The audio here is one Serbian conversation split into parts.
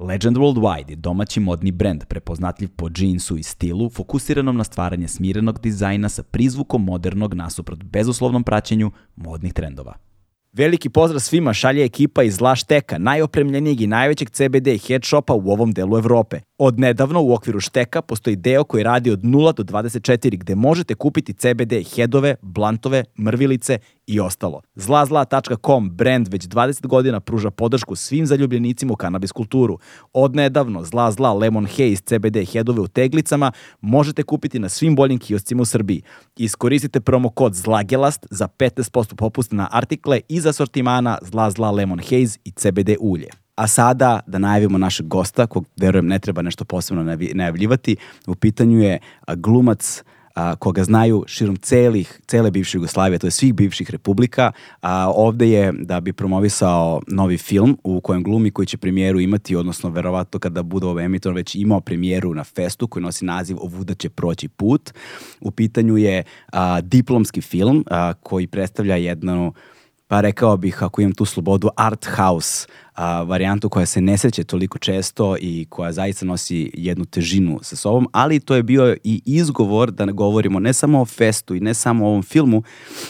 Legend Worldwide je domaći modni brend prepoznatljiv po džinsu i stilu, fokusiranom na stvaranje smirenog dizajna sa prizvukom modernog nasuprot bezuslovnom praćenju modnih trendova. Veliki pozdrav svima šalje ekipa iz Lašteka, najopremljenijeg i najvećeg CBD head shopa u ovom delu Evrope. Od nedavno u okviru Šteka postoji deo koji radi od 0 do 24 gde možete kupiti CBD headove, blantove, mrvilice i ostalo. Zlazla.com brand već 20 godina pruža podršku svim zaljubljenicima u kanabis kulturu. Od nedavno Zla Zla Lemon Haze CBD headove u teglicama možete kupiti na svim boljim kioscima u Srbiji. Iskoristite promo kod ZLAGELAST za 15% popusta na artikle iz asortimana Zla Zla Lemon Haze i CBD ulje. A sada da najavimo našeg gosta, kog verujem ne treba nešto posebno najavljivati. U pitanju je glumac a, koga znaju širom celih, cele bivše Jugoslavije, to je svih bivših republika. A, ovde je da bi promovisao novi film u kojem glumi koji će premijeru imati, odnosno verovatno kada bude ovo emitor već imao premijeru na festu koji nosi naziv Ovuda će proći put. U pitanju je a, diplomski film a, koji predstavlja jednu pa rekao bih, ako imam tu slobodu, art house a, varijantu koja se ne seće toliko često i koja zaista nosi jednu težinu sa sobom, ali to je bio i izgovor da ne govorimo ne samo o festu i ne samo o ovom filmu,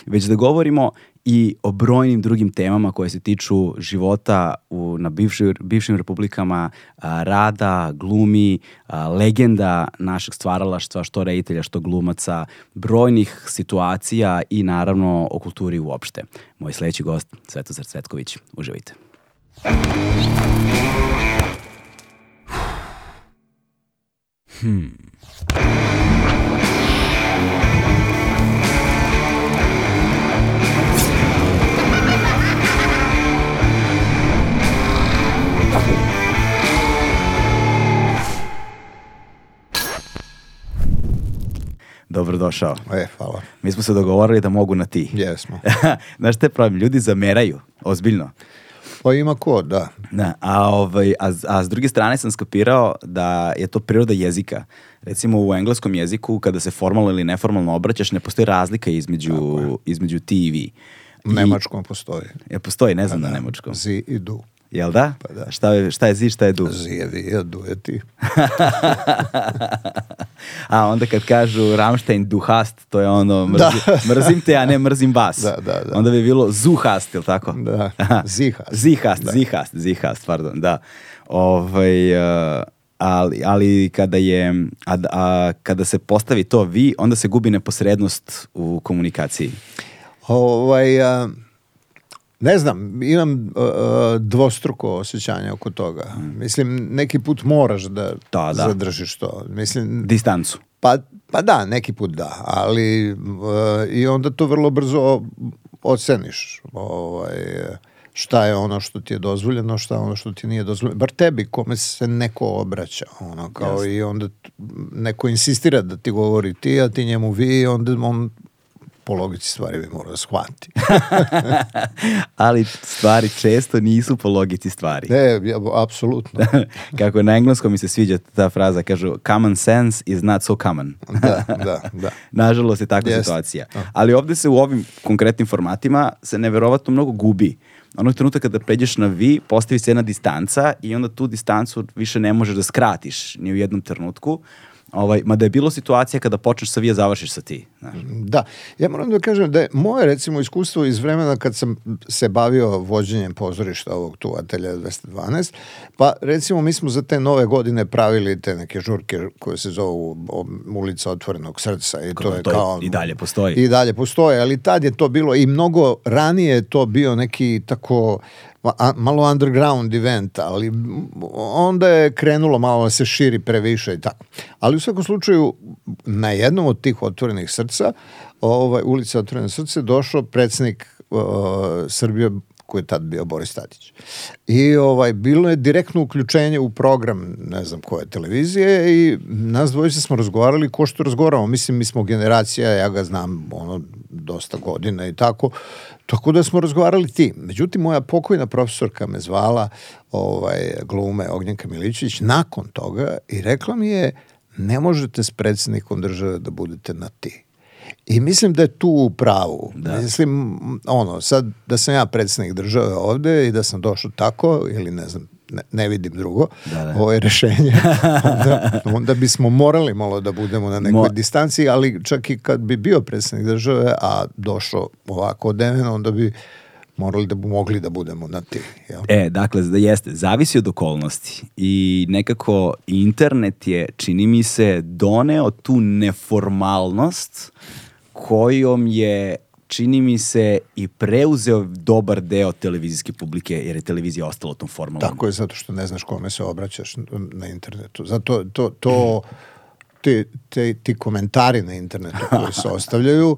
već da govorimo i o brojnim drugim temama koje se tiču života u, na bivšoj, bivšim republikama, a, rada, glumi, a, legenda našeg stvaralaštva, što reditelja, što glumaca, brojnih situacija i naravno o kulturi uopšte. Moj sledeći gost, Svetozar Cvetković. Uživajte. Hmm. Dobrodošao. E, hvala. Mi smo se dogovorili da mogu na ti. Jesmo. Znaš te problem, ljudi zameraju, ozbiljno. Pa ima ko, da. Da, a, ovaj, a, a s druge strane sam skapirao da je to priroda jezika. Recimo u engleskom jeziku, kada se formalno ili neformalno obraćaš, ne postoji razlika između, između ti i vi. U nemačkom postoji. Je, postoji, ne znam Pa na da, nemačkom. Zi i du. Jel da? Pa da. Šta, je, šta je zi, šta je du? Zi je vi, a du je ti. A onda kad kažu Rammstein du hast, to je ono, mrzim, mrzim te, a ne mrzim vas. Da, da, da. Onda bi bilo zu hast, ili tako? Da, zihast. Zihast, Da. zihast, zihast, pardon, da. Ovaj, uh, ali, ali kada je, a, a, kada se postavi to vi, onda se gubi neposrednost u komunikaciji. Ovaj, a, ne znam, imam a, a, dvostruko osjećanje oko toga. Mislim, neki put moraš da. Da, da. zadržiš to. Mislim, Distancu. pa, pa da, neki put da, ali a, i onda to vrlo brzo oceniš. Ovaj, šta je ono što ti je dozvoljeno, šta je ono što ti nije dozvoljeno. Bar tebi, kome se neko obraća. Ono, kao Jasne. i onda neko insistira da ti govori ti, a ti njemu vi, onda on po logici stvari bi morao da shvati. ali stvari često nisu po logici stvari. Ne, ja, apsolutno. Kako na engleskom mi se sviđa ta fraza, kažu common sense is not so common. Da, da, da. Nažalost je takva Jeste. situacija. Ali ovde se u ovim konkretnim formatima se neverovatno mnogo gubi. Onog trenutka kada pređeš na vi, postavi se jedna distanca i onda tu distancu više ne možeš da skratiš ni u jednom trenutku. Ovaj, mada je bilo situacija kada počneš sa vi, a završiš sa ti. Znaš. Da, ja moram da kažem da je moje recimo iskustvo iz vremena kad sam se bavio vođenjem pozorišta ovog tu Atelja 212, pa recimo mi smo za te nove godine pravili te neke žurke koje se zovu ulica otvorenog srca i to je To kao... i dalje postoji. I dalje postoje, ali tad je to bilo i mnogo ranije je to bio neki tako ma- malo underground event, ali onda je krenulo malo da se širi previše i tako. Ali u svakom slučaju na jednom od tih otvorenih srca, ovaj, ulica otvorenog srca, je došao predsjednik uh, Srbije koji je tad bio Boris Tadić. I ovaj, bilo je direktno uključenje u program, ne znam koje televizije i nas dvojice smo razgovarali ko što razgovaramo. Mislim, mi smo generacija, ja ga znam ono, dosta godina i tako. Tako da smo razgovarali ti. Međutim, moja pokojna profesorka me zvala ovaj, glume Ognjenka Milićić nakon toga i rekla mi je ne možete s predsjednikom države da budete na ti. I mislim da je tu u pravu. Da. Mislim, ono, sad da sam ja predsjednik države ovde i da sam došao tako, ili ne znam, ne, ne vidim drugo, da, da. ovo je rešenje, onda, onda bismo morali malo da budemo na nekoj Mo... distanci, ali čak i kad bi bio predsjednik države, a došao ovako od onda bi morali da bi mogli da budemo na ti. Jel? E, dakle, da jeste, zavisi od okolnosti i nekako internet je, čini mi se, doneo tu neformalnost kojom je čini mi se i preuzeo dobar deo televizijske publike, jer je televizija ostala u tom formalnom. Tako je, zato što ne znaš kome se obraćaš na internetu. Zato to, to ti, ti, ti komentari na internetu koji se ostavljaju,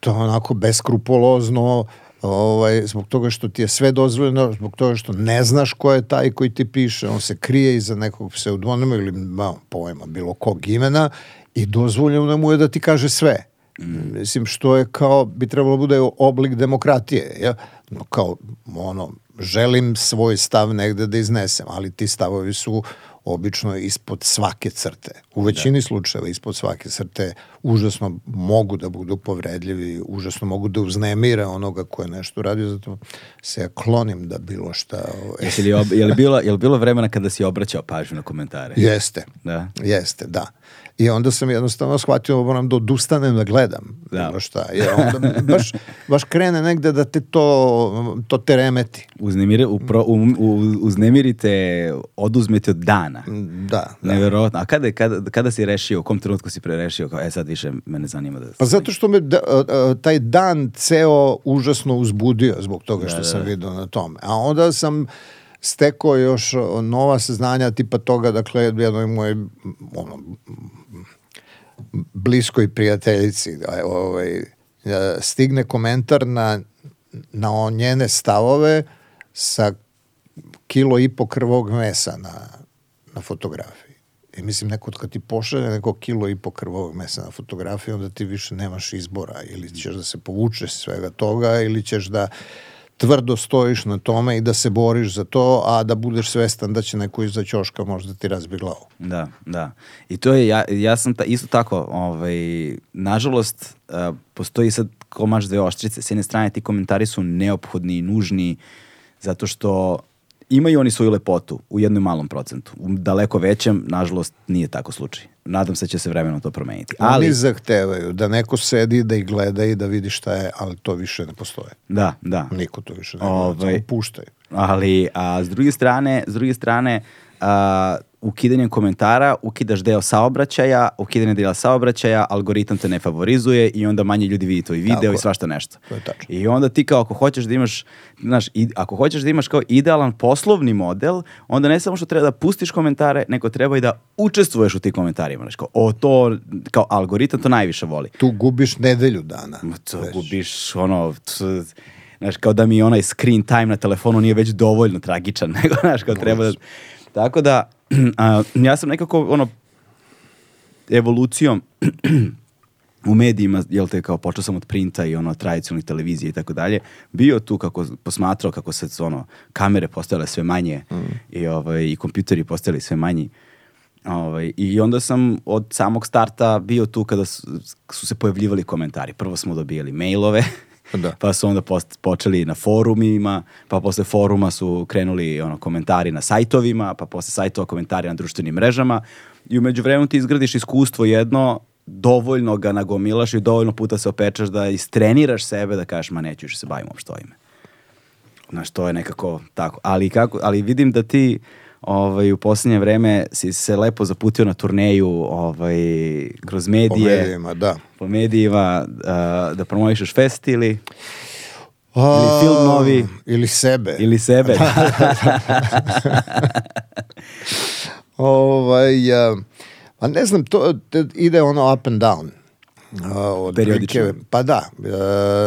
to onako beskrupolozno, ovaj, zbog toga što ti je sve dozvoljeno, zbog toga što ne znaš ko je taj koji ti piše, on se krije iza nekog pseudonima ili ma, pojma bilo kog imena i dozvoljeno mu je da ti kaže sve. Mm. Mislim, što je kao, bi trebalo da bude oblik demokratije. Ja? No, kao, ono, želim svoj stav negde da iznesem, ali ti stavovi su obično ispod svake crte. U većini da. slučajeva ispod svake crte užasno mogu da budu povredljivi, užasno mogu da uznemire onoga ko je nešto radio, zato se ja klonim da bilo šta... Ovaj... Jesi li, ob, je, li bilo, je li bilo vremena kada si obraćao pažnju na komentare? Jeste. Da? Jeste, da. I onda sam jednostavno shvatio da moram da odustanem da gledam. Da. Šta, jer onda baš, baš krene negde da te to, to te remeti. Uznemire, upro, u, u, uznemirite, oduzmete od dana. Da. da. Neverovatno. A kada, kada, kada si rešio, u kom trenutku si prerešio, kao, e sad više mene zanima da... Pa zato što me da, taj dan ceo užasno uzbudio zbog toga što da, da. sam vidio na tome. A onda sam stekao još nova saznanja tipa toga, dakle, jednoj moje ono, bliskoj prijateljici ovaj, stigne komentar na, na njene stavove sa kilo i po krvog mesa na, na fotografiji. I mislim, neko kad ti pošalje neko kilo i po krvog mesa na fotografiji, onda ti više nemaš izbora. Ili ćeš da se povučeš svega toga, ili ćeš da tvrdo stojiš na tome i da se boriš za to, a da budeš svestan da će neko iza ćoška možda ti razbi glavu. Da, da. I to je, ja, ja sam ta, isto tako, ovaj, nažalost, uh, postoji sad komaš dve oštrice. S jedne strane ti komentari su neophodni i nužni zato što imaju oni svoju lepotu u jednom malom procentu. U daleko većem, nažalost, nije tako slučaj. Nadam se da će se vremenom to promeniti. Ali Oni zahtevaju da neko sedi, da ih gleda i da vidi šta je, ali to više ne postoje. Da, da. Niko to više ne ovaj, samo puštaju. Ali, a s druge strane, s druge strane, a, ukidanjem komentara ukidaš deo saobraćaja, ukidanje dela saobraćaja, algoritam te ne favorizuje i onda manje ljudi vidi tvoj video Tako, i svašta nešto. To je tačno. I onda ti kao ako hoćeš da imaš, znaš, i, ako hoćeš da imaš kao idealan poslovni model, onda ne samo što treba da pustiš komentare, nego treba i da učestvuješ u tim komentarima. Znaš, kao, o, to, kao algoritam to najviše voli. Tu gubiš nedelju dana. To već. gubiš, ono, znaš, kao da mi onaj screen time na telefonu nije već dovoljno tragičan, nego, znaš, kao treba da... Tako da, a, ja sam nekako, ono, evolucijom u medijima, jel te, kao počeo sam od printa i ono, tradicionalnih televizije i tako dalje, bio tu kako posmatrao kako se, ono, kamere postojale sve manje mm. i, ovaj, i kompjuteri postojali sve manji. Ovaj, I onda sam od samog starta bio tu kada su, su se pojavljivali komentari. Prvo smo dobijali mailove, Da. Pa su onda post, počeli na forumima, pa posle foruma su krenuli ono, komentari na sajtovima, pa posle sajtova komentari na društvenim mrežama i umeđu vremenu ti izgradiš iskustvo jedno, dovoljno ga nagomilaš i dovoljno puta se opečaš da istreniraš sebe da kažeš ma neću više se bavim uopšte ovime. Znaš, to je nekako tako. Ali, kako, ali vidim da ti ovaj, u poslednje vreme si se lepo zaputio na turneju ovaj, kroz medije. Po medijima, da. Po medijima, uh, da promovišeš fest ili... A, ili film novi. Ili sebe. Ili sebe. ovaj, uh, pa ne znam, to, to ide ono up and down. Od Periodično. Pa da, e,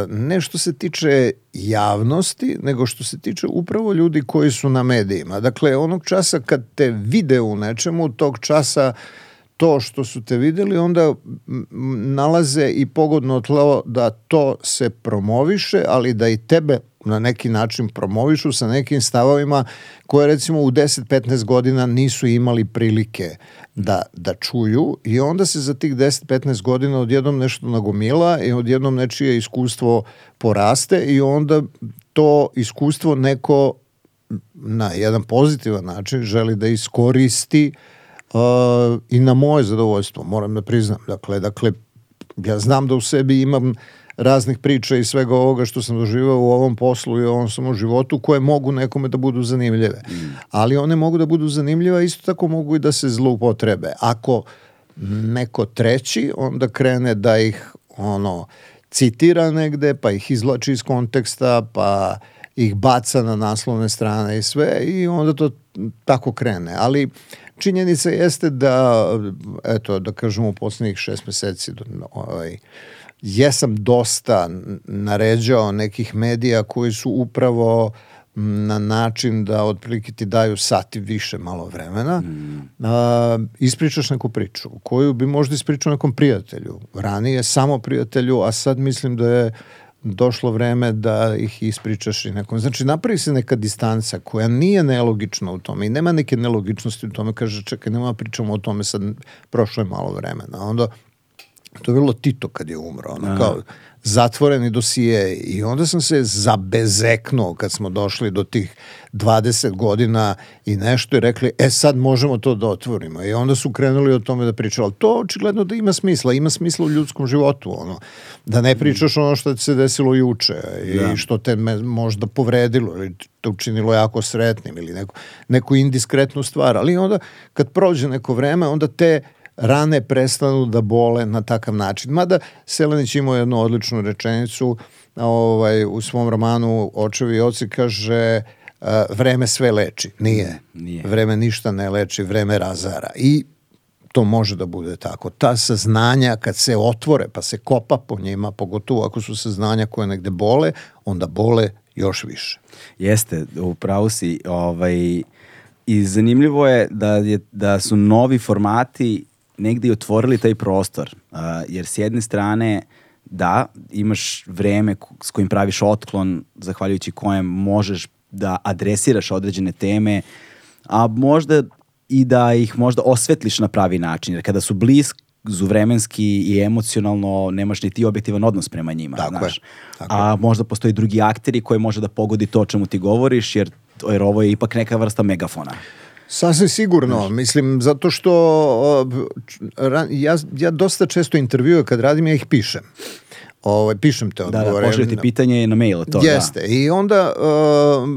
ne što se tiče javnosti, nego što se tiče upravo ljudi koji su na medijima. Dakle, onog časa kad te vide u nečemu, tog časa to što su te videli, onda nalaze i pogodno tlo da to se promoviše, ali da i tebe na neki način promovišu sa nekim stavovima koje recimo u 10-15 godina nisu imali prilike da, da čuju i onda se za tih 10-15 godina odjednom nešto nagomila i odjednom nečije iskustvo poraste i onda to iskustvo neko na jedan pozitivan način želi da iskoristi uh, i na moje zadovoljstvo, moram da priznam. Dakle, dakle, ja znam da u sebi imam raznih priča i svega ovoga što sam doživao u ovom poslu i u ovom samom životu koje mogu nekome da budu zanimljive. Ali one mogu da budu zanimljive, isto tako mogu i da se zloupotrebe. Ako neko treći onda krene da ih ono citira negde, pa ih izlači iz konteksta, pa ih baca na naslovne strane i sve i onda to tako krene. Ali činjenica jeste da, eto, da kažemo u poslednjih šest meseci, ovaj, jesam dosta naređao nekih medija koji su upravo na način da otprilike ti daju sati više malo vremena, mm. a, ispričaš neku priču koju bi možda ispričao nekom prijatelju. Ranije samo prijatelju, a sad mislim da je došlo vreme da ih ispričaš i nekom. Znači, napravi se neka distanca koja nije nelogična u tome i nema neke nelogičnosti u tome. Kaže, čekaj, nema da pričamo o tome, sad prošlo je malo vremena. Onda, to je bilo Tito kad je umro, ono, kao zatvoreni dosije i onda sam se zabezeknuo kad smo došli do tih 20 godina i nešto i rekli, e sad možemo to da otvorimo i onda su krenuli o tome da pričaju, ali to očigledno da ima smisla, ima smisla u ljudskom životu, ono, da ne pričaš ono što ti se desilo juče i Da. što te me možda povredilo ili te učinilo jako sretnim ili neku, neku indiskretnu stvar, ali onda kad prođe neko vreme, onda te rane prestanu da bole na takav način. Mada Selenić imao jednu odličnu rečenicu ovaj, u svom romanu Očevi i oci kaže uh, vreme sve leči. Nije. Nije. Vreme ništa ne leči, vreme razara. I to može da bude tako. Ta saznanja kad se otvore pa se kopa po njima, pogotovo ako su saznanja koje negde bole, onda bole još više. Jeste, upravo si. Ovaj, I zanimljivo je da, je da su novi formati negde i otvorili taj prostor. Uh, jer s jedne strane, da, imaš vreme s kojim praviš otklon, zahvaljujući kojem možeš da adresiraš određene teme, a možda i da ih možda osvetliš na pravi način. Jer kada su blizu vremenski i emocionalno, nemaš ni ti objektivan odnos prema njima. Tako je, znaš. tako a možda postoji drugi akteri koji može da pogodi to o čemu ti govoriš, jer, jer ovo je ipak neka vrsta megafona. Sasvim sigurno, mislim, zato što ja, ja dosta često intervjue kad radim, ja ih pišem. Ovaj, pišem te Da, da, odgovore. pošalju ti pitanje na mail, to Jeste, i onda uh,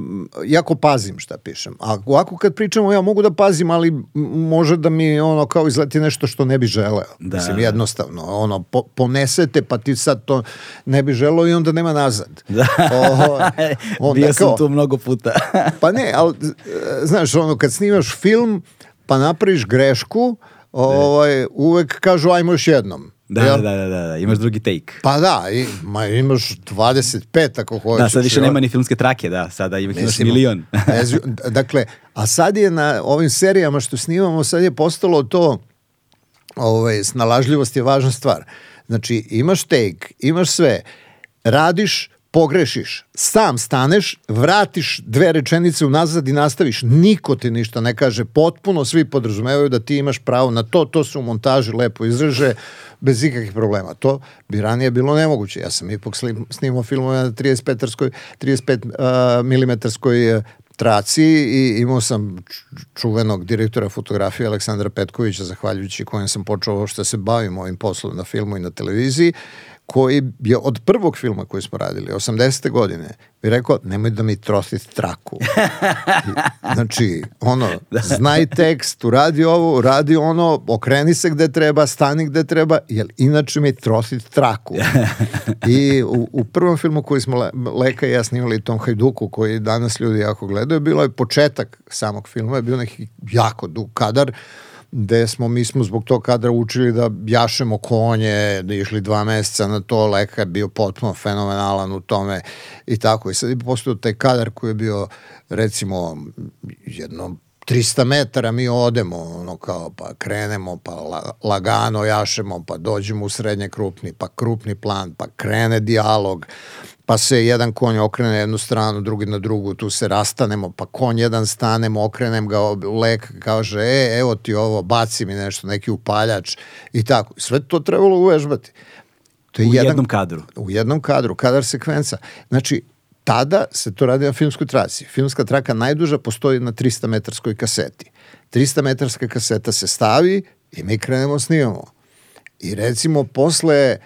jako pazim šta pišem. A ovako kad pričamo, ja mogu da pazim, ali može da mi ono kao izleti nešto što ne bi želeo. Da, Mislim, da. jednostavno, ono, po, ponesete pa ti sad to ne bi želeo i onda nema nazad. Da. O, onda Bio sam kao- tu mnogo puta. Pa ne, ali znaš, ono, kad snimaš film, pa napraviš grešku, ovaj, uvek kažu ajmo još jednom. Da, Jel? da, da, da, da, imaš drugi take. Pa da, i, ma, imaš 25 ako hoćeš. Da, sad više nema ni filmske trake, da, sada imaš Mislim, milion. dakle, a sad je na ovim serijama što snimamo, sad je postalo to, ovaj, snalažljivost je važna stvar. Znači, imaš take, imaš sve, radiš, pogrešiš, sam staneš, vratiš dve rečenice unazad i nastaviš. Niko ti ništa ne kaže, potpuno svi podrazumevaju da ti imaš pravo na to, to se u montaži lepo izreže, bez ikakvih problema. To bi ranije bilo nemoguće. Ja sam ipak snimao filmove na 35 35 uh, milimetarskoj traci i imao sam čuvenog direktora fotografije Aleksandra Petkovića, zahvaljujući kojem sam počeo što se bavim ovim poslom na filmu i na televiziji, koji je od prvog filma koji smo radili, 80. godine, bi rekao, nemoj da mi trosit traku. I, znači, ono, znaj tekst, uradi ovo, uradi ono, okreni se gde treba, stani gde treba, jer inače mi trosit traku. I u, u prvom filmu koji smo Le, Leka i ja snimali Tom Hajduku, koji danas ljudi jako gledaju, bilo je početak samog filma, je bio neki jako dug kadar, gde smo, mi smo zbog tog kadra učili da jašemo konje, da išli dva meseca na to, Leka je bio potpuno fenomenalan u tome i tako. I sad je postao taj kadar koji je bio, recimo, jedno 300 metara mi odemo, ono kao, pa krenemo, pa la, lagano jašemo, pa dođemo u srednje krupni, pa krupni plan, pa krene dijalog, pa se jedan konj okrene na jednu stranu, drugi na drugu, tu se rastanemo, pa konj jedan stanemo, okrenem ga, lek kaže, e, evo ti ovo, baci mi nešto, neki upaljač i tako. Sve to trebalo uvežbati. To je u jedan, jednom kadru. U jednom kadru, kadar sekvenca. Znači, tada se to radi na filmskoj traci. Filmska traka najduža postoji na 300 metarskoj kaseti. 300 metarska kaseta se stavi i mi krenemo snimamo. I recimo posle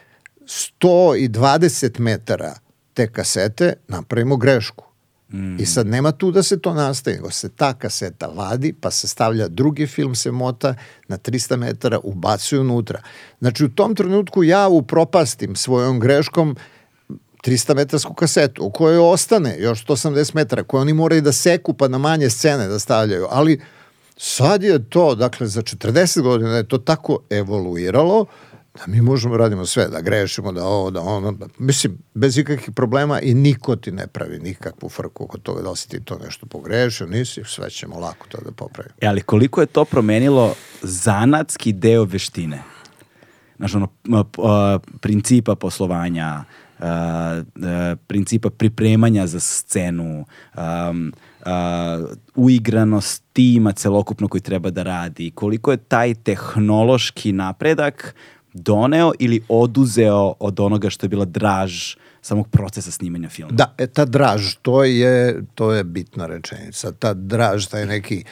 120 metara te kasete napravimo grešku. Mm. I sad nema tu da se to nastaje, nego se ta kaseta vadi, pa se stavlja drugi film, se mota na 300 metara, ubacuje unutra. Znači u tom trenutku ja upropastim svojom greškom 300 metarsku kasetu, u kojoj ostane još 180 metara, koje oni moraju da seku pa na manje scene da stavljaju, ali sad je to, dakle za 40 godina je to tako evoluiralo, da mi možemo radimo sve, da grešimo, da ovo, da ono, da, mislim, bez ikakvih problema i niko ti ne pravi nikakvu frku oko toga da li si ti to nešto pogrešio, nisi, sve ćemo lako to da popravimo. E, ali koliko je to promenilo zanatski deo veštine? Znaš, ono, principa poslovanja, principa pripremanja za scenu, uigranost tima celokupno koji treba da radi, koliko je taj tehnološki napredak doneo ili oduzeo od onoga što je bila draž samog procesa snimanja filma. Da, e, ta draž, to je, to je bitna rečenica. Ta draž, taj neki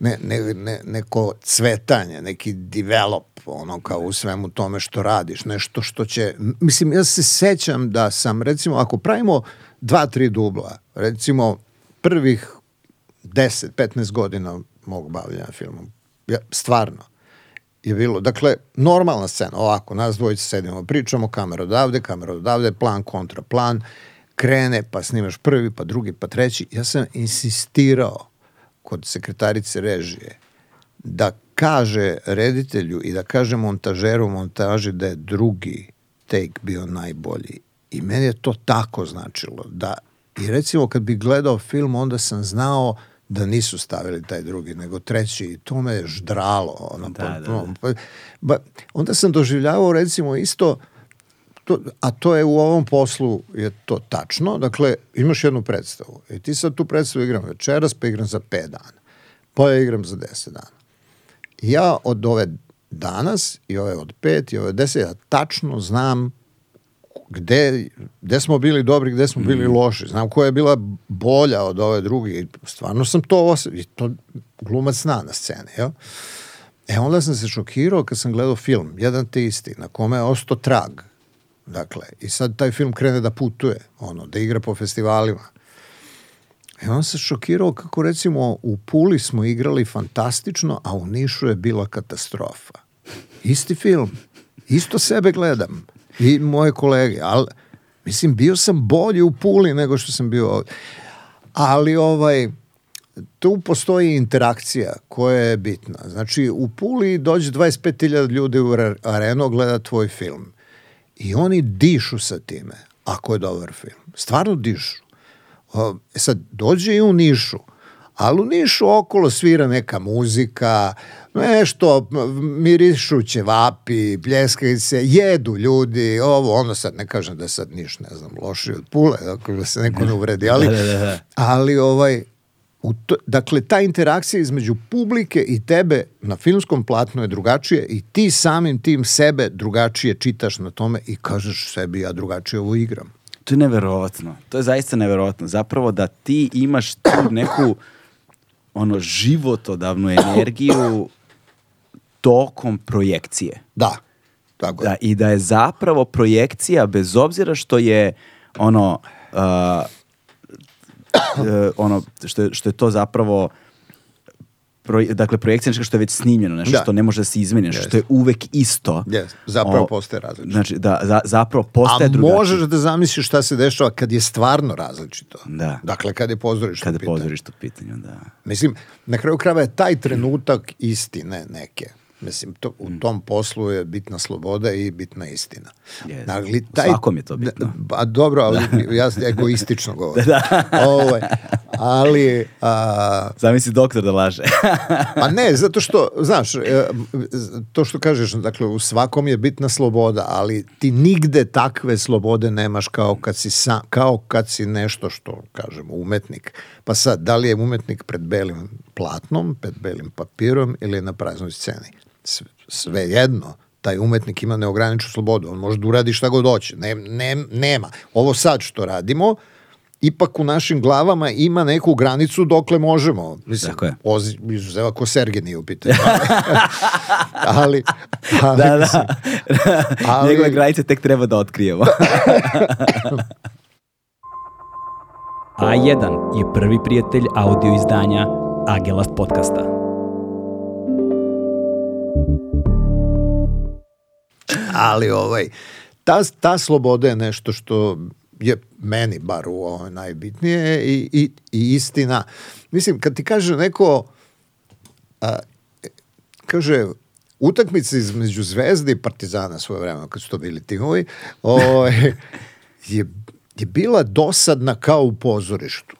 ne, ne, ne, neko cvetanje, neki develop, ono kao u svemu tome što radiš, nešto što će, mislim, ja se sećam da sam, recimo, ako pravimo dva, tri dubla, recimo, prvih 10, 15 godina mog bavljanja filmom, ja, stvarno, je bilo, dakle, normalna scena, ovako, nas dvojice sedimo, pričamo, kamera odavde, kamera odavde, plan kontra plan, krene, pa snimaš prvi, pa drugi, pa treći. Ja sam insistirao kod sekretarice režije da kaže reditelju i da kaže montažeru montaži da je drugi take bio najbolji. I meni je to tako značilo da i recimo kad bi gledao film onda sam znao da nisu stavili taj drugi, nego treći i to me je ždralo. Ono, da, pa, da, da. Pa, ba, onda sam doživljavao recimo isto to, a to je u ovom poslu je to tačno, dakle imaš jednu predstavu i ti sad tu predstavu igram večeras pa igram za 5 dana, pa ja igram za 10 dana. Ja od ove danas i ove od 5 i ove 10 ja tačno znam gde, gde smo bili dobri, gde smo bili mm. loši. Znam koja je bila bolja od ove druge. Stvarno sam to osjećao. To glumac zna na sceni, jel? E onda sam se šokirao kad sam gledao film, jedan te isti, na kome je ostao trag. Dakle, i sad taj film krene da putuje, ono, da igra po festivalima. E on se šokirao kako recimo u Puli smo igrali fantastično, a u Nišu je bila katastrofa. Isti film, isto sebe gledam i moje kolege, ali mislim bio sam bolji u Puli nego što sam bio ovdje. Ali ovaj tu postoji interakcija koja je bitna. Znači u Puli dođe 25.000 ljudi u arenu gleda tvoj film. I oni dišu sa time, ako je dobar film. Stvarno dišu. O, e sad, dođe i u Nišu, ali u Nišu okolo svira neka muzika, nešto, mirišu ćevapi, pljeskaju se, jedu ljudi, ovo, ono sad ne kažem da sad niš, ne znam, loši od pule, ako da se neko ne uvredi, ali, da, da, da. ali ovaj, u to, dakle, ta interakcija između publike i tebe na filmskom platnu je drugačije i ti samim tim sebe drugačije čitaš na tome i kažeš sebi ja drugačije ovo igram. To je neverovatno. To je zaista neverovatno. Zapravo da ti imaš tu neku ono životodavnu energiju tokom projekcije. Da. Tako da, I da je zapravo projekcija, bez obzira što je ono, uh, uh, ono što, je, što je to zapravo Proj, dakle, projekcija je nešto što je već snimljeno, nešto Da. što ne može da se izmeni, nešto Jeste. što je uvek isto. Yes, zapravo O, postaje različito. Znači, da, za, zapravo postaje A drugačije. možeš da zamisliš šta se dešava kad je stvarno različito. Da. Dakle, kad je pozorište Kada u je pitanju. pozorište u pitanju, da. Mislim, na kraju krajeva je taj trenutak istine neke. Mislim, to, u Mm. tom poslu je bitna sloboda i bitna istina. Jeste. Ali U svakom je to bitno. A dobro, ali ja egoistično govorim. Ovaj, ali, a, Zamisli doktor da laže. pa ne, zato što, znaš, e, to što kažeš, dakle, u svakom je bitna sloboda, ali ti nigde takve slobode nemaš kao kad si, sa, kao kad si nešto što, kažemo, umetnik. Pa sad, da li je umetnik pred belim platnom, pred belim papirom ili na praznoj sceni? Sve, jedno, taj umetnik ima neograničenu slobodu, on može da uradi šta god hoće, ne, ne, nema. Ovo sad što radimo, ipak u našim glavama ima neku granicu dokle možemo. Mislim, Tako je. oz, izuzev ako Sergej nije u pitanju. ali, ali, da, mislim, da. ali- Njegove granice tek treba da otkrijemo. A1 je prvi prijatelj audio izdanja Agelast podcasta. Ali ovaj, ta, ta sloboda je nešto što je meni bar u ovoj najbitnije i, i, i istina. Mislim, kad ti kaže neko a, kaže utakmice između Zvezde i Partizana svoje vremena, kad su to bili timovi, ovaj, je, je bila dosadna kao u pozorištu.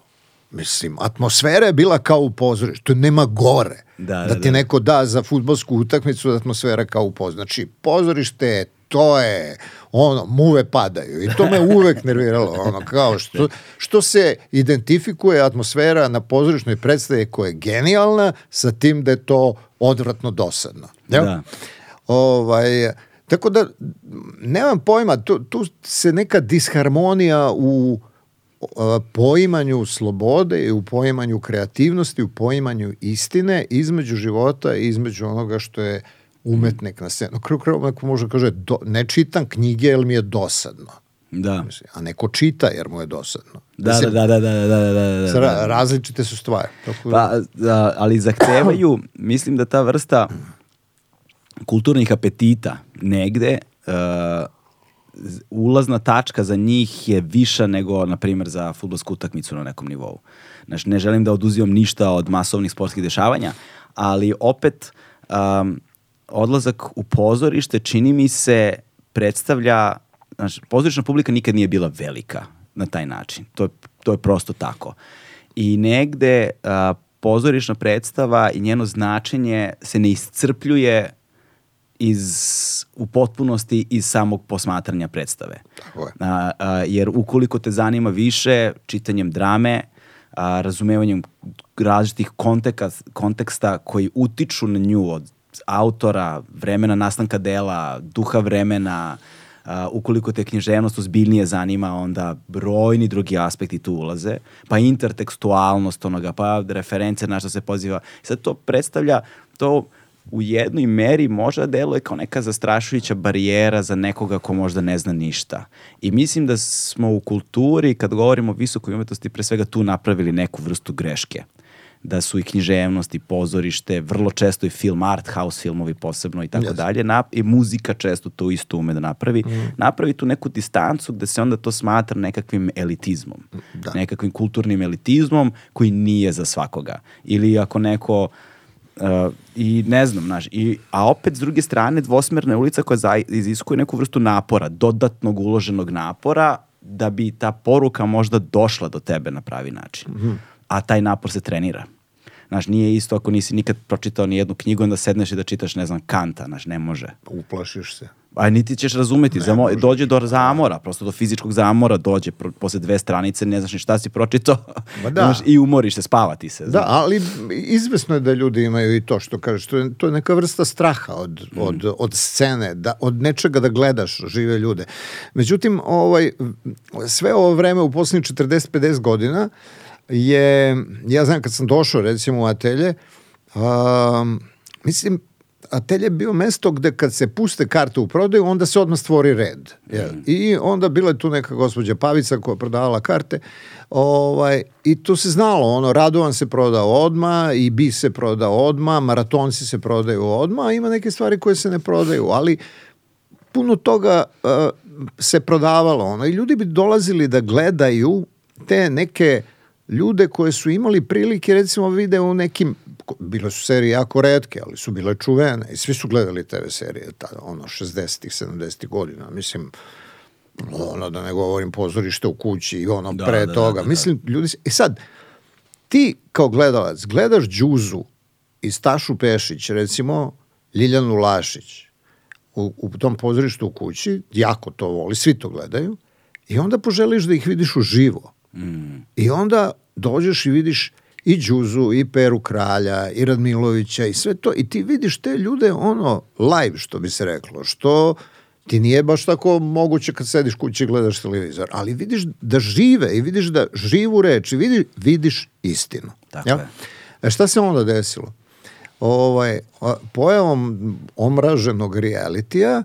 Mislim, atmosfera je bila kao u pozorištu, nema gore. Da, da da, ti da. neko da za futbolsku utakmicu atmosfera kao u pozorištu. Znači, pozorište je to je ono, muve padaju i to me uvek nerviralo, ono, kao što, što se identifikuje atmosfera na pozorišnoj predstavi koja je genijalna sa tim da je to odvratno dosadno. Jel? Da. Ovaj, tako da, nemam pojma, tu, tu se neka disharmonija u poimanju slobode i u poimanju kreativnosti, u poimanju istine između života i između onoga što je umetnik na scenu. Kraju kraju neko može da kaže, do, ne čitam knjige jer mi je dosadno. Da. A neko čita jer mu je dosadno. Da, Mislim, da, da, da, da, da, da, da, da. ra- Različite su stvari. Tako da- Pa, da, ali zahtevaju, mislim da ta vrsta kulturnih apetita negde, uh, ulazna tačka za njih je viša nego, na primjer, za futbolsku utakmicu na nekom nivou. Znači, ne želim da oduzimam ništa od masovnih sportskih dešavanja, ali opet um, odlazak u pozorište čini mi se predstavlja, znači, pozorišna publika nikad nije bila velika na taj način. To je, to je prosto tako. I negde a, pozorišna predstava i njeno značenje se ne iscrpljuje iz, u potpunosti iz samog posmatranja predstave. Tako je. A, a, jer ukoliko te zanima više čitanjem drame, a, razumevanjem različitih konteka, konteksta koji utiču na nju od autora, vremena nastanka dela, duha vremena, a, ukoliko te književnost ozbiljnije zanima, onda brojni drugi aspekti tu ulaze, pa intertekstualnost onoga, pa reference na što se poziva. Sad to predstavlja, to u jednoj meri možda deluje kao neka zastrašujuća barijera za nekoga ko možda ne zna ništa. I mislim da smo u kulturi, kad govorimo o visokoj umetnosti, pre svega tu napravili neku vrstu greške. Da su i književnost i pozorište, vrlo često i film, art house filmovi posebno i tako Jeste. dalje, nap- i muzika često to isto ume da napravi, napravi tu neku distancu gde se onda to smatra nekakvim elitizmom. Da. Nekakvim kulturnim elitizmom koji nije za svakoga. Ili ako neko Uh, i ne znam, znaš, i, a opet s druge strane dvosmerna je ulica koja za, iziskuje neku vrstu napora, dodatnog uloženog napora da bi ta poruka možda došla do tebe na pravi način. A taj napor se trenira. Znaš, nije isto ako nisi nikad pročitao ni jednu knjigu, onda sedneš i da čitaš, ne znam, Kanta, znaš, ne može. Uplašiš se. A niti ćeš razumeti, zamo, može. dođe do zamora, prosto do fizičkog zamora dođe, pro, posle dve stranice, ne znaš ni šta si pročitao, Ma da. znaš, i umoriš se, spavati se. Da, ali izvesno je da ljudi imaju i to što kažeš, to je, to je neka vrsta straha od, od, od scene, da, od nečega da gledaš žive ljude. Međutim, ovaj, sve ovo vreme u poslednjih 40-50 godina je, ja znam kad sam došao recimo u atelje, um, mislim, atelje je bio mesto gde kad se puste karte u prodaju, onda se odmah stvori red. Jel? I onda bila je tu neka gospođa Pavica koja je prodavala karte ovaj, i to se znalo, ono, Radovan se prodao odma i Bi se prodao odma, maratonci se prodaju odma, a ima neke stvari koje se ne prodaju, ali puno toga uh, se prodavalo, ono, i ljudi bi dolazili da gledaju te neke ljude koje su imali prilike, recimo, vide u nekim bile su serije jako redke, ali su bile čuvene i svi su gledali TV serije, ta, ono, 60-ih, 70-ih godina, mislim, ono, da ne govorim pozorište u kući i ono Da, pre da, da, toga, da, da. mislim, ljudi, se- e sad, ti kao gledalac gledaš Đuzu i Stašu Pešić, recimo Ljiljanu Lašić, u, u tom pozorištu u kući, jako to voli, svi to gledaju, i onda poželiš da ih vidiš uživo. Mm. I onda dođeš i vidiš i Đuzu, i Peru Kralja, i Radmilovića, i sve to, i ti vidiš te ljude ono live, što bi se reklo, što ti nije baš tako moguće kad sediš kući i gledaš televizor, ali vidiš da žive i vidiš da živu reč i vidiš, vidiš istinu. Tako Jel? je. E šta se onda desilo? Ovaj, pojavom omraženog realitija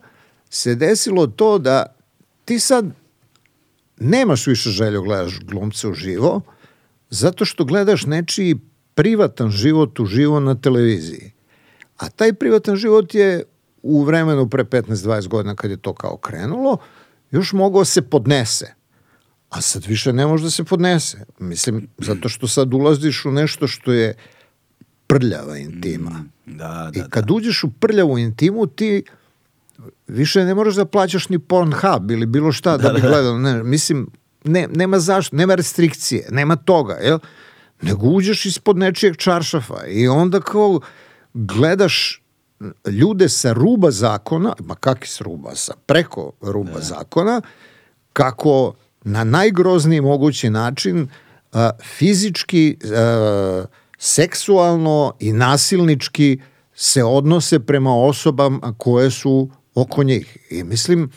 se desilo to da ti sad nemaš više želju gledaš glumce uživo, zato što gledaš nečiji privatan život uživo na televiziji. A taj privatan život je u vremenu pre 15-20 godina kad je to kao krenulo, još mogao se podnese. A sad više ne može da se podnese. Mislim, zato što sad ulaziš u nešto što je prljava intima. Da, I da, kad da. uđeš u prljavu intimu, ti više ne moraš da plaćaš ni Pornhub ili bilo šta da, bi gledao. Ne, mislim, ne, nema zašto, nema restrikcije, nema toga, jel? Nego uđeš ispod nečijeg čaršafa i onda kao gledaš ljude sa ruba zakona, ma kakvi s ruba, sa preko ruba zakona, kako na najgrozniji mogući način a, fizički, a, seksualno i nasilnički se odnose prema osobama koje su oko njih. I mislim,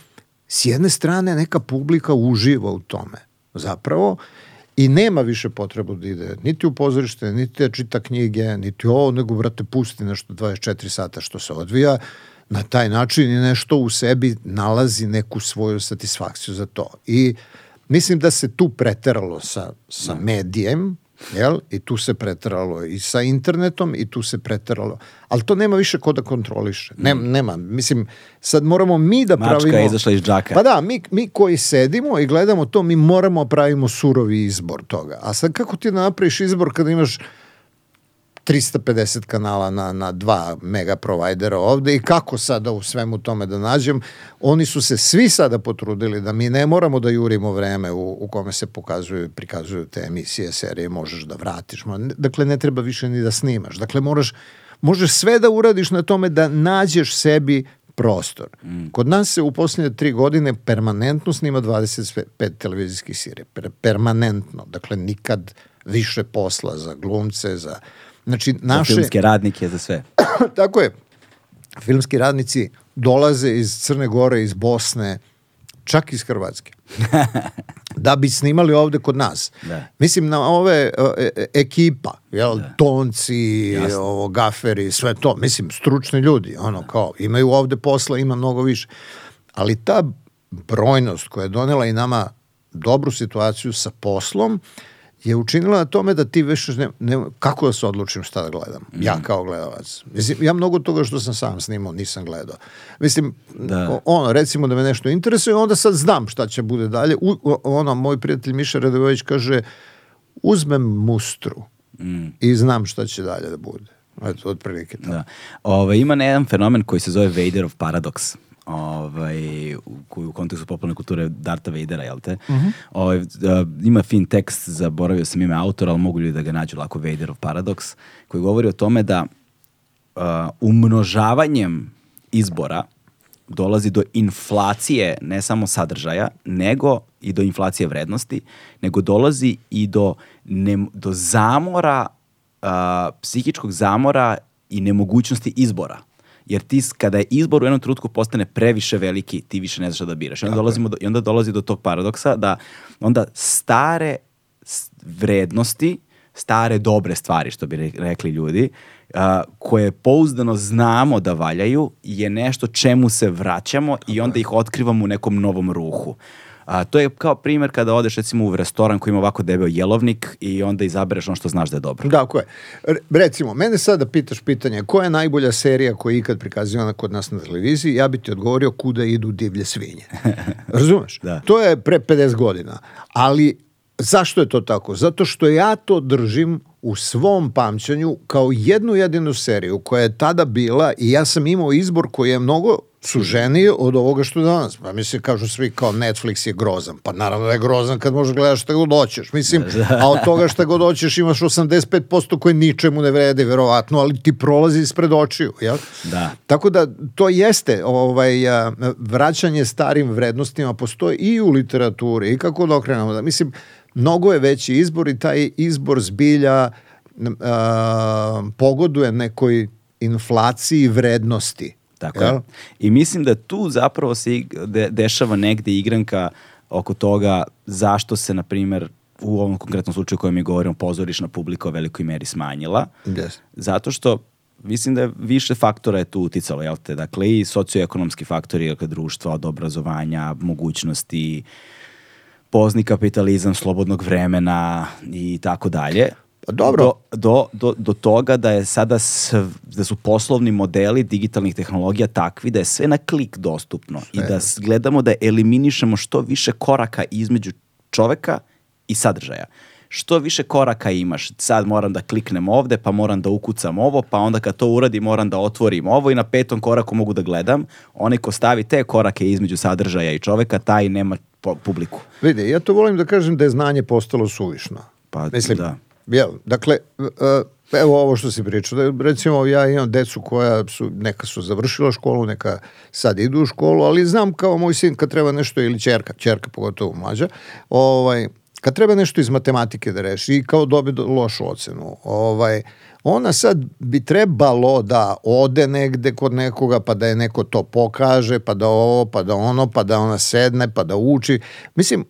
s jedne strane neka publika uživa u tome zapravo i nema više potrebu da ide niti u pozorište, niti da čita knjige, niti ovo, nego brate pusti nešto 24 sata što se odvija na taj način i nešto u sebi nalazi neku svoju satisfakciju za to. I mislim da se tu preteralo sa, sa medijem, jel? I tu se preteralo i sa internetom i tu se preteralo. Ali to nema više ko da kontroliše. Nema, nema. Mislim, sad moramo mi da Mačka pravimo... je izašla iz džaka. Pa da, mi, mi koji sedimo i gledamo to, mi moramo pravimo surovi izbor toga. A sad kako ti napraviš izbor kada imaš 350 kanala na, na dva mega provajdera ovde i kako sada u svemu tome da nađem. Oni su se svi sada potrudili da mi ne moramo da jurimo vreme u, u kome se pokazuju i prikazuju te emisije, serije, možeš da vratiš. Dakle, ne treba više ni da snimaš. Dakle, moraš, možeš sve da uradiš na tome da nađeš sebi prostor. Kod nas se u posljednje tri godine permanentno snima 25 televizijskih serija. Per, permanentno. Dakle, nikad više posla za glumce, za... Znači, Za naše... filmske radnike, za sve. Tako je. Filmski radnici dolaze iz Crne Gore, iz Bosne, čak iz Hrvatske. da bi snimali ovde kod nas. Da. Mislim na ove e, e, ekipa, jel, tonci, Jasno. ovo, gaferi, sve to. Mislim, stručni ljudi, ono, kao, imaju ovde posla, ima mnogo više. Ali ta brojnost koja je donela i nama dobru situaciju sa poslom, je učinila na tome da ti više ne, ne, kako da se odlučim šta da gledam. Ja kao gledalac. Mislim, ja mnogo toga što sam sam snimao nisam gledao. Mislim, Da. ono, recimo da me nešto interesuje, onda sad znam šta će bude dalje. U, ono, moj prijatelj Miša Radovović kaže, uzmem mustru i znam šta će dalje da bude. Eto, otprilike to. Da. Ove, ima jedan fenomen koji se zove Vaderov paradoks. Ovaj, u, koji u kontekstu popularne kulture Darta Vadera, jel te? Ovaj, a, ima fin tekst, zaboravio sam ime autora, ali mogu ljudi da ga nađu lako Vaderov paradoks, koji govori o tome da a, umnožavanjem izbora dolazi do inflacije ne samo sadržaja, nego i do inflacije vrednosti, nego dolazi i do, ne, do zamora, a, psihičkog zamora i nemogućnosti izbora. Jer ti, kada je izbor u jednom trenutku postane previše veliki, ti više ne znaš šta da biraš. I onda, dolazimo do, I onda dolazi do tog paradoksa da onda stare vrednosti, stare dobre stvari, što bi re- rekli ljudi, a, koje pouzdano znamo da valjaju, je nešto čemu se vraćamo i onda ih otkrivamo u nekom novom ruhu. A, to je kao primjer kada odeš recimo u restoran koji ima ovako debeo jelovnik i onda izabereš ono što znaš da je dobro. Da, ko je. Re- Recimo, mene sada pitaš pitanje, koja je najbolja serija koja je ikad prikazivana kod nas na televiziji, ja bi ti odgovorio kuda idu divlje svinje. Razumeš? Da. To je pre 50 godina. Ali zašto je to tako? Zato što ja to držim u svom pamćanju kao jednu jedinu seriju koja je tada bila i ja sam imao izbor koji je mnogo suženiji od ovoga što danas. Pa mislim, kažu svi kao Netflix je grozan. Pa naravno da je grozan kad možeš gledaš šta god hoćeš. Mislim, a od toga šta god hoćeš imaš 85% koje ničemu ne vrede, verovatno, ali ti prolazi ispred očiju. Jel? Da. Tako da to jeste ovaj, a, vraćanje starim vrednostima postoji i u literaturi i kako da okrenemo. Da, mislim, mnogo je veći izbor i taj izbor zbilja a, pogoduje nekoj inflaciji vrednosti. Tako Jel? je. I mislim da tu zapravo se de, dešava negde igranka oko toga zašto se, na primer, u ovom konkretnom slučaju kojem mi govorimo, pozorišna publika u velikoj meri smanjila. Yes. Zato što mislim da je više faktora je tu uticalo, jel te? Dakle, i socioekonomski faktori, dakle, društva, od obrazovanja, mogućnosti, pozni kapitalizam slobodnog vremena i tako dalje. Pa dobro. Do, do, do, do toga da je sada sv, da su poslovni modeli digitalnih tehnologija takvi da je sve na klik dostupno i da gledamo da eliminišemo što više koraka između čoveka i sadržaja. Što više koraka imaš, sad moram da kliknem ovde, pa moram da ukucam ovo, pa onda kad to uradim moram da otvorim ovo i na petom koraku mogu da gledam. Onaj ko stavi te korake između sadržaja i čoveka, taj nema publiku. Vidi, ja to volim da kažem da je znanje postalo suvišno. Pa, Mislim, da. Jel, dakle, e, evo ovo što si pričao, da recimo ja imam decu koja su, neka su završila školu, neka sad idu u školu, ali znam kao moj sin kad treba nešto, ili čerka, čerka pogotovo mlađa, ovaj, kad treba nešto iz matematike da reši i kao dobi do- lošu ocenu, ovaj, ona sad bi trebalo da ode negde kod nekoga, pa da je neko to pokaže, pa da ovo, pa da ono, pa da ona sedne, pa da uči. Mislim,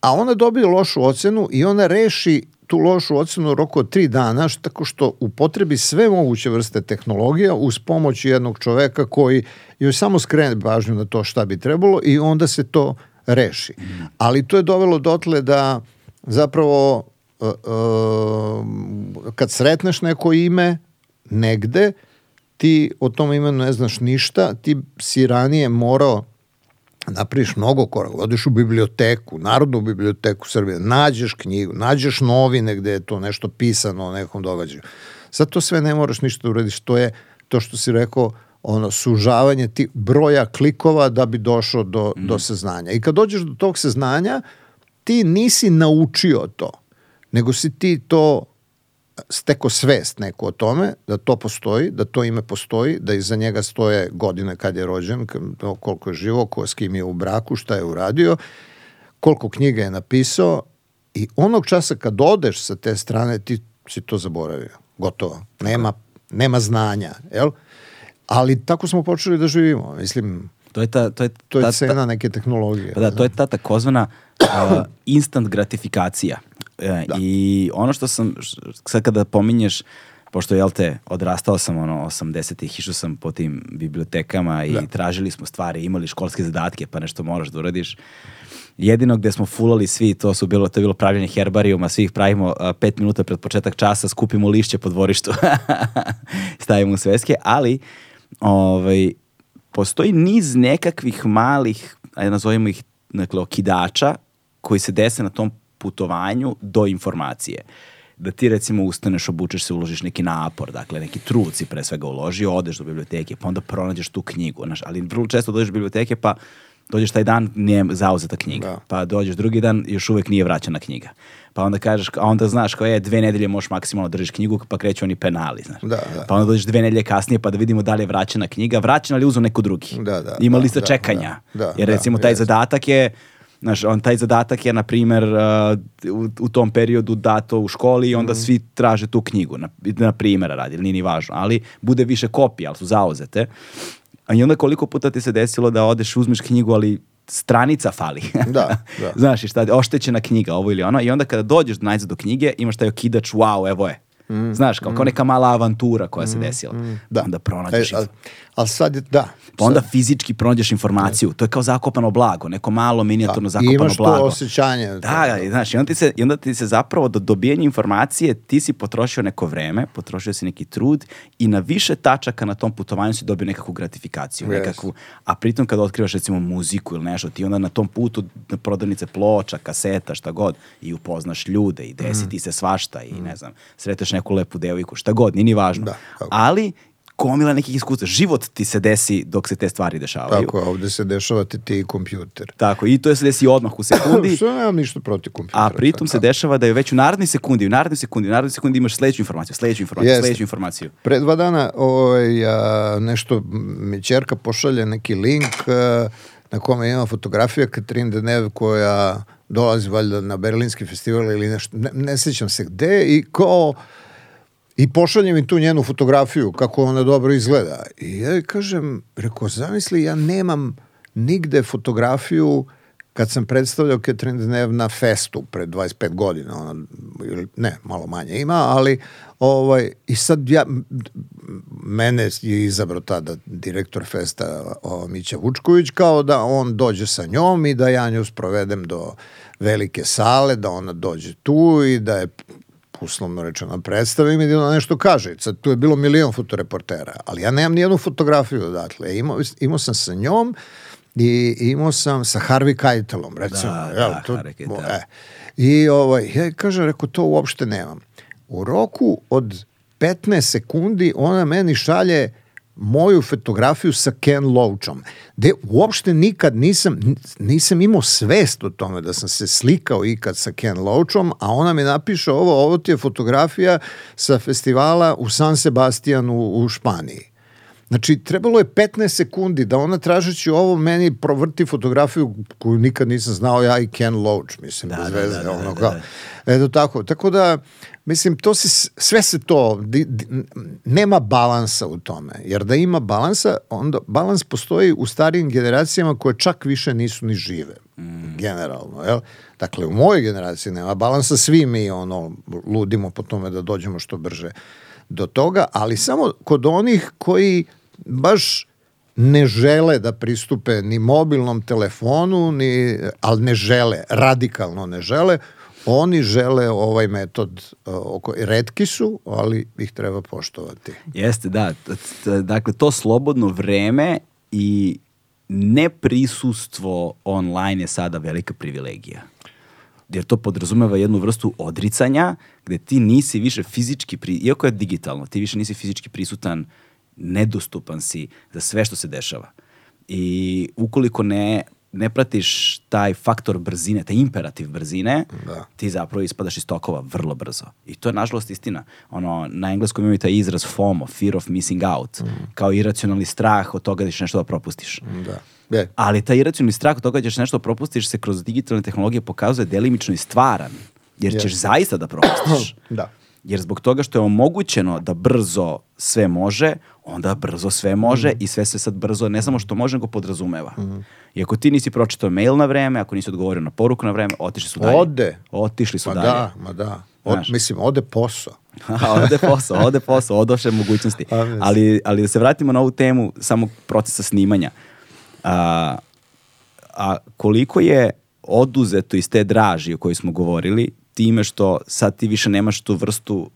a ona dobije lošu ocenu i ona reši tu lošu ocenu roku od tri dana što, tako što upotrebi sve moguće vrste tehnologija uz pomoć jednog čoveka koji joj samo skrene pažnju na to šta bi trebalo i onda se to reši. Ali to je dovelo dotle da zapravo e, e, kad sretneš neko ime negde, ti o tom imenu ne znaš ništa, ti si ranije morao napraviš mnogo koraka, odeš u biblioteku, Narodnu biblioteku Srbije, nađeš knjigu, nađeš novine gde je to nešto pisano o nekom događaju. Sad to sve ne moraš ništa da uradiš, to je to što si rekao, ono, sužavanje ti broja klikova da bi došao do, do saznanja. I kad dođeš do tog saznanja, ti nisi naučio to, nego si ti to steko svest neko o tome, da to postoji, da to ime postoji, da iza njega stoje godine kad je rođen, koliko je živo, ko s kim je u braku, šta je uradio, koliko knjiga je napisao i onog časa kad odeš sa te strane ti si to zaboravio. Gotovo. Nema, nema znanja. Jel? Ali tako smo počeli da živimo. Mislim, To je ta, to je to je ta- ta- cena neke tehnologije. Pa da, to je ta takozvana uh, instant gratifikacija. E, I ono što sam, sad kada pominješ, pošto, jel te, odrastao sam ono 80-ih, išao sam po tim bibliotekama i Da. tražili smo stvari, imali školske zadatke, pa nešto moraš da uradiš. Jedino gde smo fulali svi, to su bilo, to je bilo pravljenje herbarijuma, svi ih pravimo a, pet minuta pred početak časa, skupimo lišće po dvorištu, stavimo u sveske, ali ovaj, postoji niz nekakvih malih, ajde nazovimo ih, dakle, okidača koji se dese na tom putovanju do informacije. Da ti recimo ustaneš, obučeš se, uložiš neki napor, dakle neki trud si pre svega uložio, odeš do biblioteke, pa onda pronađeš tu knjigu, znaš, ali vrlo često dođeš do biblioteke pa dođeš taj dan, nije zauzeta knjiga. Da. Pa dođeš drugi dan, još uvek nije vraćena knjiga. Pa onda kažeš, a onda znaš kao je, dve nedelje možeš maksimalno da držiš knjigu, pa kreću oni penali, znaš. Da, da. Pa onda dođeš dve nedelje kasnije pa da vidimo da li je vraćena knjiga. Vraćena ali uzu neko drugi. Da, da, Ima da, lista da, čekanja. da, da, Jer da, recimo taj zadatak je Znaš, on, taj zadatak je, na primer, uh, u, u tom periodu dato u školi i onda Mhm. svi traže tu knjigu, na, na primjera radi, nije ni važno, ali bude više kopija, ali su zauzete. A i onda koliko puta ti se desilo da odeš, uzmeš knjigu, ali stranica fali. Da, da. Znaš, šta, oštećena knjiga, ovo ili ono, i onda kada dođeš najzad do knjige, imaš taj okidač, wow, evo je. Znaš, kao, kao neka mala avantura koja se desila. Da. Onda pronađeš E, ali, ali sad je, da. Pa onda fizički pronađeš informaciju. To je kao zakopano blago, neko malo minijaturno I zakopano imaš to blago. osjećanje. Da, da, i znaš, i onda ti se, i onda ti se zapravo do dobijanja informacije ti si potrošio neko vreme, potrošio si neki trud i na više tačaka na tom putovanju si dobio nekakvu gratifikaciju, Yes. nekakvu, a pritom kada otkrivaš recimo muziku ili nešto, ti onda na tom putu na prodavnice ploča, kaseta, šta god, i upoznaš ljude i Mm. desi ti se svašta i ne znam, sreteš neku lepu devojku, šta god, nije ni važno. Da, tako. Ali gomila nekih iskustva, život ti se desi dok se te stvari dešavaju. Tako, ovde se dešava ti ti kompjuter. Tako, i to se desi odmah u sekundi. Što nemam ništa protiv kompjutera. A pritom se sad. dešava da je već u narednoj sekundi, u narednoj sekundi, u narednoj sekundi imaš sledeću informaciju, sledeću informaciju, Jeste. sledeću informaciju. Pre dva dana ovaj, a, nešto mi čerka pošalje neki link a, na kome ima fotografija Katrin Deneuve koja dolazi valjda na Berlinski festival ili nešto, ne, ne sjećam se gde i kao i pošalje mi tu njenu fotografiju kako ona dobro izgleda. I ja kažem, rekao, zamisli, ja nemam nigde fotografiju kad sam predstavljao Catherine Deneuve na festu pred 25 godina, ona, ne, malo manje ima, ali ovaj, i sad ja, mene je izabrao tada direktor festa o, Mića Vučković kao da on dođe sa njom i da ja nju sprovedem do velike sale, da ona dođe tu i da je uslovno rečeno predstavim i da ona nešto kaže. Sad tu je bilo milion fotoreportera, ali ja nemam nijednu fotografiju odatle. Imao, imao sam sa njom i imao sam sa Harvey Keitelom, recimo. Da, jel, da, to- Harvey Keitel. e. I ovaj, ja kažem, rekao, to uopšte nemam. U roku od 15 sekundi ona meni šalje moju fotografiju sa Ken Loachom, gde uopšte nikad nisam, nisam imao svest o tome da sam se slikao ikad sa Ken Loachom, a ona mi napiše ovo, ovo ti je fotografija sa festivala u San Sebastianu u Španiji. Znači, trebalo je 15 sekundi da ona tražeći ovo meni provrti fotografiju koju nikad nisam znao ja i Ken Loach, mislim, Da, bez da, veze, da, da, ono da, da. Eto tako, tako da, mislim, to se, sve se to, di, di, nema balansa u tome, jer da ima balansa, onda balans postoji u starijim generacijama koje čak više nisu ni žive, generalno, jel? Dakle, u mojoj generaciji nema balansa, svi mi, ono, ludimo po tome da dođemo što brže do toga, ali samo kod onih koji baš ne žele da pristupe ni mobilnom telefonu, ni, ali ne žele, radikalno ne žele, oni žele ovaj metod, uh, oko, redki su, ali ih treba poštovati. Jeste, da. Dakle, to slobodno vreme i neprisustvo online je sada velika privilegija. Jer to podrazumeva jednu vrstu odricanja gde ti nisi više fizički, pri, iako je digitalno, ti više nisi fizički prisutan, nedostupan si za sve što se dešava. I ukoliko ne, ne pratiš taj faktor brzine, taj imperativ brzine, Da. ti zapravo ispadaš iz tokova vrlo brzo. I to je nažalost istina. Ono, na engleskom imaju taj izraz FOMO, fear of missing out, kao iracionalni strah od toga da ćeš nešto da propustiš. Da. Je. Ali taj iracionalni strah od toga da ćeš nešto da propustiš se kroz digitalne tehnologije pokazuje delimično i stvaran, jer ćeš Jeste. zaista da propustiš. Da. Jer zbog toga što je omogućeno da brzo sve može, onda brzo sve može Mhm. i sve se sad brzo ne samo što može, nego podrazumeva. I ako ti nisi pročitao mail na vreme, ako nisi odgovorio na poruku na vreme, otišli su dalje. Ode. Otišli su Ma dalje. da, ma da. Od, Znaš. mislim, ode posao. ode posao, ode posao, odoše mogućnosti. A, mislim. Ali, ali da se vratimo na ovu temu samog procesa snimanja. A, a koliko je oduzeto iz te draži o kojoj smo govorili, time što sad ti više nemaš tu vrstu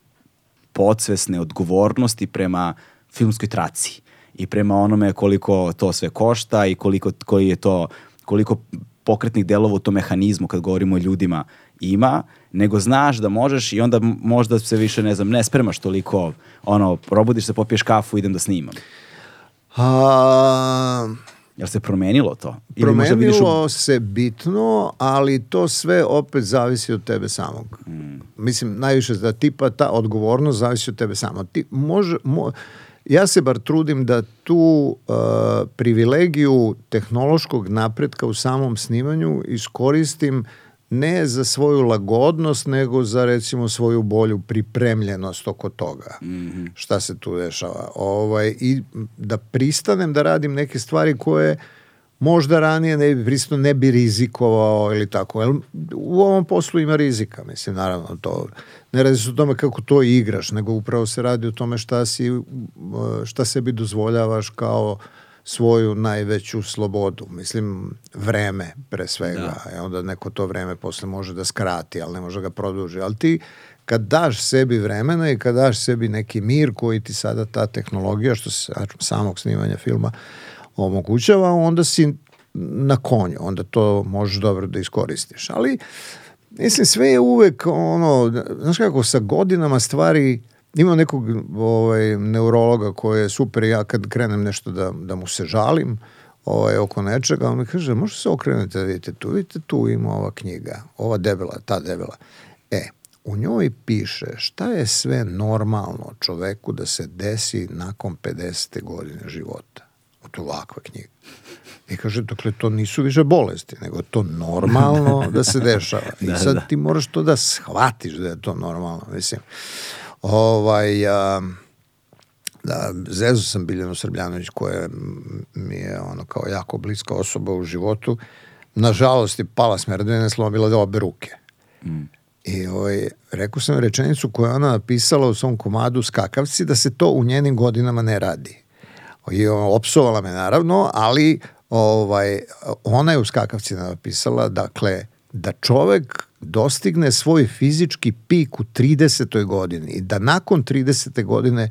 podsvesne odgovornosti prema filmskoj traci i prema onome koliko to sve košta i koliko, koji je to, koliko pokretnih delova u tom mehanizmu kad govorimo o ljudima ima, nego znaš da možeš i onda možda se više, ne znam, ne spremaš toliko, ono, probudiš se, popiješ kafu, idem da snimam. A, Jel se promenilo to? Ili vidiš u- Promenilo se bitno, ali to sve opet zavisi od tebe samog. Mislim, najviše da tipa ta odgovornost zavisi od tebe samog. Ti može, mo, ja se bar trudim da tu uh, privilegiju tehnološkog napretka u samom snimanju iskoristim ne za svoju lagodnost, nego za recimo svoju bolju pripremljenost oko toga. Šta se tu dešava. Ovaj, I da pristanem da radim neke stvari koje možda ranije ne bi pristano, ne bi rizikovao ili tako. Jel, u ovom poslu ima rizika, mislim, naravno to. Ne radi se o tome kako to igraš, nego upravo se radi o tome šta, si, šta sebi dozvoljavaš kao svoju najveću slobodu. Mislim, vreme pre svega. Da. I onda neko to vreme posle može da skrati, ali ne može ga produži. Ali ti kad daš sebi vremena i kad daš sebi neki mir koji ti sada ta tehnologija, što se samog snimanja filma omogućava, onda si na konju, onda to možeš dobro da iskoristiš. Ali, mislim, sve je uvek ono, znaš kako, sa godinama stvari ima nekog ovaj, neurologa koji je super, ja kad krenem nešto da, da mu se žalim, ovaj, oko nečega, on mi kaže, možete se okrenuti da vidite tu, vidite tu ima ova knjiga, ova debela, ta debela. E, u njoj piše šta je sve normalno čoveku da se desi nakon 50. godine života. Od ovakva knjiga. I kaže, dokle, to nisu više bolesti, nego to normalno da se dešava. I da, sad da. ti moraš to da shvatiš da je to normalno. Mislim, ovaj, a, da, zezu sam Biljanu Srbljanović koja mi je ono kao jako bliska osoba u životu. Nažalost je pala smerdovina, slomila da obe ruke. Mm. I ovaj, rekao sam rečenicu koju ona napisala u svom komadu Skakavci da se to u njenim godinama ne radi. I opsovala me naravno, ali ovaj, ona je u Skakavci napisala, dakle, da čovek dostigne svoj fizički pik u 30. godini i da nakon 30. godine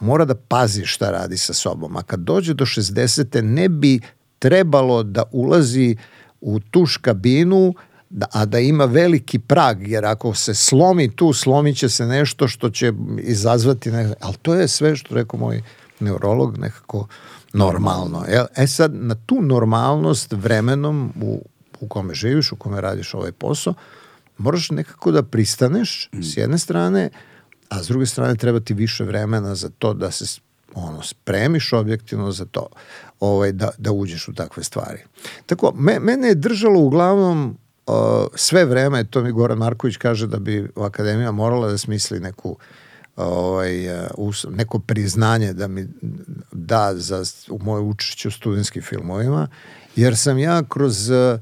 mora da pazi šta radi sa sobom. A kad dođe do 60. ne bi trebalo da ulazi u tuš kabinu da, a da ima veliki prag, jer ako se slomi tu, slomit će se nešto što će izazvati, ne, ali to je sve što rekao moj neurolog nekako normalno. E sad, na tu normalnost vremenom u, u kome živiš, u kome radiš ovaj posao, moraš nekako da pristaneš mm. s jedne strane, a s druge strane treba ti više vremena za to da se ono, spremiš objektivno za to, ovaj, da, da uđeš u takve stvari. Tako, me, mene je držalo uglavnom uh, sve vreme, to mi Goran Marković kaže da bi Akademija morala da smisli neku ovaj, uh, neko priznanje da mi da za u moje učešće u studentskim filmovima, jer sam ja kroz uh,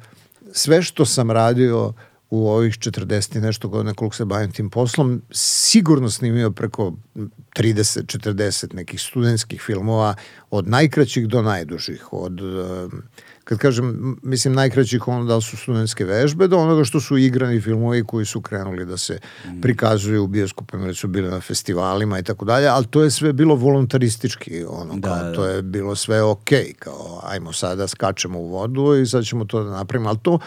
sve što sam radio u ovih 40 i nešto godina koliko se bavim tim poslom, sigurno snimio preko 30, 40 nekih studentskih filmova, od najkraćih do najdužih, od kad kažem, mislim najkraćih ono da su studentske vežbe, do onoga što su igrani filmovi koji su krenuli da se mm. prikazuju u bioskopima, da su bili na festivalima i tako dalje, ali to je sve bilo voluntaristički, ono, da, kao, da. to je bilo sve okej, okay, kao ajmo sada skačemo u vodu i sad ćemo to da napravimo, ali to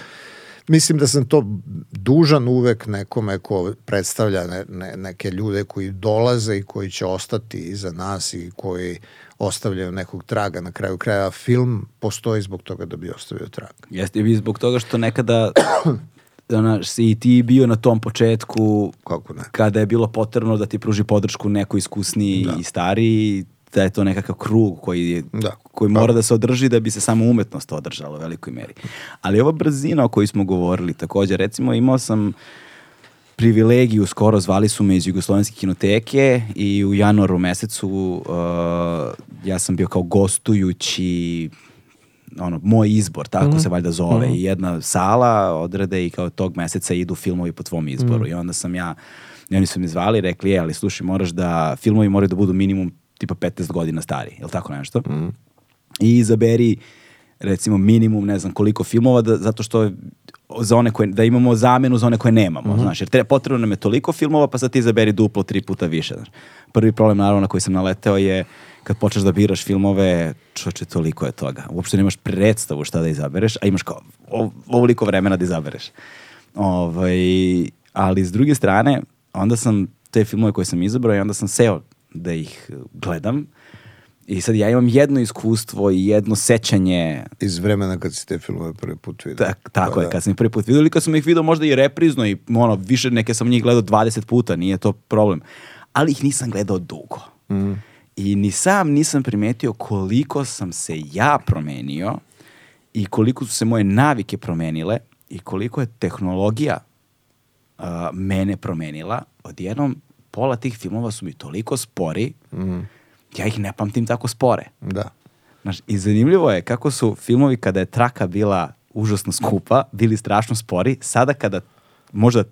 mislim da sam to dužan uvek nekome ko predstavlja ne, ne, neke ljude koji dolaze i koji će ostati iza nas i koji ostavljaju nekog traga na kraju kraja. Film postoji zbog toga da bi ostavio trag. Jeste i zbog toga što nekada ona, si i ti bio na tom početku Kako ne? kada je bilo potrebno da ti pruži podršku neko iskusniji da. i stariji da je to nekakav krug koji, je, da. koji mora da. da se održi da bi se samo umetnost održala u velikoj meri. Ali ova brzina o kojoj smo govorili takođe, recimo imao sam privilegiju, skoro zvali su me iz Jugoslovenske kinoteke i u januaru mesecu uh, ja sam bio kao gostujući ono, moj izbor, tako mm -hmm. se valjda zove. Mm -hmm. I jedna sala odrede i kao tog meseca idu filmovi po tvom izboru. Mm -hmm. I onda sam ja, i oni su mi zvali rekli, je, ali slušaj, moraš da, filmovi moraju da budu minimum tipa 15 godina stari, je li tako nešto? Mm. I izaberi recimo minimum ne znam koliko filmova da, zato što za one koje, da imamo zamenu za one koje nemamo, mm -hmm. znaš, jer treba, potrebno nam je toliko filmova, pa sad ti izaberi duplo, tri puta više, znaš. Prvi problem, naravno, na koji sam naleteo je kad počneš da biraš filmove, čoče, toliko je toga. Uopšte nemaš predstavu šta da izabereš, a imaš kao ovoliko vremena da izabereš. Ovaj, ali s druge strane, onda sam te filmove koje sam izabrao i onda sam seo da ih gledam I sad ja imam jedno iskustvo i jedno sećanje. Iz vremena kad si te filmove prvi put vidio. Tak, tako pa, je, da. kad sam ih prvi put vidio ili kad sam ih vidio možda i reprizno i ono, više neke sam njih gledao 20 puta, nije to problem. Ali ih nisam gledao dugo. Mm. I ni sam nisam primetio koliko sam se ja promenio i koliko su se moje navike promenile i koliko je tehnologija uh, mene promenila. Odjednom pola tih filmova su mi toliko spori mm ja ih ne pamtim tako spore. Da. Znaš, I zanimljivo je kako su filmovi kada je traka bila užasno skupa, bili strašno spori, sada kada možda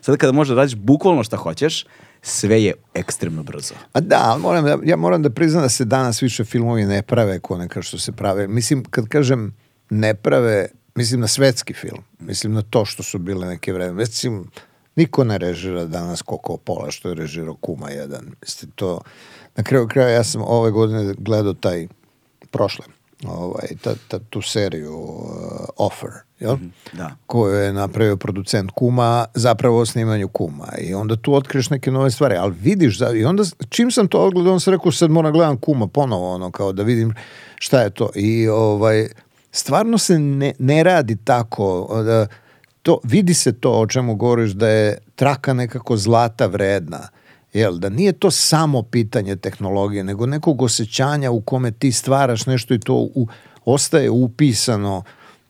sada kada možda radiš bukvalno šta hoćeš, sve je ekstremno brzo. A da, moram da, ja moram da priznam da se danas više filmovi ne prave ko neka što se prave. Mislim, kad kažem ne prave, mislim na svetski film. Mislim na to što su bile neke vreme. Mislim, niko ne režira danas koliko pola što je režirao Kuma jedan. Mislim, to, na kraju kraja ja sam ove godine gledao taj prošle ovaj, ta, ta, tu seriju uh, Offer, jel? Mm, da. koju je napravio producent Kuma zapravo o snimanju Kuma i onda tu otkriješ neke nove stvari, ali vidiš da, i onda čim sam to odgledao, on se rekao sad moram gledam Kuma ponovo, ono, kao da vidim šta je to i ovaj, stvarno se ne, ne radi tako da, to, vidi se to o čemu govoriš da je traka nekako zlata vredna Jel, da nije to samo pitanje tehnologije, nego nekog osjećanja u kome ti stvaraš nešto i to u, ostaje upisano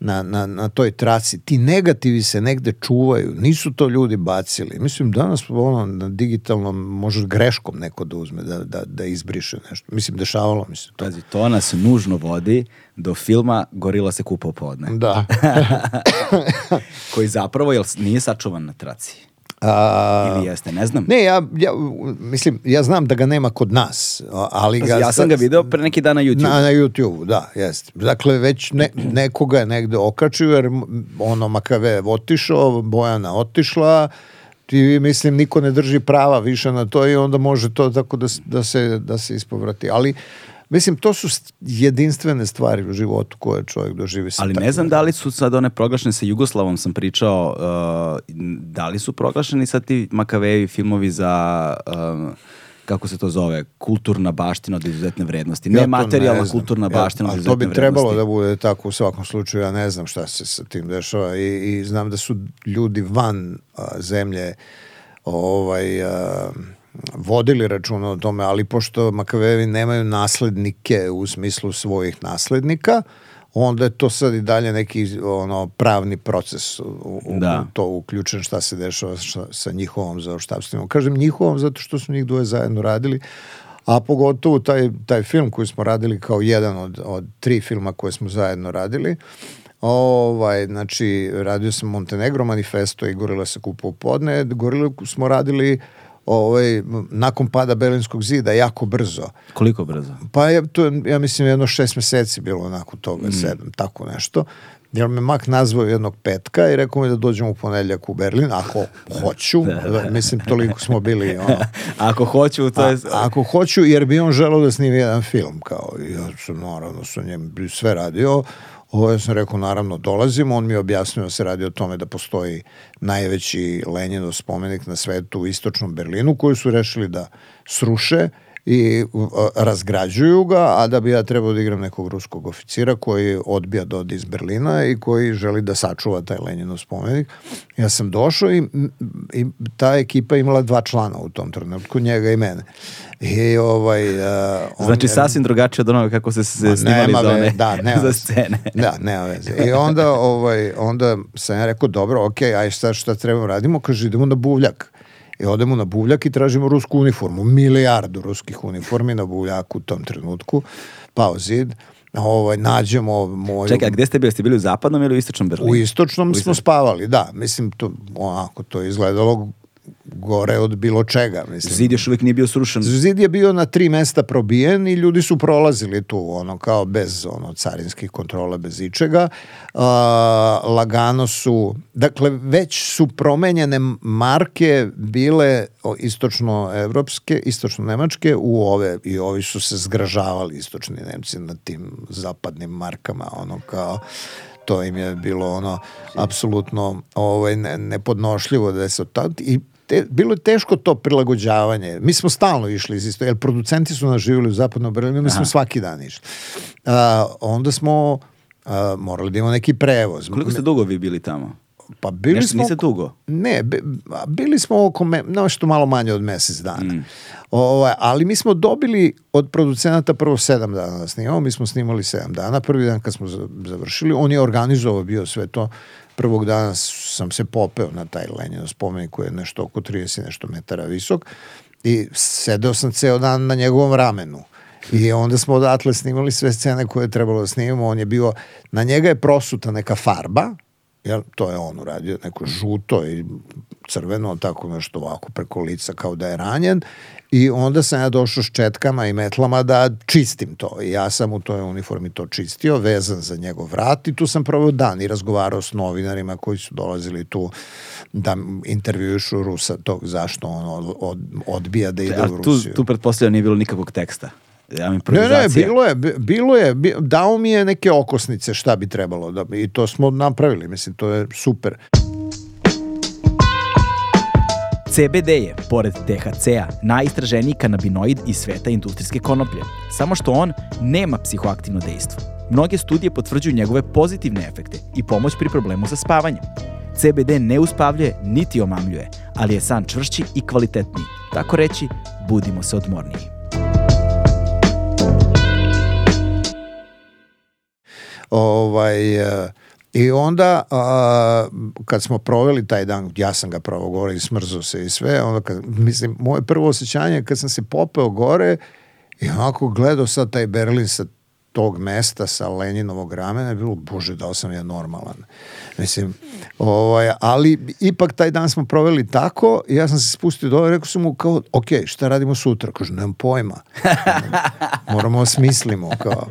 na, na, na toj traci. Ti negativi se negde čuvaju, nisu to ljudi bacili. Mislim, danas ono, na digitalnom može greškom neko da uzme, da, da, da izbriše nešto. Mislim, dešavalo mi se to. Pazi, to nas nužno vodi do filma Gorila se kupa podne. Da. Koji zapravo jel, nije sačuvan na traci. A, Ili jeste, ne znam. Ne, ja, ja, mislim, ja znam da ga nema kod nas, ali ga... Ja sam ga video pre neki dan na YouTube. Na, na YouTube, da, jeste. Dakle, već ne, nekoga je negde okačio, jer ono Makave otišao, Bojana otišla, ti mislim niko ne drži prava više na to i onda može to tako da, da, se, da se ispovrati. Ali Mislim, to su jedinstvene stvari u životu koje čovjek doživi. Ali ne znam da li su sad one proglašene sa Jugoslavom, sam pričao, uh, da li su proglašeni sad ti Makavejevi filmovi za... Uh, kako se to zove, kulturna baština od izuzetne vrednosti. Ne ja materijalna ne kulturna baština od izuzetne vrednosti. To bi trebalo da bude tako u svakom slučaju. Ja ne znam šta se sa tim dešava i, i znam da su ljudi van a, zemlje ovaj... A, vodili računa o tome, ali pošto Makavevi nemaju naslednike u smislu svojih naslednika, onda je to sad i dalje neki ono pravni proces u, da. u to uključen šta se dešava sa, sa njihovom zaoštavstvenom. Kažem njihovom zato što su njih dvoje zajedno radili, a pogotovo taj, taj film koji smo radili kao jedan od, od tri filma koje smo zajedno radili, Ovaj, znači, radio sam Montenegro manifesto i Gorila se kupa u podne. Gorilu smo radili uh, ovaj, nakon pada Berlinskog zida jako brzo. Koliko brzo? Pa je, to, ja mislim jedno šest meseci bilo nakon toga, mm. sedam, tako nešto. Jer me Mak nazvao jednog petka i rekao mi da dođem u ponedljak u Berlin, ako hoću, da, da, mislim toliko smo bili. Ono. ako hoću, to je... A, ako hoću, jer bi on želao da snimi jedan film, kao, ja sam naravno sa njim sve radio, Ovo ja sam rekao, naravno, dolazimo, on mi je objasnio da se radi o tome da postoji najveći Leninov spomenik na svetu u istočnom Berlinu, koji su rešili da sruše i uh, razgrađuju ga, a da bi ja trebao da igram nekog ruskog oficira koji odbija da ode iz Berlina i koji želi da sačuva taj Leninov spomenik. Ja sam došao i, i ta ekipa imala dva člana u tom trenutku, njega i mene. I ovaj, uh, on, znači sasvim drugačije od onoga kako se, se snimali za one da, nema za scene. Da, nema veze. I onda, ovaj, onda sam ja rekao, dobro, ok, aj sad šta trebamo radimo? Kaže, idemo na buvljak. I odemo na buvljak i tražimo rusku uniformu. Milijardu ruskih uniformi na buvljaku u tom trenutku. Pao zid ovaj, nađemo moju... Čekaj, a gde ste bili? Ste bili u zapadnom ili u istočnom Berlinu? U istočnom, u istočnom smo spavali, da. Mislim, to, onako, to je izgledalo gore od bilo čega. Mislim. Zid još uvijek nije bio srušen. Zid je bio na tri mesta probijen i ljudi su prolazili tu, ono, kao bez ono, carinskih kontrola, bez ičega. Uh, lagano su, dakle, već su promenjene marke bile istočno-evropske, istočno-nemačke u ove, i ovi su se zgražavali istočni Nemci na tim zapadnim markama, ono, kao to im je bilo ono apsolutno ovaj ne, nepodnošljivo da se tad i te, bilo je teško to prilagođavanje. Mi smo stalno išli iz isto, jer producenti su nas živjeli u zapadnom Berlinu, mi smo svaki dan išli. Uh, onda smo uh, morali da imamo neki prevoz. Koliko ste dugo vi bili tamo? Pa bili Nešto smo... niste dugo? Ne, bili smo oko, me, nešto malo manje od mesec dana. Mm. O, ovaj, ali mi smo dobili od producenata prvo sedam dana da snimamo, mi smo snimali sedam dana, prvi dan kad smo završili, on je organizovao bio sve to, prvog dana sam se popeo na taj Lenjino spomenik koji je nešto oko 30 nešto metara visok i sedeo sam ceo dan na njegovom ramenu I onda smo odatle snimali sve scene koje je trebalo da snimamo. On je bio, na njega je prosuta neka farba, jel, to je on uradio, neko žuto i crveno, tako nešto ovako preko lica kao da je ranjen i onda sam ja došao s četkama i metlama da čistim to i ja sam u toj uniformi to čistio, vezan za njegov vrat i tu sam proveo dan i razgovarao s novinarima koji su dolazili tu da intervjušu Rusa tog zašto on od, od, odbija da ide A u tu, Rusiju. tu pretpostavljam nije bilo nikakvog teksta. Ja, Ne, ne, bilo je, bi- bilo je, dao mi je neke okosnice šta bi trebalo da, i to smo napravili, mislim, to je super. CBD je, pored THC-a, najistraženiji kanabinoid iz sveta industrijske konoplje. Samo što on nema psihoaktivno dejstvo. Mnoge studije potvrđuju njegove pozitivne efekte i pomoć pri problemu sa spavanjem. CBD ne uspavljuje niti omamljuje, ali je san čvršći i kvalitetniji. Tako reći, budimo se odmorniji. Ovaj, e, I onda, a, kad smo proveli taj dan, ja sam ga pravo gore i smrzao se i sve, onda kad, mislim, moje prvo osjećanje je kad sam se popeo gore i onako gledao sad taj Berlin sa tog mesta sa Leninovog ramena je bilo, bože, da li sam ja normalan. Mislim, ovaj, ali ipak taj dan smo proveli tako i ja sam se spustio dole i rekao sam mu kao, ok, šta radimo sutra? Kaže, nemam pojma. Moramo osmislimo. Kao.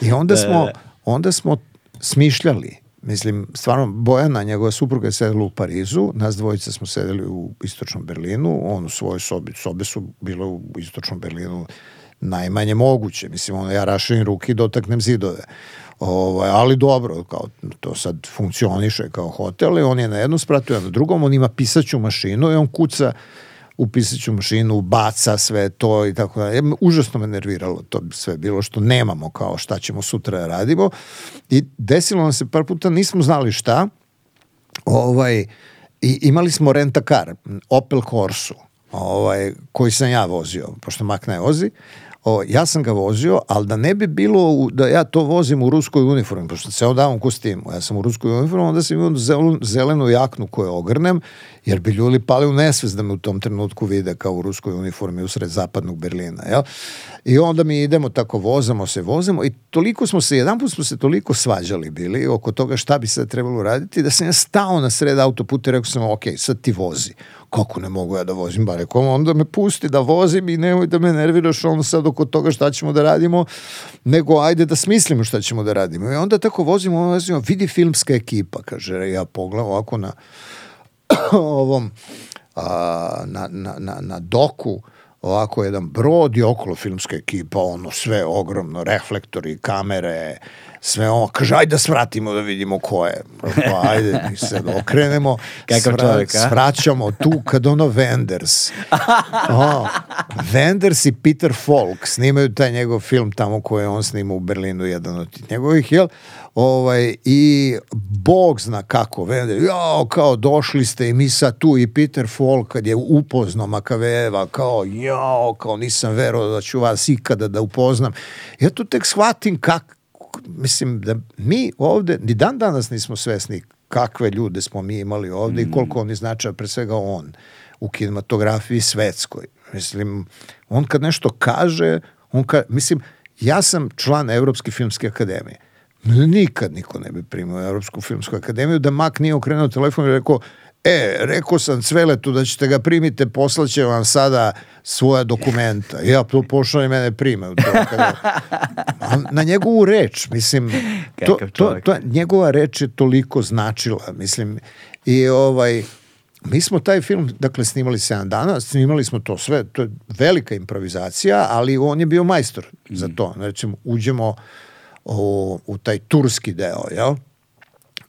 I onda smo, onda smo smišljali. Mislim, stvarno, Bojana, njegova supruga je sedela u Parizu, nas dvojica smo sedeli u istočnom Berlinu, on u svojoj sobi, sobe su bile u istočnom Berlinu najmanje moguće. Mislim, ono, ja raširim ruke i dotaknem zidove. Ovaj, ali dobro, kao, to sad funkcioniše kao hotel i on je na jednom spratu, ja na drugom, on ima pisaću mašinu i on kuca u pisaću mašinu, baca sve to i tako da. Užasno me nerviralo to sve bilo što nemamo kao šta ćemo sutra da radimo. I desilo nam se par puta, nismo znali šta, ovaj, i imali smo rentakar, Opel Corsu, ovaj, koji sam ja vozio, pošto Mak ne vozi, o, ja sam ga vozio, ali da ne bi bilo u, da ja to vozim u ruskoj uniformi, pošto ceo dan kostimu, ja sam u ruskoj uniformi, onda sam imao zelenu, zelenu jaknu koju ogrnem, jer bi ljudi pali u nesvest da me u tom trenutku vide kao u ruskoj uniformi usred zapadnog Berlina, jel? I onda mi idemo tako, vozamo se, vozamo i toliko smo se, jedan put smo se toliko svađali bili oko toga šta bi sad trebalo raditi, da sam ja stao na sred autoputa i rekao sam, ok, sad ti vozi. Kako ne mogu ja da vozim? Ba rekao, onda me pusti da vozim i nemoj da me nerviraš ono sad oko toga šta ćemo da radimo, nego ajde da smislimo šta ćemo da radimo. I onda tako vozimo, vozimo vidi filmska ekipa, kaže, ja pogledam ovako na ovom a, na, na, na, na doku ovako jedan brod i okolo filmska ekipa, ono sve ogromno, reflektori, kamere, sve ono, kaže, ajde da svratimo da vidimo ko je. Pa, ajde, mi se okrenemo, Kakav čovjek, a? svraćamo tu kad ono Wenders. O, Wenders i Peter Falk snimaju taj njegov film tamo koji on snimao u Berlinu, jedan od tih njegovih, jel? Ovaj, I Bog zna kako, Wenders, jao, kao došli ste i mi sad tu i Peter Falk kad je upoznao Makaveva, kao, jao, kao nisam verovao da ću vas ikada da upoznam. Ja tu tek shvatim kak, mislim da mi ovde, ni dan danas nismo svesni kakve ljude smo mi imali ovde i koliko oni značaja, pre svega on, u kinematografiji svetskoj. Mislim, on kad nešto kaže, on ka, mislim, ja sam član Evropske filmske akademije. Nikad niko ne bi primao u Evropsku filmsku akademiju da Mak nije okrenuo telefon i rekao E, rekao sam Cveletu da ćete ga primite, poslaće vam sada svoja dokumenta. Ja to pošao i mene prime. u To, kada, na njegovu reč, mislim, to, to, to, njegova reč je toliko značila, mislim, i ovaj, mi smo taj film, dakle, snimali 7 dana, snimali smo to sve, to je velika improvizacija, ali on je bio majstor za to. Recimo, uđemo u, u taj turski deo, jel?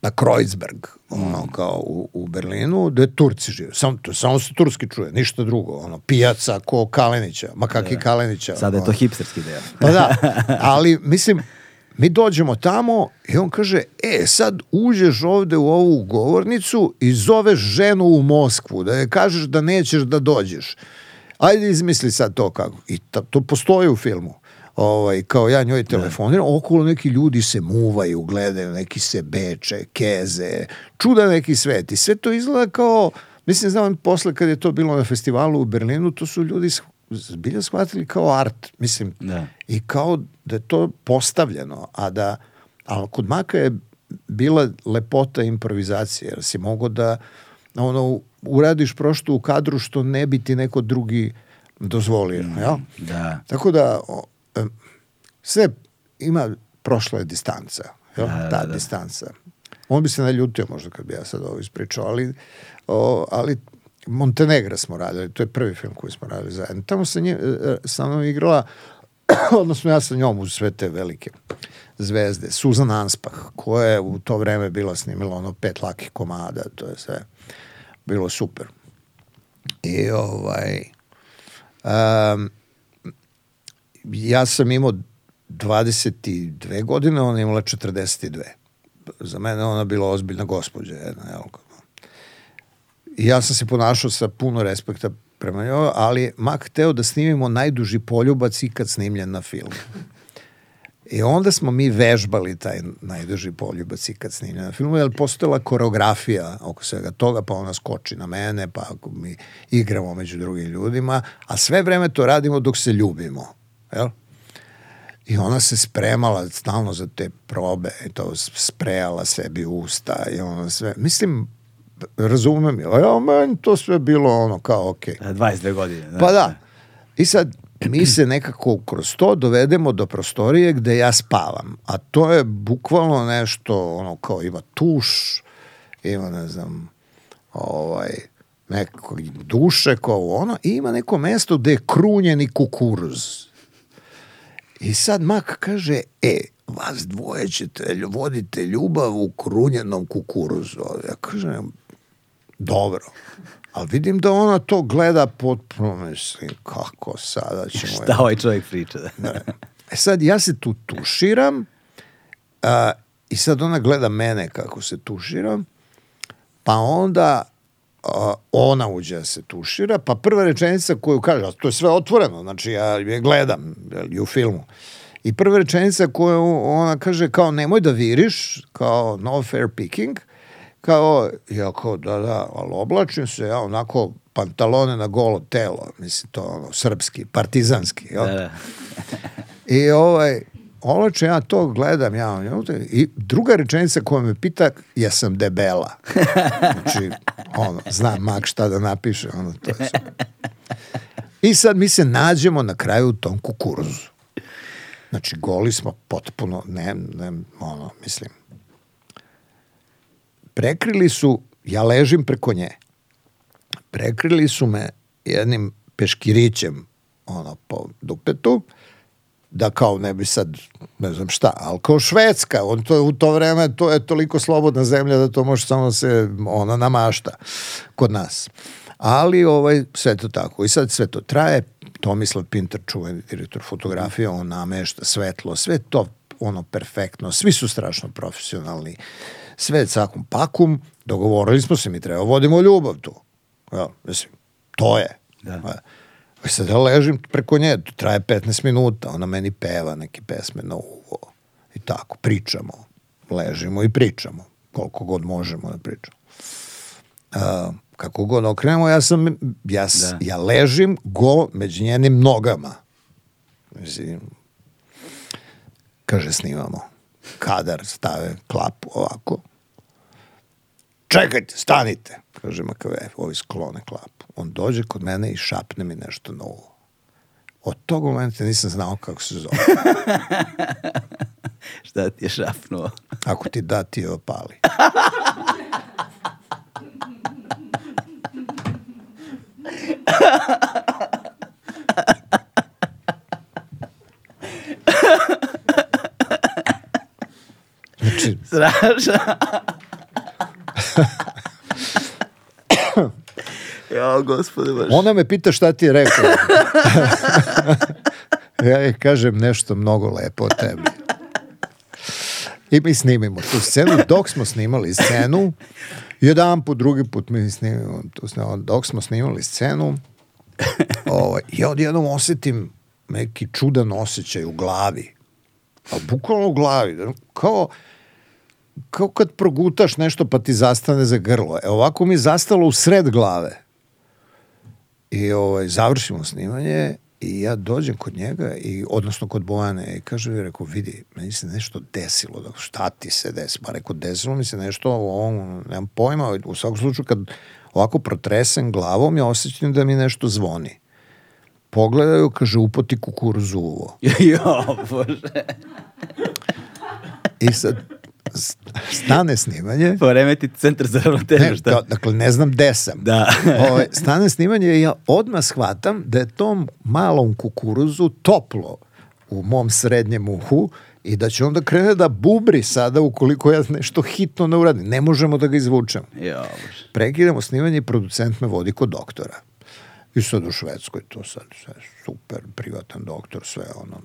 Na Kreuzberg, ono, kao u, u Berlinu, gde Turci žive. Samo, to, samo se turski čuje, ništa drugo. Ono, pijaca ko Kalenića, ma kakvi Kalenića. Sada je to hipsterski deo. Pa da, ali mislim, mi dođemo tamo i on kaže, e, sad uđeš ovde u ovu govornicu i zoveš ženu u Moskvu, da je kažeš da nećeš da dođeš. Ajde izmisli sad to kako. I ta, to postoji u filmu. Ovaj, kao ja njoj telefoniram, okolo neki ljudi se muvaju, gledaju, neki se beče, keze, čuda neki svet. I sve to izgleda kao, mislim, znam, posle kad je to bilo na festivalu u Berlinu, to su ljudi zbilja shvatili kao art, mislim, Da. i kao da je to postavljeno, a da, ali kod Maka je bila lepota improvizacije, jer si mogao da ono, uradiš prošto u kadru što ne bi ti neko drugi dozvolio, jel? Da. Tako da sve ima prošla je distanca, jel? Da, da, ta da. distanca. On bi se naljutio možda kad bi ja sad ovo ispričao, ali, o, ali Montenegra smo radili, to je prvi film koji smo radili zajedno. Tamo sa, nje, e, e, sa mnom igrala, odnosno ja sa njom uz sve te velike zvezde, Susan Anspach, koja je u to vreme bila snimila ono pet lakih komada, to je sve bilo super. I ovaj, um, ja sam imao 22 godine, ona imala 42. Za mene ona bila ozbiljna gospođa jedna, jel? Ja sam se ponašao sa puno respekta prema njoj, ali Mak hteo da snimimo najduži poljubac ikad snimljen na filmu. I onda smo mi vežbali taj najduži poljubac ikad snimljen na filmu, jer postojala koreografija oko svega toga, pa ona skoči na mene, pa mi igramo među drugim ljudima, a sve vreme to radimo dok se ljubimo. Jel? I ona se spremala stalno za te probe, i to sprejala sebi usta i ono sve. Mislim, razumem je, a ja, meni to sve bilo ono kao okej. 22 godine. Da. Pa da. I sad mi se nekako kroz to dovedemo do prostorije gde ja spavam. A to je bukvalno nešto, ono, kao ima tuš, ima, ne znam, ovaj, neko duše, kao ono, i ima neko mesto gde je krunjeni kukuruz. I sad Mak kaže, e, vas dvoje ćete, vodite ljubav u krunjenom kukuruzu. Ja kažem, dobro. Ali vidim da ona to gleda potpuno, mislim, kako sada ćemo... Šta ovaj čovjek priča? Da. E sad, ja se tu tuširam a, i sad ona gleda mene kako se tuširam, pa onda a, ona uđe da se tušira, pa prva rečenica koju kaže, a to je sve otvoreno, znači ja je gledam jel, i u filmu, i prva rečenica koju ona kaže kao nemoj da viriš, kao no fair picking, kao, ja kao da, da, ali oblačim se, ja onako pantalone na golo telo, mislim to ono, srpski, partizanski, jel? Da, da. I ovaj, olače ja to gledam, ja, ja, i druga rečenica koja me pita, jesam debela. Znači, ono, znam mak šta da napiše, ono, to je. I sad mi se nađemo na kraju u tom kukuruzu. Znači, goli smo potpuno, ne, ne, ono, mislim, prekrili su, ja ležim preko nje, prekrili su me jednim peškirićem ono, po dupetu, da kao ne bi sad, ne znam šta, ali kao Švedska, on to u to vreme, to je toliko slobodna zemlja da to može samo se ona namašta kod nas. Ali ovaj, sve to tako. I sad sve to traje, Tomislav Pinter, čuveni direktor fotografije, on namešta svetlo, sve to ono perfektno, svi su strašno profesionalni, sve je cakum pakum, dogovorili smo se, mi treba vodimo ljubav tu. Ja, mislim, to je. Da. I sad ja ležim preko nje, to traje 15 minuta, ona meni peva neke pesme na uvo. I tako, pričamo. Ležimo i pričamo. Koliko god možemo da pričamo. Uh, kako god okrenemo, ja sam, ja, Da. ja ležim go među njenim nogama. Mislim, kaže snimamo. Kadar stave klapu ovako. Čekajte, stanite, kaže Makave, ovi sklone klapu. On dođe kod mene i šapne mi nešto na uvo. Od tog momenta nisam znao kako se zove. Šta ti je šapnuo? Ako ti da, ti je opali. Znači, Strašno. Ja, gospode, baš. ona me pita šta ti je rekao. ja je kažem nešto mnogo lepo o tebi. I mi snimimo tu scenu. Dok smo snimali scenu, jedan put, drugi put mi snimimo tu scenu. Dok smo snimali scenu, ovaj, ja odjednom osetim neki čudan osjećaj u glavi. A bukvalno u glavi. Kao, kao kad progutaš nešto pa ti zastane za grlo. E ovako mi je zastalo u sred glave. I ovaj, završimo snimanje i ja dođem kod njega, i, odnosno kod Bojane i kaže, rekao, vidi, meni se nešto desilo. Dakle, šta ti se desi? Pa rekao, desilo mi se nešto, on, nemam pojma, u svakom slučaju kad ovako protresem glavom, ja osjećam da mi nešto zvoni. Pogledaju, kaže, upoti kukuruzu u uvo. jo, bože. I sad, stane snimanje. Poremeti centar za ravnotežu, Ne, šta? da, dakle, ne znam gde sam. Da. Ove, stane snimanje i ja odmah shvatam da je tom malom kukuruzu toplo u mom srednjem uhu i da će onda krene da bubri sada ukoliko ja nešto hitno ne uradim. Ne možemo da ga izvučemo. Prekidamo snimanje i producent me vodi kod doktora. I sad u Švedskoj to sad sve super, privatan doktor, sve ono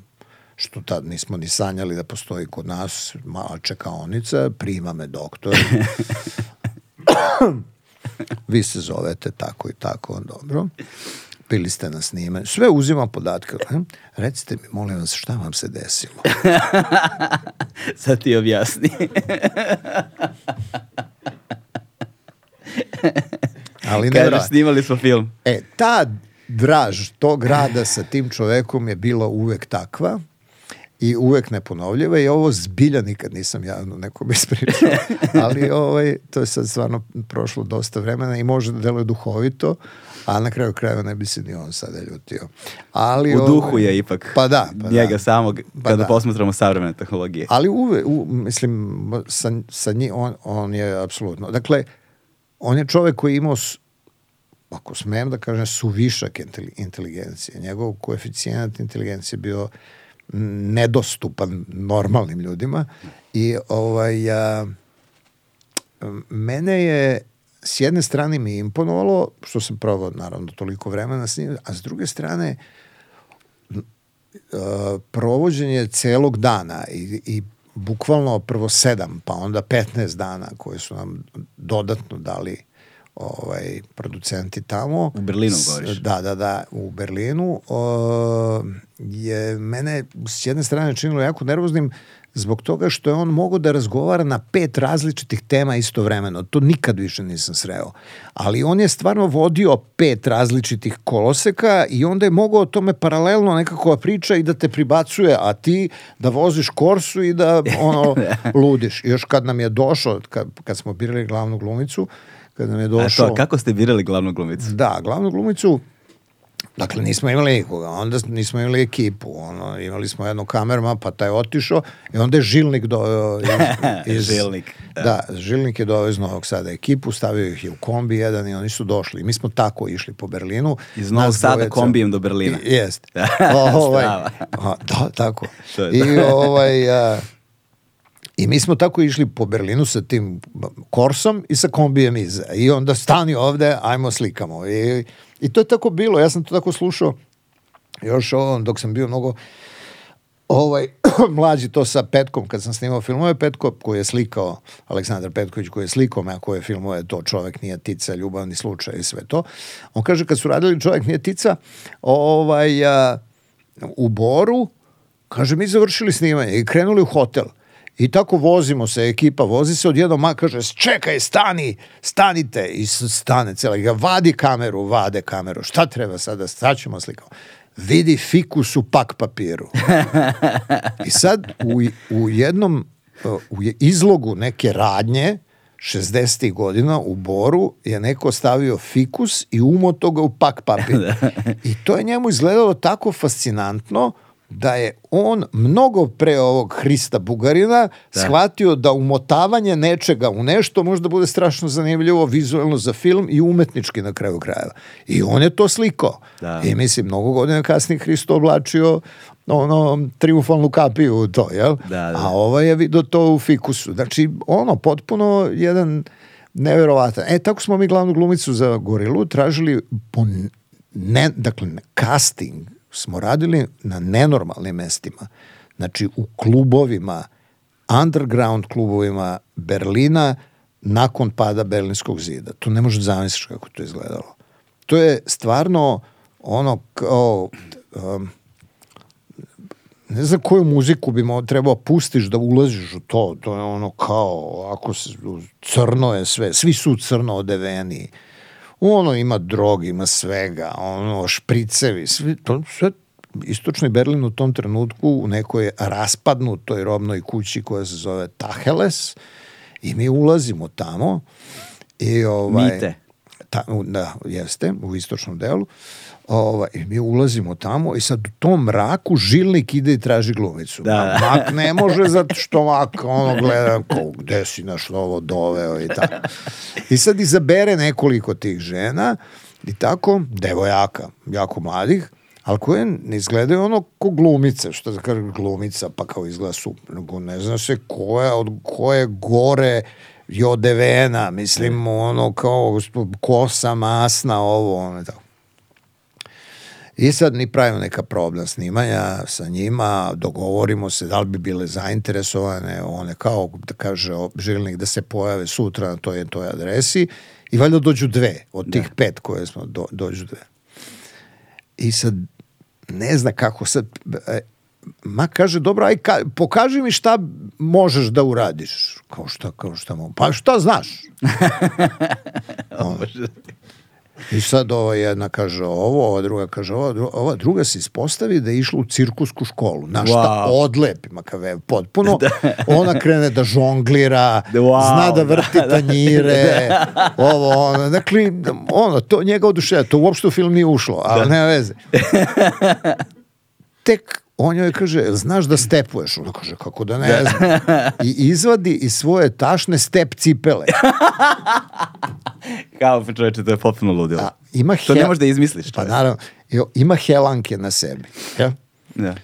što tad nismo ni sanjali da postoji kod nas, mala čekaonica, prima me doktor. Vi se zovete tako i tako, dobro. Bili ste na snimanju. Sve uzima podatke. Hm? Recite mi, molim vas, šta vam se desilo? Sad ti objasni. Ali ne Kažeš, snimali smo film. E, ta draž tog rada sa tim čovekom je bila uvek takva i uvek neponovljiva i ovo zbilja nikad nisam javno nekom ispričao, ali ovaj, to je sad stvarno prošlo dosta vremena i može da deluje duhovito, a na kraju krajeva ne bi se ni on sada ljutio. Ali, U ovaj, duhu je ipak Pa da, pa njega da. samog, Pa kada da. posmatramo savremene tehnologije. Ali uve, u, mislim, sa, sa njim, on, on je apsolutno, dakle, on je čovek koji je imao, ako smem da kažem, suvišak inteli- inteligencije. Njegov koeficijent inteligencije je bio nedostupan normalnim ljudima. I ovaj, a, mene je s jedne strane mi imponovalo, što sam probao naravno toliko vremena s njim, a s druge strane uh, provođenje celog dana i, i bukvalno prvo sedam, pa onda 15 dana koje su nam dodatno dali ovaj producenti tamo. U Berlinu govoriš? Da, da, da, u Berlinu o, je mene s jedne strane činilo jako nervoznim zbog toga što je on mogao da razgovara na pet različitih tema istovremeno. To nikad više nisam sreo. Ali on je stvarno vodio pet različitih koloseka i onda je mogao o tome paralelno nekako da priča i da te pribacuje, a ti da voziš korsu i da ono ludiš. Još kad nam je došao, kad, kad smo birali glavnu glumicu, kad nam je A došao... to, kako ste birali glavnu glumicu? Da, glavnu glumicu, dakle nismo imali nikoga, onda nismo imali ekipu, ono, imali smo jednog kamerma, pa taj je otišao i onda je Žilnik doveo iz, iz, Žilnik, da. Da. Žilnik je doveo iz Novog Sada ekipu, stavio ih je u kombi jedan i oni su došli. Mi smo tako išli po Berlinu. Iz Novog Sada dvojica- kombijem do Berlina. Jest. Strava. ovaj, a, da, tako. Je I ovaj... A, I mi smo tako išli po Berlinu sa tim korsom i sa kombijem iza. I onda stani ovde, ajmo slikamo. I, I to je tako bilo. Ja sam to tako slušao još ovo, dok sam bio mnogo ovaj, mlađi to sa Petkom, kad sam snimao filmove, Petko koji je slikao, Aleksandar Petković koji je slikao me, koje filmove to čovek nije tica, ljubavni slučaj i sve to. On kaže kad su radili čovek nije tica, ovaj, a, u Boru, kaže mi završili snimanje i krenuli u hotel. I tako vozimo se, ekipa vozi se, odjednom ma kaže, čekaj, stani, stanite. I stane cijela, ga vadi kameru, vade kameru. Šta treba sada, sad ćemo slikamo. Vidi fikus u pak papiru. I sad u, u jednom u izlogu neke radnje 60. godina u Boru je neko stavio fikus i umoto ga u pak papir. I to je njemu izgledalo tako fascinantno da je on mnogo pre ovog Hrista Bugarina shvatio da umotavanje nečega u nešto možda bude strašno zanimljivo vizualno za film i umetnički na kraju krajeva. I on je to slikao. Da. I mislim, mnogo godina kasnije Hristo oblačio ono, triumfalnu kapiju u to, jel? Da, da. A ovaj je vidio to u fikusu. Znači, ono, potpuno jedan neverovatan. E, tako smo mi glavnu glumicu za Gorilu tražili po ne, dakle, casting smo radili na nenormalnim mestima. Znači, u klubovima, underground klubovima Berlina nakon pada Berlinskog zida. To ne možeš zamisliš kako to izgledalo. To je stvarno ono kao um, ne znam koju muziku bi trebao pustiš da ulaziš u to. To je ono kao, ako se, crno je sve, svi su crno odeveni. Ono ima drog, ima svega, ono špricevi, sve, to sve istočni Berlin u tom trenutku u nekoj raspadnutoj robnoj kući koja se zove Tacheles i mi ulazimo tamo i ovaj Mite. ta, da, jeste, u istočnom delu. Ovaj, mi ulazimo tamo i sad u tom mraku žilnik ide i traži glumicu. Da, da. Mak ne može zato što mak ono gleda ko, gde si naš ovo doveo i tako. I sad izabere nekoliko tih žena i tako, devojaka, jako mladih, ali koje ne izgledaju ono ko glumice, što da kaže glumica, pa kao izgleda super, nego ne zna se ko je, od koje gore i odevena, mislim, ono kao kosa masna, ovo, ono tako. I sad mi pravimo neka probna snimanja sa njima, dogovorimo se da li bi bile zainteresovane, one kao da kaže željnik da se pojave sutra na toj, toj adresi i valjda dođu dve od tih pet koje smo, do, dođu dve. I sad ne zna kako sad, e, ma kaže, dobro, aj ka, pokaži mi šta možeš da uradiš. Kao šta, kao šta mogu? Pa šta znaš? Ono. I sad ova jedna kaže ovo, ova druga kaže ovo, dru- ova druga se ispostavi da je išla u cirkusku školu. Na šta Wow. odlepi makave potpuno. Ona krene da žonglira, Wow, zna da da, vrti tanjire, ovo, ono. Dakle, ono, to njega oduševa. To uopšte u film nije ušlo, ali nema veze. Tek on joj kaže, "Jel znaš da stepuješ? Ona kaže, kako da ne znam. I izvadi iz svoje tašne step cipele. Kao čoveče, to je potpuno ludilo. A, ima to ne hel- možeš da izmisliš. Pa naravno, jo, ima helanke na sebi. Ja? Da.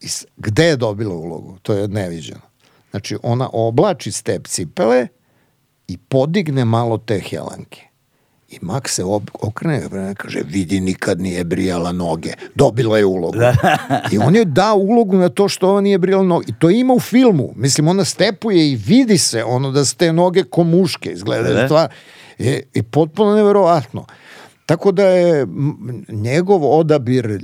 I gde je dobila ulogu? To je neviđeno. Znači, ona oblači step cipele i podigne malo te helanke. I Mak se ob- okrene i kaže, vidi, nikad nije brijala noge. Dobila je ulogu. I on je dao ulogu na to što ona nije brijala noge. I to ima u filmu. Mislim, ona stepuje i vidi se ono da su te noge ko muške. Izgleda Da. stvar. I, I potpuno neverovatno. Tako da je njegov odabir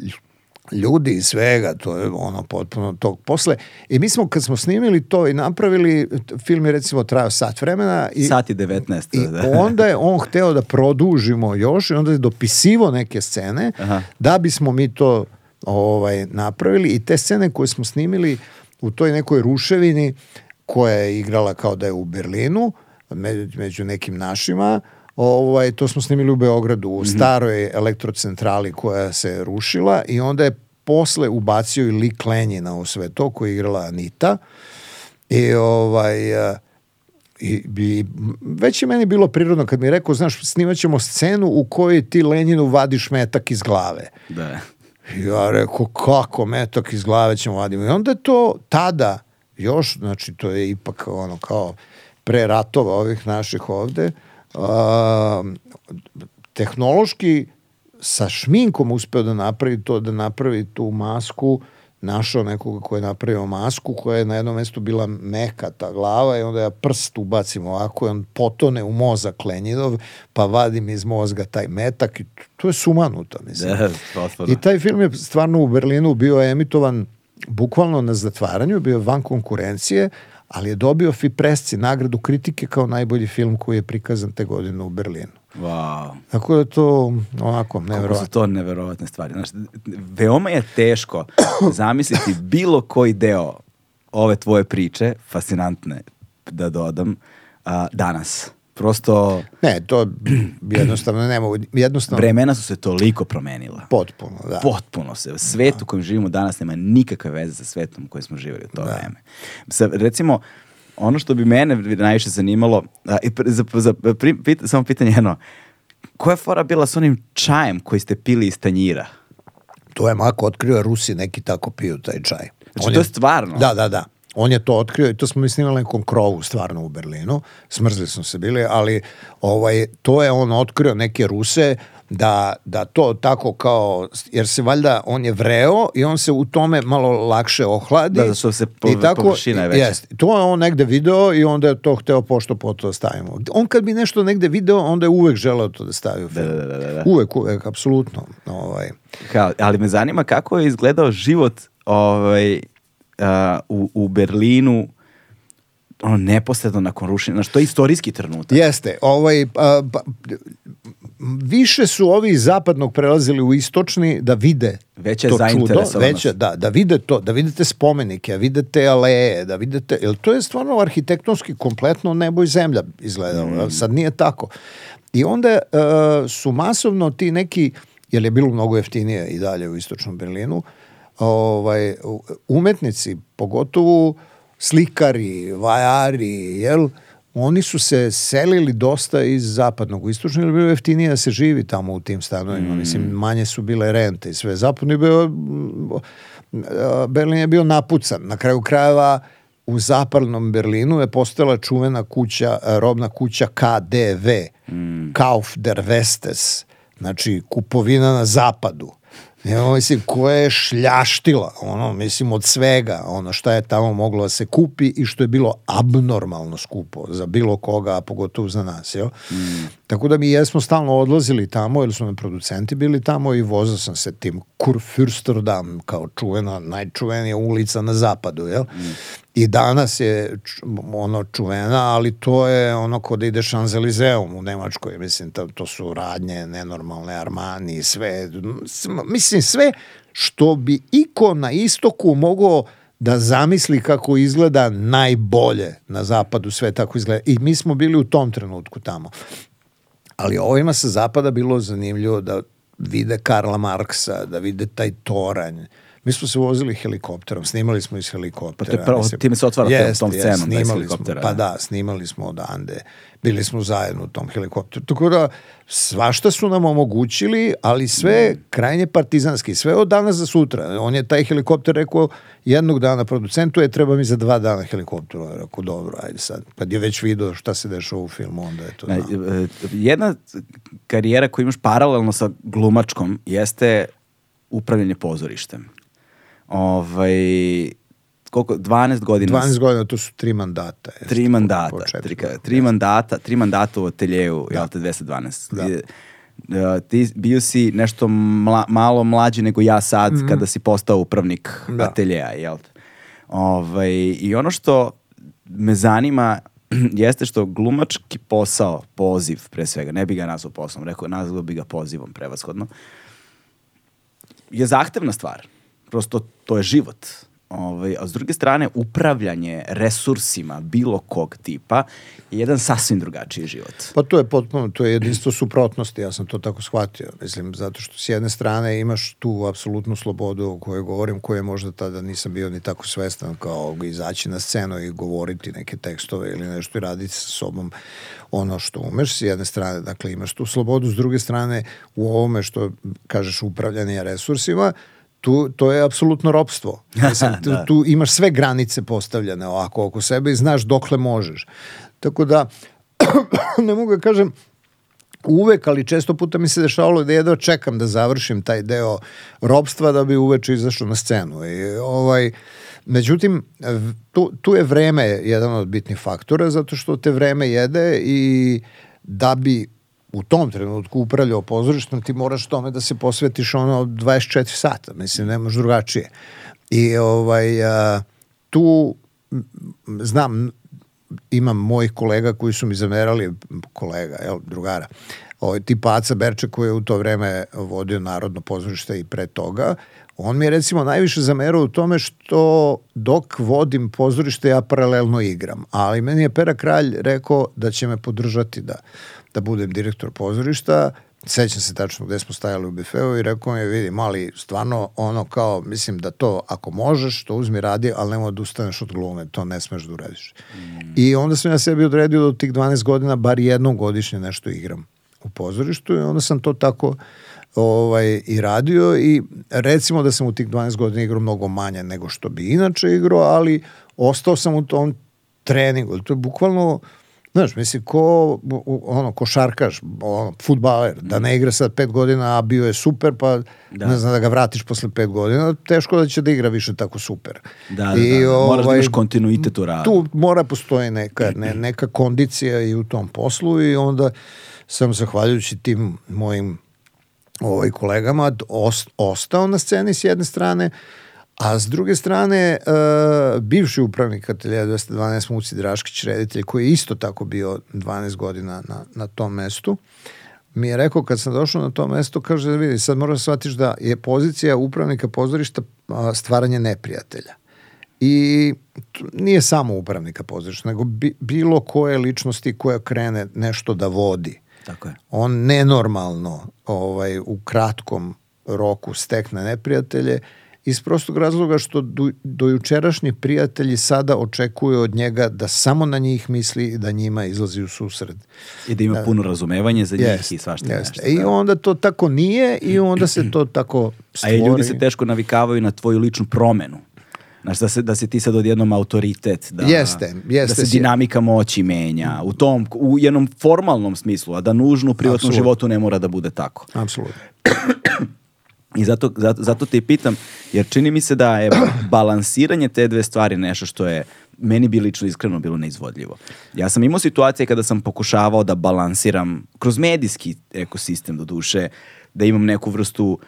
ljudi i svega, to je ono potpuno tog posle. I mi smo, kad smo snimili to i napravili, film je recimo trajao sat vremena i, Sat i 19. i da. onda je on hteo da produžimo još i onda je dopisivo neke scene Aha. da bismo mi to ovaj, napravili i te scene koje smo snimili u toj nekoj ruševini koja je igrala kao da je u Berlinu među, među nekim našima ovaj, to smo snimili u Beogradu u staroj elektrocentrali koja se rušila i onda je posle ubacio i lik Lenjina u sve to koji je igrala Anita i ovaj i, i već je meni bilo prirodno kad mi je rekao, znaš, snimat ćemo scenu u kojoj ti Lenjinu vadiš metak iz glave. Da. I ja rekao, kako metak iz glave ćemo vadimo? I onda je to tada, još, znači to je ipak ono kao pre ratova ovih naših ovde, a, tehnološki sa šminkom uspeo da napravi to, da napravi tu masku, našao nekoga ko je napravio masku koja je na jednom mestu bila meka ta glava i onda ja prst ubacim ovako i on potone u mozak Lenjinov pa vadim iz mozga taj metak i to je sumanuto mislim. Da, potpuno. I taj film je stvarno u Berlinu bio emitovan bukvalno na zatvaranju, bio van konkurencije, ali je dobio Fipresci nagradu kritike kao najbolji film koji je prikazan te godine u Berlinu. Wow. Tako da je to onako Kako su neverovatno. to neverovatne stvari. Znaš, veoma je teško zamisliti bilo koji deo ove tvoje priče, fascinantne, da dodam, a, danas. Prosto Ne, to jednostavno ne mogu, jednostavno vremena su se toliko promenila. potpuno, da. Potpuno se. Svet u kojem živimo danas nema nikakve veze sa svetom u kojem smo živjeli u to vreme. Sa, recimo, ono što bi mene najviše zanimalo, a, i za, za, pri- pit- samo pitanje jedno, koja je fora bila s onim čajem koji ste pili iz tanjira? To je Mako otkrio, Rusi neki tako piju taj čaj. Znači, to je stvarno? Da, da, da. On je to otkrio i to smo mi snimali na nekom krovu stvarno u Berlinu. Smrzli smo se bili, ali ovaj, to je on otkrio neke Ruse da, da to tako kao, jer se valjda, on je vreo i on se u tome malo lakše ohladi. Da, zato što se po- I tako, površina je veća. Jest, to je on negde video i onda je to hteo pošto po to da stavimo. On kad bi nešto negde video, onda je uvek želeo to da stavi u film. da, da, da, da. Uvek, uvek, apsolutno. Ovaj. Kao, ali me zanima kako je izgledao život ovaj, a, u, u Berlinu ono neposredno nakon rušenja, znaš, to je istorijski trenutak. Jeste, ovaj, a, pa, više su ovi iz zapadnog prelazili u istočni da vide Veća to čudo, veća, da, da vide to, da vidite spomenike, da vidite aleje, da vidite, jer to je stvarno arhitektonski kompletno nebo i zemlja izgledalo, Mm. sad nije tako. I onda e, su masovno ti neki, jer je bilo mnogo jeftinije i dalje u istočnom Berlinu, ovaj, umetnici, pogotovo slikari, vajari, jel, oni su se selili dosta iz zapadnog u istočnog, jer je bilo jeftinije da se živi tamo u tim stanovima. Mislim, manje su bile rente i sve. Zapadno je bio, mm, Berlin je bio napucan. Na kraju krajeva u zapadnom Berlinu je postala čuvena kuća, robna kuća KDV, Kauf der Westes, znači kupovina na zapadu. Ja, mislim, koja je šljaštila, ono, mislim, od svega, ono, šta je tamo moglo da se kupi i što je bilo abnormalno skupo za bilo koga, a pogotovo za nas, jel? Tako da mi jesmo stalno odlazili tamo, jer su nam producenti bili tamo i vozao sam se tim Kurfürsterdam, kao čuvena, najčuvenija ulica na zapadu, jel? I danas je ono čuvena, ali to je ono kod da ide Šanzelizeum u Nemačkoj, mislim, to, to su radnje nenormalne, Armani, sve, s- mislim, sve što bi iko na istoku mogao da zamisli kako izgleda najbolje na zapadu, sve tako izgleda. I mi smo bili u tom trenutku tamo. Ali ovima sa zapada bilo zanimljivo da vide Karla Marksa, da vide taj toranj. Mi smo se vozili helikopterom, snimali smo iz helikoptera. Pa to je pravo- mislim. time se otvara Jeste, tom scenom, da, iz snimali helikoptera, Smo, pa da. da, snimali smo odande. Bili smo zajedno u tom helikopteru. Tako da, svašta su nam omogućili, ali sve krajnje partizanski, sve od danas za sutra. On je taj helikopter rekao jednog dana producentu, je treba mi za dva dana helikopter. On je Rekao, dobro, ajde sad. Kad je već video šta se dešava u filmu, onda je to... Znao. e, Jedna karijera koju imaš paralelno sa glumačkom jeste upravljanje pozorištem. Ovaj, koliko, 12 godina. 12 godina, to su tri mandata. jeste, Tri po- mandata, po četiri tri, tri mandata, tri mandata u ateljeju, jel te, 212. Da. I, e, ti bio si nešto mla- malo mlađi nego ja sad kada si postao upravnik. Da. ateljeja, jel te? Ovaj, I ono što me zanima jeste što glumački posao, poziv pre svega, ne bi ga nazvao poslom, rekao, nazvao bi ga pozivom prevashodno, je zahtevna stvar. Prosto to je život. Ovaj, a s druge strane, upravljanje resursima bilo kog tipa je jedan sasvim drugačiji život. Pa to je potpuno, to je jedinstvo suprotnosti, ja sam to tako shvatio. Mislim, zato što s jedne strane imaš tu apsolutnu slobodu o kojoj govorim, koje možda tada nisam bio ni tako svestan kao izaći na scenu i govoriti neke tekstove ili nešto i raditi sa sobom ono što umeš. S jedne strane, dakle, imaš tu slobodu, s druge strane, u ovome što kažeš upravljanje resursima, tu, to je apsolutno ropstvo. Mislim, tu, Da. tu imaš sve granice postavljene ovako oko sebe i znaš dokle možeš. Tako da, ne mogu da kažem, uvek, ali često puta mi se dešavalo da jedva čekam da završim taj deo robstva da bi uveče izašao na scenu. I, ovaj, međutim, tu, tu je vreme jedan od bitnih faktora, zato što te vreme jede i da bi u tom trenutku upravljao pozorištem, ti moraš tome da se posvetiš ono 24 sata, mislim, nemaš drugačije. I ovaj, a, tu znam imam mojih kolega koji su mi zamerali, kolega, jel, drugara, ovaj, tipa Aca Berče koji je u to vreme vodio Narodno pozorište i pre toga, on mi je recimo najviše zamerao u tome što dok vodim pozorište ja paralelno igram, ali meni je Pera Kralj rekao da će me podržati da, da budem direktor pozorišta, sećam se tačno gde smo stajali u bifeu i rekao mi je, vidi, mali, stvarno ono kao, mislim da to ako možeš, to uzmi radi, ali nemoj da ustaneš od glume, to ne smeš da uradiš. I onda sam ja sebi odredio da od tih 12 godina bar jednom godišnje nešto igram u pozorištu i onda sam to tako ovaj, i radio i recimo da sam u tih 12 godina igrao mnogo manje nego što bi inače igrao, ali ostao sam u tom treningu. To je bukvalno Znaš, misli, ko, ono, košarkaš, ono, futbaler, da ne igra sad pet godina, a bio je super, pa Da. ne znam da ga vratiš posle pet godina, teško da će da igra više tako super. Da, da, da. Moraš da imaš kontinuitet u radu. Tu mora postoji neka, ne, neka kondicija i u tom poslu i onda sam zahvaljujući tim mojim ovaj, kolegama os- ostao na sceni s jedne strane, A s druge strane, uh, bivši upravnik ateljeja 212 Muci Draškić, reditelj, koji je isto tako bio 12 godina na, na tom mestu, mi je rekao kad sam došao na to mesto, kaže da vidi, sad moraš da shvatiš da je pozicija upravnika pozorišta stvaranje neprijatelja. I nije samo upravnika pozorišta, nego bi, bilo koje ličnosti koja krene nešto da vodi. Tako je. On nenormalno ovaj, u kratkom roku stekne neprijatelje iz prostog razloga što do, dojučerašnji prijatelji sada očekuju od njega da samo na njih misli i da njima izlazi u susred. I da ima da, puno razumevanje za njih jest, i svašta jest. nešto. I da. onda to tako nije i onda se to tako stvori. A i ljudi se teško navikavaju na tvoju ličnu promenu. Znaš, da, se, da se ti sad odjednom autoritet, da, jeste, jeste, da se dinamika moći menja u tom, u jednom formalnom smislu, a da nužno u privatnom Absolut. životu ne mora da bude tako. Apsolutno. I zato, zato, zato te i pitam, jer čini mi se da je balansiranje te dve stvari nešto što je meni bi lično iskreno bilo neizvodljivo. Ja sam imao situacije kada sam pokušavao da balansiram kroz medijski ekosistem do duše, da imam neku vrstu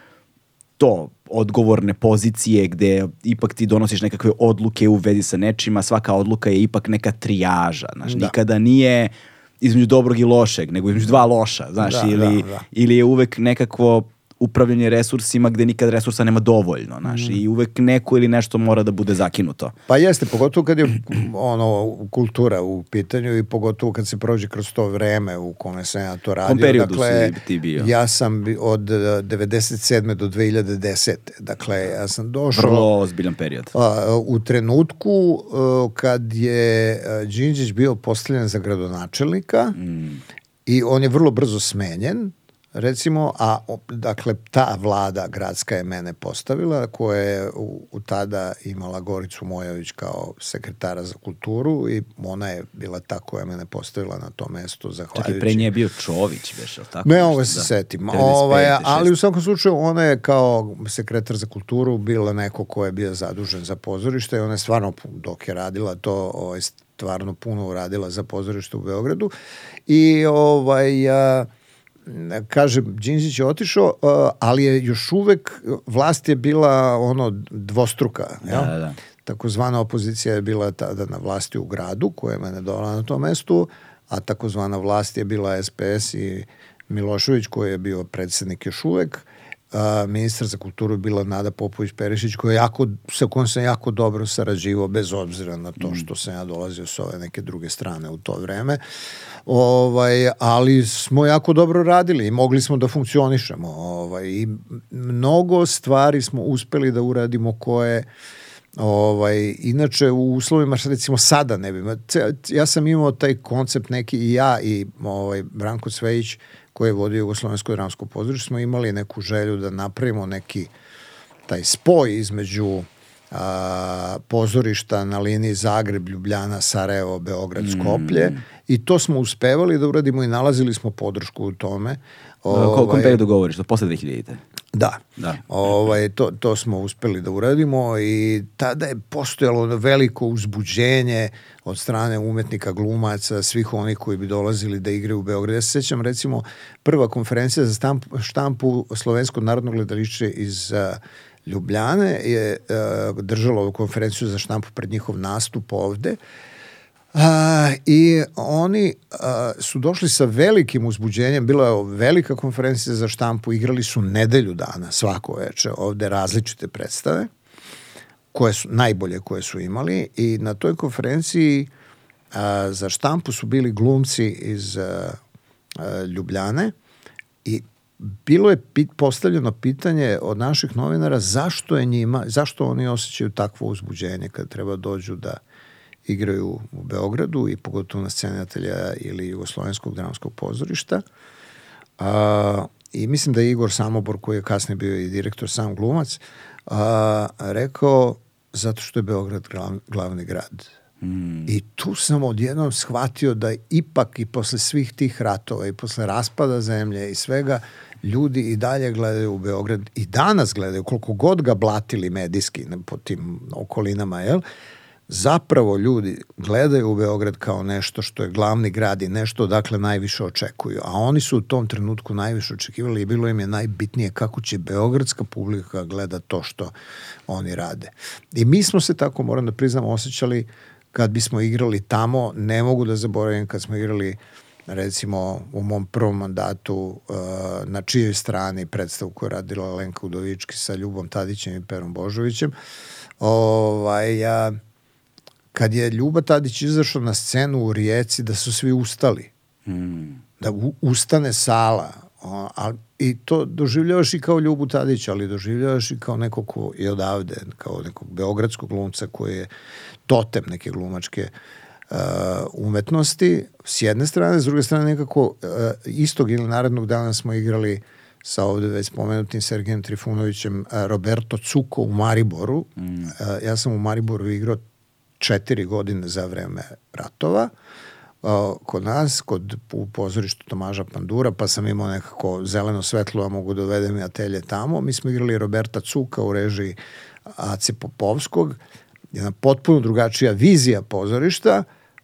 to, odgovorne pozicije gde ipak ti donosiš nekakve odluke u vezi sa nečima, svaka odluka je ipak neka trijaža, znaš, da. nikada nije između dobrog i lošeg, nego između dva loša, znaš, da, ili, da, da. ili je uvek nekakvo upravljanje resursima gde nikad resursa nema dovoljno, znaš, mm. i uvek neko ili nešto mora da bude zakinuto. Pa jeste, pogotovo kad je ono, kultura u pitanju i pogotovo kad se prođe kroz to vreme u kome sam ja to radio. Kom periodu dakle, si ti bio? Ja sam od 97. do 2010. Dakle, ja sam došao... Vrlo ozbiljan period. A, u trenutku kad je Đinđić bio postavljen za gradonačelnika mm. i on je vrlo brzo smenjen, recimo, a dakle ta vlada gradska je mene postavila koja je u, u tada imala Goricu Mojović kao sekretara za kulturu i ona je bila ta koja je mene postavila na to mesto zahvaljujući. Čak i pre nje je bio Čović, već, tako? Ne, ovo se da. setim. Ovaj, ali u svakom slučaju ona je kao sekretar za kulturu bila neko ko je bio zadužen za pozorište i ona je stvarno dok je radila to ovaj, stvarno puno uradila za pozorište u Beogradu i ovaj a, kaže, Đinđić je otišao, uh, ali je još uvek, vlast je bila ono dvostruka. Da, ja? da, da. Takozvana opozicija je bila tada na vlasti u gradu, koja je mene dola na tom mestu, a takozvana vlast je bila SPS i Milošević, koji je bio predsednik još uvek. Uh, ministar za kulturu bila Nada Popović Perišić, koja jako, sa kojom sam jako dobro sarađivao, bez obzira na to što sam ja dolazio s ove neke druge strane u to vreme. Uh, Ovaj, ali smo jako dobro radili i mogli smo da funkcionišemo. Ovaj, I mnogo stvari smo uspeli da uradimo koje Ovaj, inače u uslovima recimo sada ne bi ja sam imao taj koncept neki i ja i ovaj, Branko Cvejić koji je vodio Jugoslovensko dramsko pozorište smo imali neku želju da napravimo neki taj spoj između a, pozorišta na liniji Zagreb, Ljubljana, Sarajevo, Beograd, Skoplje mm. i to smo uspevali da uradimo i nalazili smo podršku u tome. O kom ovaj, periodu govoriš? Do posle 2000-te? Da. da. Ovaj, to, to smo uspeli da uradimo i tada je postojalo veliko uzbuđenje od strane umetnika, glumaca, svih onih koji bi dolazili da igraju u Beograd. Ja se sećam recimo prva konferencija za štampu, štampu Slovenskog narodnog gledališća iz uh, Ljubljane je uh, držalo konferenciju za štampu pred njihov nastup ovde Uh, I oni uh, su došli sa velikim uzbuđenjem, bila je velika konferencija za štampu, igrali su nedelju dana svako veče ovde različite predstave, koje su najbolje koje su imali. I na toj konferenciji uh, za štampu su bili glumci iz uh, uh, Ljubljane. I bilo je pit, postavljeno pitanje od naših novinara zašto je njima, zašto oni osjećaju takvo uzbuđenje kad treba dođu da igraju u Beogradu i pogotovo na sceni atelja ili Jugoslovenskog dramskog pozorišta. A, I mislim da je Igor Samobor, koji je kasnije bio i direktor sam glumac, a, rekao zato što je Beograd glav, glavni grad. Mm. I tu sam odjednom shvatio da ipak i posle svih tih ratova i posle raspada zemlje i svega, ljudi i dalje gledaju u Beograd i danas gledaju, koliko god ga blatili medijski po tim okolinama, jel? Zapravo ljudi gledaju u Beograd kao nešto što je glavni grad i nešto odakle najviše očekuju. A oni su u tom trenutku najviše očekivali i bilo im je najbitnije kako će beogradska publika gleda to što oni rade. I mi smo se tako, moram da priznam, osjećali kad bismo igrali tamo, ne mogu da zaboravim kad smo igrali recimo u mom prvom mandatu uh, na čijoj strani predstavu koju je radila Lenka Udovički sa Ljubom Tadićem i Perom Božovićem. Ovaj, ja, kad je Ljuba Tadić izašao na scenu u Rijeci, da su svi ustali. Mm. Da u, ustane sala. O, a, I to doživljavaš i kao Ljubu Tadić, ali doživljavaš i kao neko ko je odavde, kao nekog beogradskog glumca koji je totem neke glumačke uh, umetnosti, s jedne strane, s druge strane nekako uh, istog ili narednog dana smo igrali sa ovde već spomenutim Sergejem Trifunovićem uh, Roberto Cuko u Mariboru. Mm. Uh, ja sam u Mariboru igrao četiri godine za vreme ratova kod nas, kod u pozorištu Tomaža Pandura, pa sam imao nekako zeleno svetlo, a mogu da dovedem i atelje tamo. Mi smo igrali Roberta Cuka u režiji Ace Popovskog, jedna potpuno drugačija vizija pozorišta,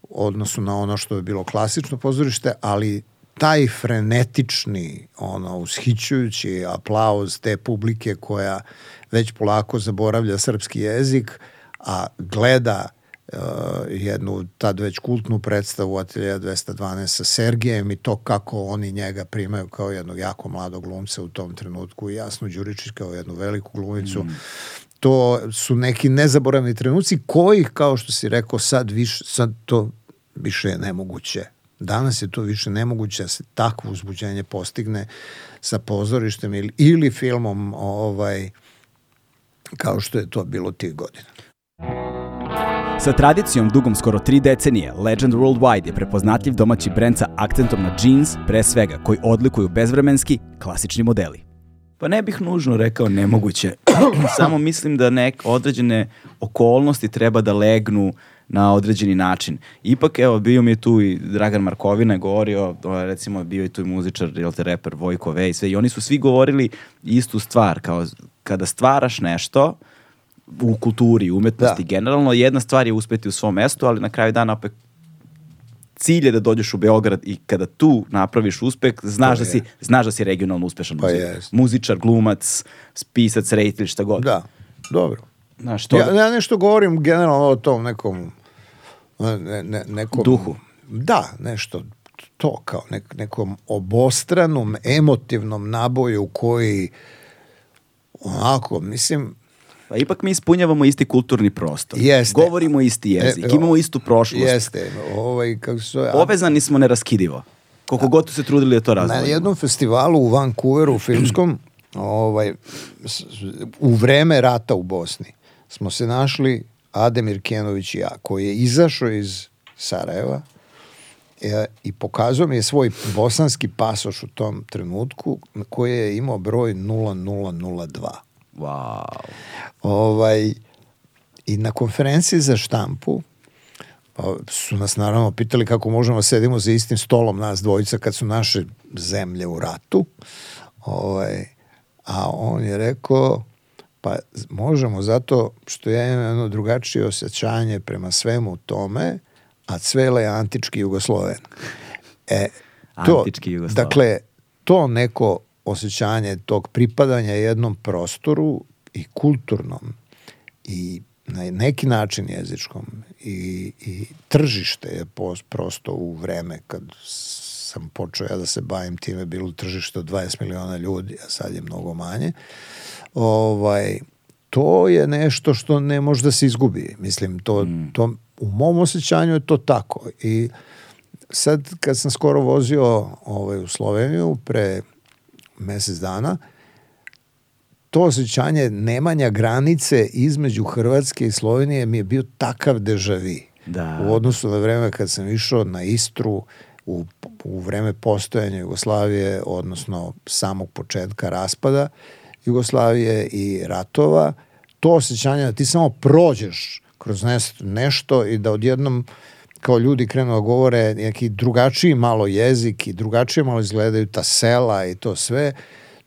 odnosno na ono što je bilo klasično pozorište, ali taj frenetični, ono, ushićujući aplauz te publike koja već polako zaboravlja srpski jezik, a gleda uh, jednu tad već kultnu predstavu Atelja 212 sa Sergejem i to kako oni njega primaju kao jednog jako mladog glumca u tom trenutku i Jasno Đuričić kao jednu veliku glumicu. Mm. To su neki nezaboravni trenuci koji, kao što si rekao, sad, više, sad to više je nemoguće. Danas je to više nemoguće da se takvo uzbuđenje postigne sa pozorištem ili, ili filmom ovaj, kao što je to bilo tih godina. Sa tradicijom dugom skoro tri decenije, Legend Worldwide je prepoznatljiv domaći brend sa akcentom na jeans, pre svega, koji odlikuju bezvremenski, klasični modeli. Pa ne bih nužno rekao nemoguće, samo mislim da nek određene okolnosti treba da legnu na određeni način. Ipak, evo, bio mi je tu i Dragan Markovina je govorio, recimo, bio je tu i muzičar, jel te, reper Vojko Ve i sve, i oni su svi govorili istu stvar, kao kada stvaraš nešto, u kulturi, umetnosti, da. generalno, jedna stvar je uspeti u svom mestu, ali na kraju dana opet cilj je da dođeš u Beograd i kada tu napraviš uspeh, znaš, da si, znaš da si regionalno uspešan pa muzičar. muzičar, glumac, spisac, rejtelj, šta god. Da, dobro. Znaš, to... ja, ja nešto govorim generalno o tom nekom ne, ne, nekom... Duhu. Da, nešto to kao nek, nekom obostranom emotivnom naboju koji onako, mislim, Pa ipak mi ispunjavamo isti kulturni prostor. Jeste. Govorimo isti jezik, e, imamo istu prošlost. Jeste. Ovaj, kako zove, Povezani smo neraskidivo. Koliko god se trudili da to razvojimo. Na jednom festivalu u Vancouveru, filmskom, ovaj, u vreme rata u Bosni, smo se našli Ademir Kenović i ja, koji je izašao iz Sarajeva e, i pokazao mi je svoj bosanski pasoš u tom trenutku koji je imao broj 0002. Wow. Ovaj, I na konferenciji za štampu pa su nas naravno pitali kako možemo da sedimo za istim stolom nas dvojica kad su naše zemlje u ratu. Ovaj, a on je rekao Pa možemo zato što ja imam jedno drugačije osjećanje prema svemu tome, a Cvele je antički Jugosloven. E, to, antički Jugosloven. Dakle, to neko osjećanje tog pripadanja jednom prostoru i kulturnom i na neki način jezičkom i, i tržište je prosto u vreme kad sam počeo ja da se bavim time bilo tržište od 20 miliona ljudi, a sad je mnogo manje. Ovaj, to je nešto što ne može da se izgubi. Mislim, to, mm. to, u mom osjećanju je to tako. I sad kad sam skoro vozio ovaj, u Sloveniju pre mesec dana, to osjećanje nemanja granice između Hrvatske i Slovenije mi je bio takav dežavi. Da. U odnosu na vreme kad sam išao na Istru, u, u vreme postojanja Jugoslavije, odnosno samog početka raspada, Jugoslavije i ratova, to osjećanje da ti samo prođeš kroz nešto i da odjednom kao ljudi krenu da govore neki drugačiji malo jezik i drugačije malo izgledaju ta sela i to sve,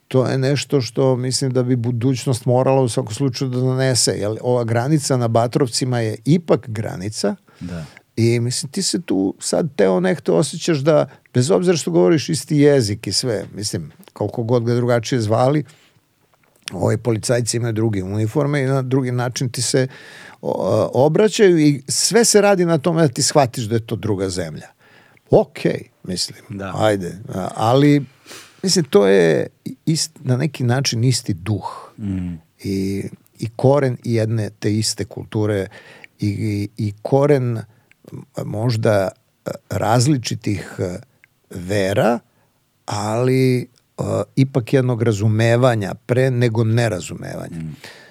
to je nešto što mislim da bi budućnost morala u svakom slučaju da donese. Jer ova granica na Batrovcima je ipak granica Da. i mislim ti se tu sad teo nekto osjećaš da bez obzira što govoriš isti jezik i sve, mislim koliko god ga drugačije zvali, ovi policajci imaju druge uniforme i na drugi način ti se obraćaju i sve se radi na tome da ti shvatiš da je to druga zemlja. Okej, mislim, Da. ajde, ali mislim to je ist, na neki način isti duh I, i koren jedne te iste kulture i, i, i koren možda različitih vera, ali e, ipak jednog razumevanja pre nego nerazumevanja. Stvar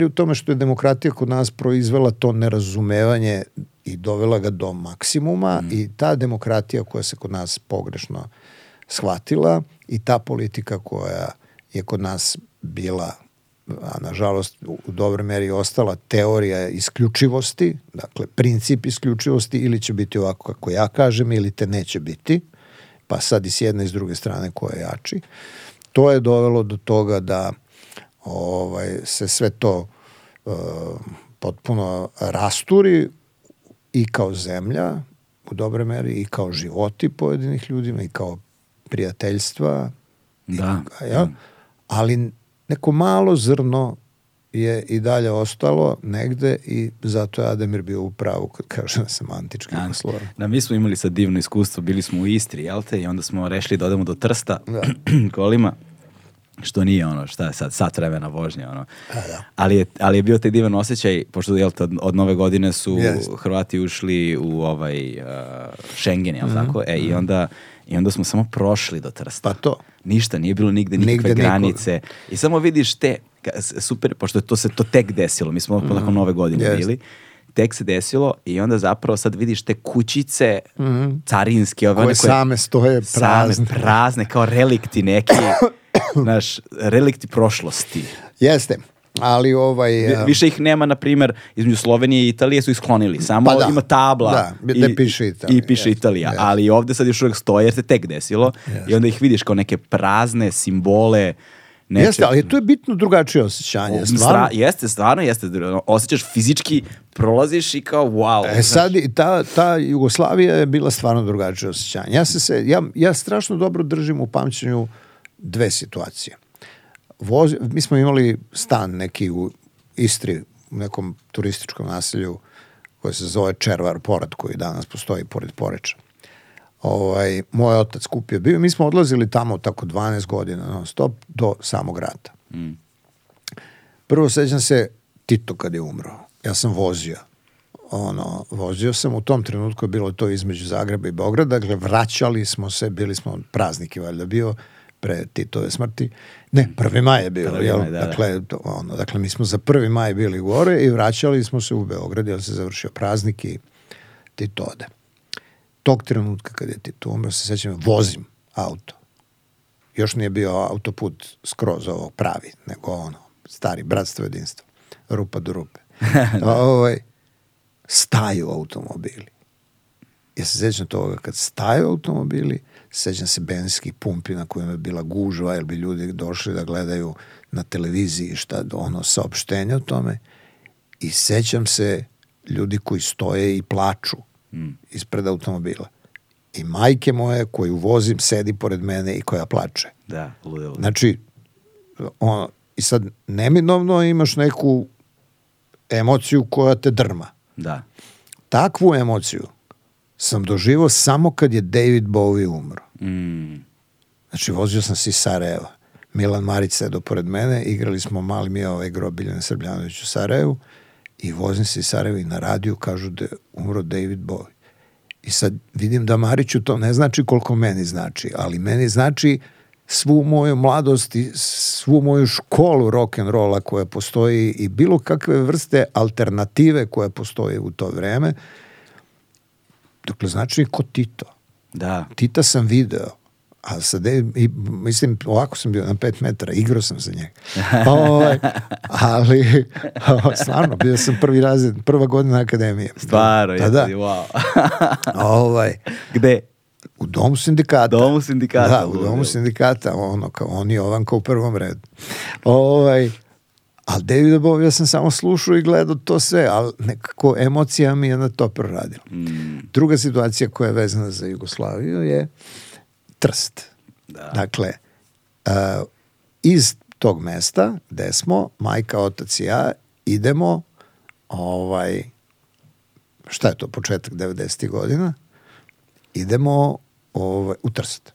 je u tome što je demokratija kod nas proizvela to nerazumevanje i dovela ga do maksimuma i ta demokratija koja se kod nas pogrešno shvatila i ta politika koja je kod nas bila a nažalost u u dobroj meri ostala teorija isključivosti, dakle princip isključivosti ili će biti ovako kako ja kažem ili te neće biti, pa sad i s jedne i s druge strane ko je jači. To je dovelo do toga da ovaj, se sve to e, potpuno rasturi i kao zemlja u dobroj meri i kao životi pojedinih ljudima i kao prijateljstva Da. ja? ali neko malo zrno je i dalje ostalo negde i zato je Ademir bio u pravu kad kaže da sam antički Da. Jugosloven. Da, mi smo imali sad divno iskustvo, bili smo u Istri, jel te? I onda smo rešili da odemo do Trsta Da. kolima, što nije ono, šta je sad, sat vremena vožnje, ono. da. Ali, je, ali je bio taj divan osjećaj, pošto jel te, od, od nove godine su Jest. Hrvati ušli u ovaj uh, Schengen, Mhm. jel tako? E, i onda, I onda smo samo prošli do Trsta. Pa to. Ništa, nije bilo nigde nikakve Nigde granice. I samo vidiš te, super, pošto je to se to tek desilo, mi smo mm. nakon nove godine Jest. bili, tek se desilo i onda zapravo sad vidiš te kućice carinske, ove Koje one same stoje prazne. Same, prazne, kao relikti neki, znaš, relikti prošlosti. Jeste, ali ovaj... A, Više ih nema, na primjer, između Slovenije i Italije su ih sklonili. Samo Pa da. ima tabla. Da, gde piše Italija, I piše jeste, Italija. jeste. Ali ovde sad još uvijek stoje jer se tek desilo. I onda ih vidiš kao neke prazne simbole. Neče, Jeste, ali to je bitno drugačije osjećanje. Stvarno, Stra- jeste, stvarno jeste. Osjećaš fizički, prolaziš i kao wow. E sad, i ta, ta Jugoslavija je bila stvarno drugačije osjećanje. Ja, se se, ja, ja strašno dobro držim u pamćenju dve situacije. Voz, mi smo imali stan neki u Istri, u nekom turističkom naselju koje se zove Červar Porad, koji danas postoji pored Poreča. Ovaj, moj otac kupio bio. Mi smo odlazili tamo tako 12 godina non stop do samog rata. Prvo sećam se Tito kad je umro. Ja sam vozio. Ono, vozio sam, u tom trenutku je bilo to između Zagreba i Beograda, dakle vraćali smo se, bili smo praznik je valjda bio pre Titove smrti. Ne, prvi maj je bio, Prvi jel? maj, da, da. dakle, to, ono, dakle, mi smo za prvi maj bili gore i vraćali smo se u Beograd, jer se završio praznik i Tito ode. Tog trenutka kad je Tito umro, se sećam, vozim auto još nije bio autoput skroz ovo pravi, nego ono, stari, bratstvo jedinstvo, rupa do rupe. ovaj, staju automobili. Ja se sećam toga, kad staju automobili, sećam se benzinskih pumpi na kojima je bila gužva, jer bi ljudi došli da gledaju na televiziji šta ono saopštenje o tome i sećam se ljudi koji stoje i plaču ispred automobila. I majke moje koju vozim sedi pored mene i koja plače. Da, ludilo. Znači, ono, i sad neminovno imaš neku emociju koja te drma. Da. Takvu emociju sam doživao samo kad je David Bowie umro. Mm. Znači, vozio sam se iz Sarajeva. Milan Marić sedo pored mene, igrali smo mali mi ovaj grobiljan Srbljanović u Sarajevu i vozim se iz Sarajeva i na radiju kažu da je umro David Bowie. I sad vidim da Mariću to ne znači koliko meni znači, ali meni znači svu moju mladost i svu moju školu rock'n'rolla koja postoji i bilo kakve vrste alternative koja postoji u to vreme. Dakle, znači ko Tito. Da. Tita sam video, a sa de, i, mislim, ovako sam bio na pet metara, igrao sam za njega. ovaj, ali, stvarno, bio sam prvi razred, prva godina akademije. Stvarno, da, da. wow. ovaj, Gde? U domu sindikata. Domu sindikata. Da, u domu sindikata, ono, kao on i Jovanka u prvom redu. Ovaj, ali Davida Bowie ja sam samo slušao i gledao to sve, ali nekako emocija mi je na to proradila. Mm. Druga situacija koja je vezana za Jugoslaviju je Trst. Da. Dakle, uh, iz tog mesta gde smo, majka, otac i ja, idemo ovaj, šta je to, početak 90. godina, idemo ovaj, u Trst.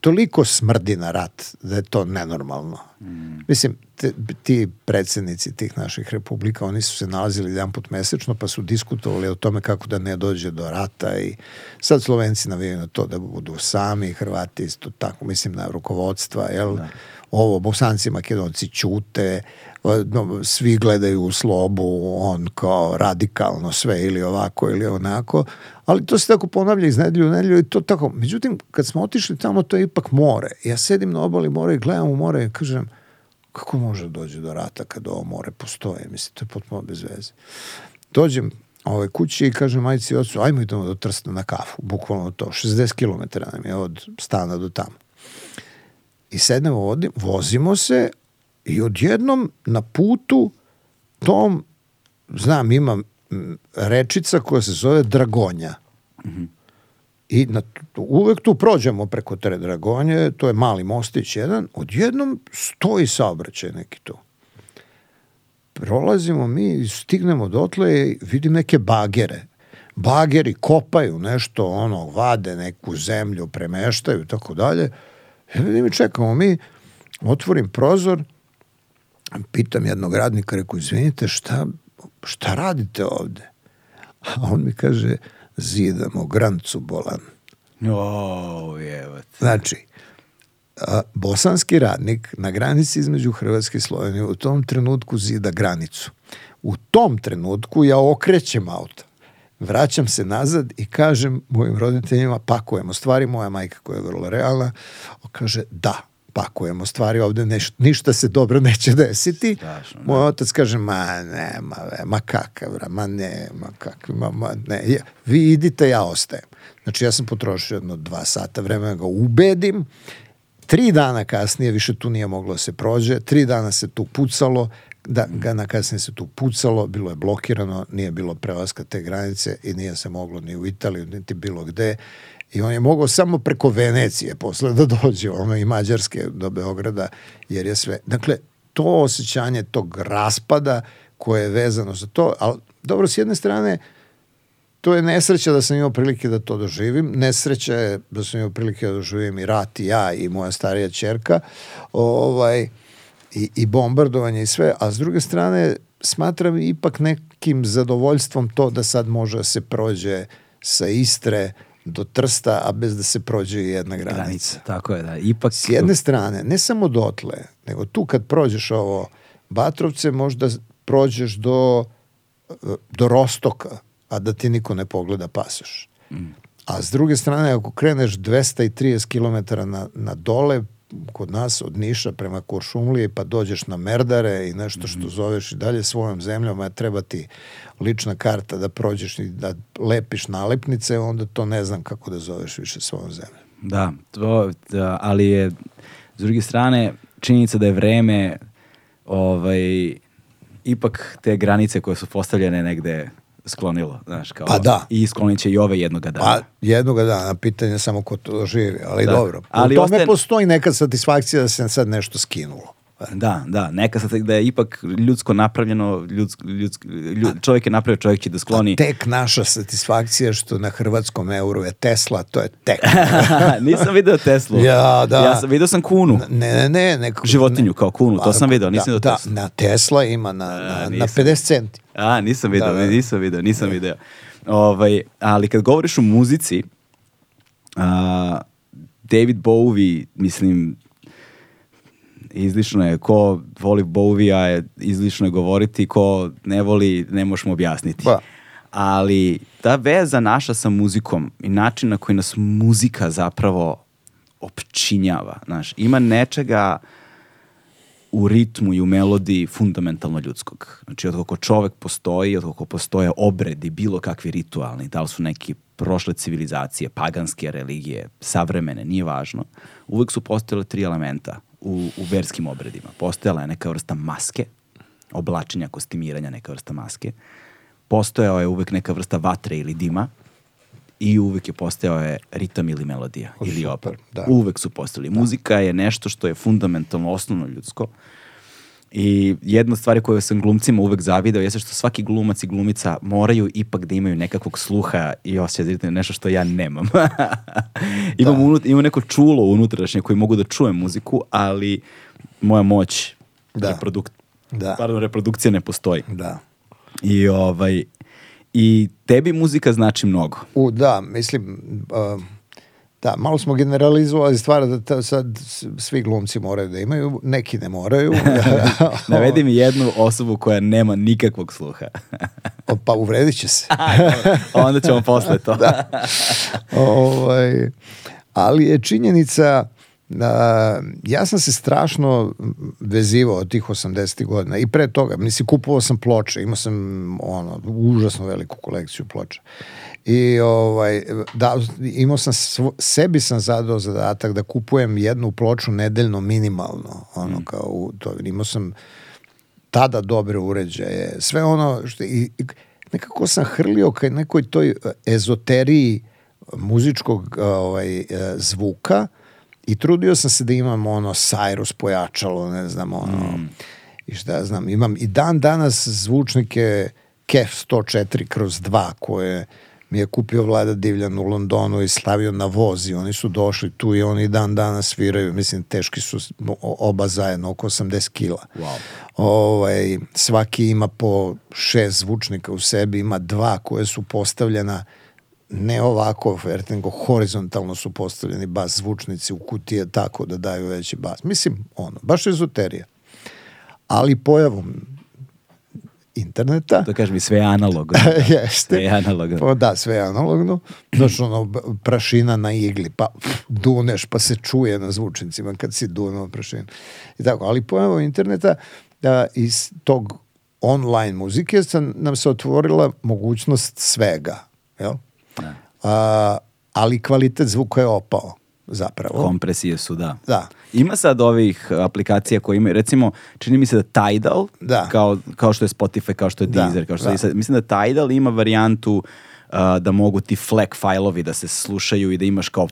Toliko smrdi na rat da je to nenormalno. Mislim, te, ti predsednici tih naših republika, oni su se nalazili jedan put mesečno pa su diskutovali o tome kako da ne dođe do rata i sad Slovenci navijaju na to da budu sami, Hrvati isto tako, mislim na rukovodstva, jel? Ovo, Bosanci, Makedonci ćute, no, svi gledaju u slobu, on kao radikalno sve ili ovako ili onako, ali to se tako ponavlja iz nedelju u nedelju i to tako. Međutim, kad smo otišli tamo, to je ipak more. Ja sedim na obali mora i gledam u more i kažem, kako može da dođe do rata kad ovo more postoje? Mislim, to je potpuno bez veze. Dođem ovaj, kući i kažem majci i ocu, ajmo idemo do Trsta na kafu, bukvalno to, 60 km nam je od stana do tamo. I sednemo, vodim, vozimo se i odjednom na putu tom, znam, ima m, rečica koja se zove Dragonja. I na, uvek tu prođemo preko te Dragonje, to je mali mostić jedan, odjednom stoji saobraćaj neki tu. Prolazimo mi, stignemo dotle i vidim neke bagere. Bageri kopaju nešto, ono, vade neku zemlju, premeštaju i tako dalje. Ja vidim čekamo mi, otvorim prozor, pitam jednog radnika, rekao, izvinite, šta, šta radite ovde? A on mi kaže, zidamo grancu bolan. O, jevat. Znači, a, bosanski radnik na granici između Hrvatske i Slovenije u tom trenutku zida granicu. U tom trenutku ja okrećem auto, vraćam se nazad i kažem mojim roditeljima pakujemo stvari, moja majka koja je vrlo realna, kaže da, pakujemo stvari ovde, neš, ništa se dobro neće desiti. Strašno, da. Moj otac kaže, ma nema, ma kakav, ma ne, ma kakav, ma, ma ne, ja, vi idite, ja ostajem. Znači ja sam potrošio jedno dva sata vremena da ga ubedim, tri dana kasnije više tu nije moglo da se prođe, tri dana se tu pucalo, da, dana kasnije se tu pucalo, bilo je blokirano, nije bilo prelaska te granice i nije se moglo ni u Italiju, niti bilo gde. I on je mogao samo preko Venecije posle da dođe, ono i Mađarske do Beograda, jer je sve... Dakle, to osjećanje tog raspada koje je vezano za to, ali dobro, s jedne strane, to je nesreća da sam imao prilike da to doživim. Nesreća je da sam imao prilike da doživim i rat i ja i moja starija čerka. Ovaj, i, i bombardovanje i sve, a s druge strane smatram ipak nekim zadovoljstvom to da sad može da se prođe sa Istre do Trsta, a bez da se prođe jedna granica. Granica, tako je, da. Ipak... S jedne strane, ne samo dotle, nego tu kad prođeš ovo Batrovce, možda prođeš do, do Rostoka, a da ti niko ne pogleda pasoš. A s druge strane, ako kreneš 230 km na, na dole, kod nas od Niša prema Kuršumlije pa dođeš na Merdare i nešto što zoveš i dalje svojom zemljom, a treba ti lična karta da prođeš i da lepiš nalepnice, onda to ne znam kako da zoveš više svojom zemljom. Da, to, da, ali je s druge strane činjenica da je vreme ovaj, ipak te granice koje su postavljene negde sklonilo, znaš, kao, Pa da. i sklonit će i ove jednoga dana. Pa jednoga dana, pitanje je samo ko to doživi, ali Da. dobro. Ali Ali U tome ostaje- postoji neka satisfakcija da se sad nešto skinulo. Da, da, neka sad da je ipak ljudsko napravljeno, ljudsk, ljudsk, ljud, čovjek je napravio, čovjek će da skloni. Tek naša satisfakcija što na hrvatskom euru je Tesla, to je tek. nisam video Teslu. Ja, da. Ja sam, video sam kunu. Ne, ne, ne. Neko, Životinju kao kunu, to Pa, sam video, nisam da, video da, Teslu. na Tesla ima na, na, na nisam. 50 centi. A, nisam video, Da, da. nisam video, nisam video. Ovaj, ali kad govoriš o muzici, a, David Bowie, mislim, izlično je, ko voli Bowie-a je izlično je govoriti, ko ne voli, ne možemo objasniti. Pa. Ali ta veza naša sa muzikom i način na koji nas muzika zapravo opčinjava, znaš, ima nečega u ritmu i u melodiji fundamentalno ljudskog. Znači, od kako čovek postoji, od kako postoje obredi, bilo kakvi ritualni, da li su neki prošle civilizacije, paganske religije, savremene, nije važno, uvek su postojale tri elementa u, u verskim obredima. Postojala je neka vrsta maske, oblačenja, kostimiranja, neka vrsta maske. Postojao je uvek neka vrsta vatre ili dima i uvek je postojao je ritam ili melodija O, ili super, opera. da. Uvek su postojali. Muzika je nešto što je fundamentalno osnovno ljudsko. I jedna od stvari koju sam glumcima uvek zavidao jeste što svaki glumac i glumica moraju ipak da imaju nekakvog sluha i osjećaj ritam, nešto što ja nemam. imam, Da. unut, imam neko čulo unutrašnje koji mogu da čujem muziku, ali moja moć Da. reproduk, Da. pardon, reprodukcija ne postoji. Da. I ovaj i tebi muzika znači mnogo. U, da, mislim, uh, da, malo smo generalizovali stvari da ta, sad svi glumci moraju da imaju, neki ne moraju. Navedi mi jednu osobu koja nema nikakvog sluha. O, pa uvredit će se. Onda ćemo posle to. ovaj, ali je činjenica da ja sam se strašno vezivao od tih 80. godina i pre toga, mislim kupovao sam ploče, imao sam ono užasno veliku kolekciju ploča. I ovaj da imao sam svo, sebi sam zadao zadatak da kupujem jednu ploču nedeljno minimalno, ono kao u to. Imao sam tada dobre uređaje, sve ono što i, i nekako sam hrlio ka nekoj toj ezoteriji muzičkog ovaj zvuka i trudio sam se da imam ono Cyrus pojačalo, ne znam, ono i šta ja znam, imam i dan danas zvučnike KEF 104 kroz 2 koje mi je kupio Vlada Divljan u Londonu i stavio na voz i oni su došli tu i oni dan danas sviraju, mislim teški su oba zajedno oko 80 kila. Wow. Ovaj, svaki ima po šest zvučnika u sebi, ima dva koje su postavljena ne ovako, nego horizontalno su postavljeni bas zvučnici u kutije tako da daju veći bas. Mislim, ono, baš ezoterija. Ali pojavom interneta, To kažem i sve je analogno. Jeste. Sve je analogno. Pa da, sve je analogno. Znaš, ono, prašina na igli, pa pf, duneš, pa se čuje na zvučnicima kad si dunuo prašinu. I tako, ali pojavom interneta da, iz tog online muzike sam, nam se otvorila mogućnost svega. Jel? Da. A, ali kvalitet zvuka je opao zapravo. Kompresije su, da. Da. Ima sad ovih aplikacija koje imaju, recimo, čini mi se da Tidal, Da. kao, kao što je Spotify, kao što je Da, Deezer, kao što da. je sad, mislim da Tidal ima varijantu uh, da mogu ti FLAC failovi da se slušaju i da imaš kao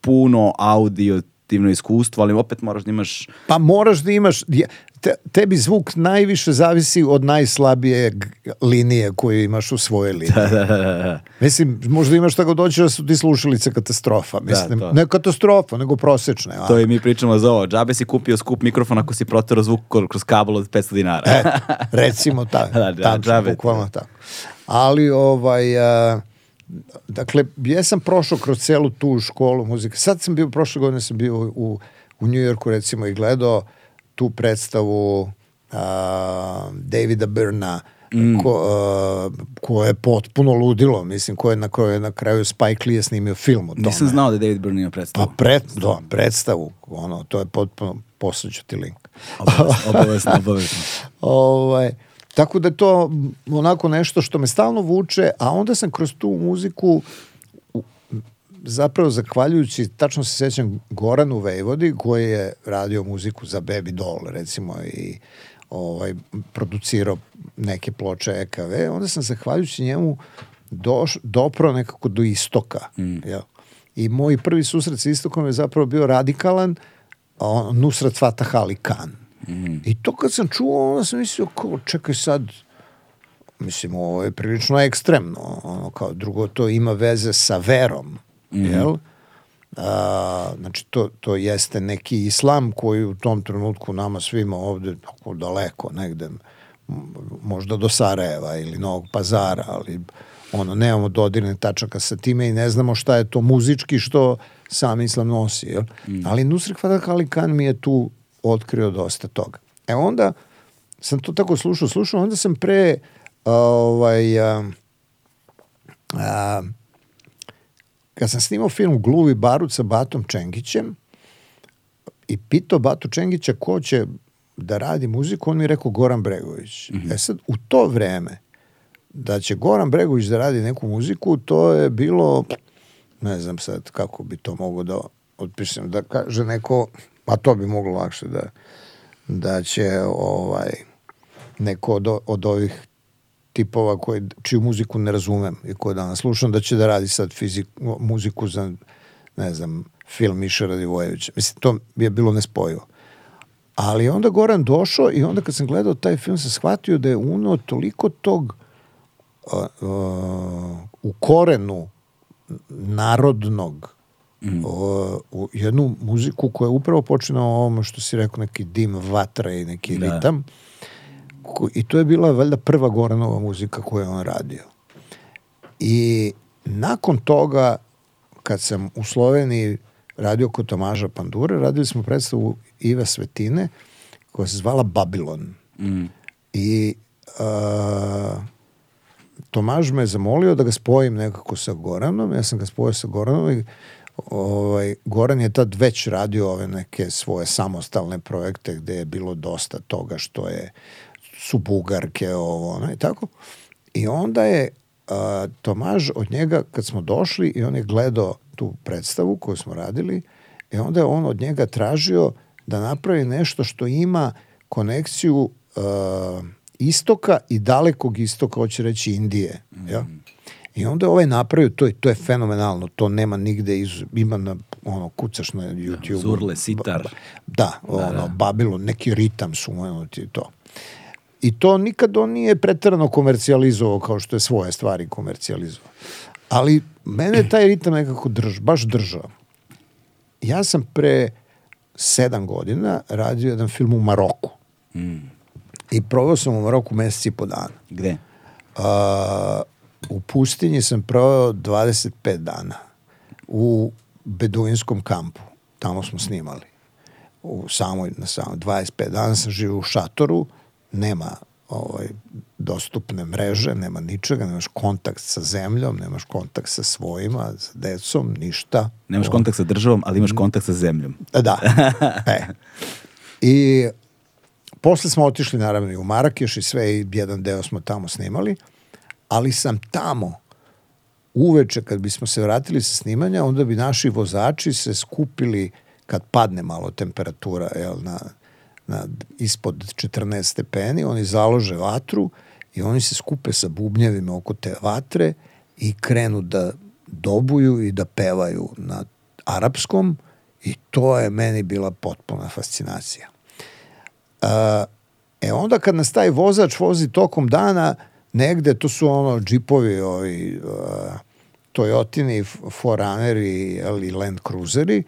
puno audio iskustvo, ali opet moraš da imaš Pa moraš da imaš, je- te, tebi zvuk najviše zavisi od najslabije linije koju imaš u svojoj liniji. Mislim, možda imaš tako doći da su ti slušalice katastrofa. Mislim, to. ne katastrofa, nego prosečne. To i mi pričamo za ovo. Džabe si kupio skup mikrofon ako si proterao zvuk kro- kroz kabel od 500 dinara. E, recimo ta, Da, da, tačno, džabe. bukvalno tako. Ali, ovaj, a, dakle, ja sam prošao kroz celu tu školu muzike. Sad sam bio, prošle godine sam bio u, u New Yorku, recimo, i gledao tu predstavu a, Davida Byrna, Mm. ko, a, ko je potpuno ludilo, mislim, ko je na, ko je na kraju Spike Lee je snimio film o tome. Nisam znao da je David Byrne ima Pa predstavu. pred, da, predstavu, ono, to je potpuno, poslaću ti link. Obavezno, obavezno, obavezno. Ovaj, tako da je to onako nešto što me stalno vuče, a onda sam kroz tu muziku zapravo zahvaljujući, tačno se sećam Goranu Vejvodi koji je radio muziku za Baby Doll recimo i ovaj, producirao neke ploče EKV, onda sam zahvaljujući njemu doš, doprao nekako do istoka. Jel? I moj prvi susret sa istokom je zapravo bio radikalan, on, Nusrat Fatah Ali Khan. I to kad sam čuo, onda sam mislio, kao, čekaj sad, mislim, ovo je prilično ekstremno, ono, kao drugo, to ima veze sa verom, jel? A, znači, to, to jeste neki islam koji u tom trenutku nama svima ovde tako daleko, negde, možda do Sarajeva ili Novog pazara, ali ono, nemamo dodirne tačaka sa time i ne znamo šta je to muzički što sam islam nosi, jel? Ali Nusrik Fadak Ali Khan mi je tu otkrio dosta toga. E onda sam to tako slušao, slušao, onda sam pre a, ovaj, a, a, kad sam snimao film Gluvi barut sa Batom Čengićem i pitao Batu Čengića ko će da radi muziku, on mi je rekao Goran Bregović. E sad, u to vreme da će Goran Bregović da radi neku muziku, to je bilo, ne znam sad kako bi to mogo da otpišem, da kaže neko, a to bi moglo lakše da, da će ovaj, neko od, od ovih tipova koji, čiju muziku ne razumem i koju danas slušam, da će da radi sad fizik, muziku za, ne znam, film Miša Radivojevića. Mislim, to je bilo nespojivo. Ali onda Goran došao i onda kad sam gledao taj film sam shvatio da je uno toliko tog uh, uh, u korenu narodnog mm. uh, u jednu muziku koja je upravo počinao ovome što si rekao neki dim vatra i neki da. ritam i to je bila valjda prva Goranova muzika koju je on radio. I nakon toga, kad sam u Sloveniji radio kod Tomaža Pandure, radili smo predstavu Ive Svetine, koja se zvala Babilon. Mm. I uh, Tomaž me zamolio da ga spojim nekako sa Goranom, ja sam ga spojio sa Goranom i ovaj, Goran je tad već radio ove neke svoje samostalne projekte gde je bilo dosta toga što je su bugarke, ovo, ono i tako. I onda je a, Tomaž od njega, kad smo došli i on je gledao tu predstavu koju smo radili, i onda je on od njega tražio da napravi nešto što ima konekciju a, istoka i dalekog istoka, hoće reći Indije. Mm. Ja? I onda je ovaj napravio, to, to je fenomenalno, to nema nigde, iz, ima na, ono, kucaš na YouTube. Zurle, sitar. Da, da ono, da, da. Babilon, neki ritam su, ono, ti to. I to nikad on nije pretrano komercijalizovao kao što je svoje stvari komercijalizovao. Ali mene taj ritam nekako drž, baš držao. Ja sam pre sedam godina radio jedan film u Maroku. Mm. I proveo sam u Maroku meseci i po dana. Gde? Uh, u pustinji sam proveo 25 dana. U beduinskom kampu. Tamo smo snimali. U samoj, na samoj 25 dana sam živio u šatoru nema ovaj, dostupne mreže, nema ničega, nemaš kontakt sa zemljom, nemaš kontakt sa svojima, sa decom, ništa. Nemaš o... kontakt sa državom, ali imaš kontakt sa zemljom. Da. e. I posle smo otišli naravno i u Marakeš i sve i jedan deo smo tamo snimali, ali sam tamo uveče kad bismo se vratili sa snimanja, onda bi naši vozači se skupili kad padne malo temperatura jel, na na, ispod 14 stepeni, oni založe vatru i oni se skupe sa bubnjevima oko te vatre i krenu da dobuju i da pevaju na arapskom i to je meni bila potpuna fascinacija. E onda kad nas taj vozač vozi tokom dana, negde to su ono džipovi ovi uh, Toyotini, Forunneri ili Land Cruiseri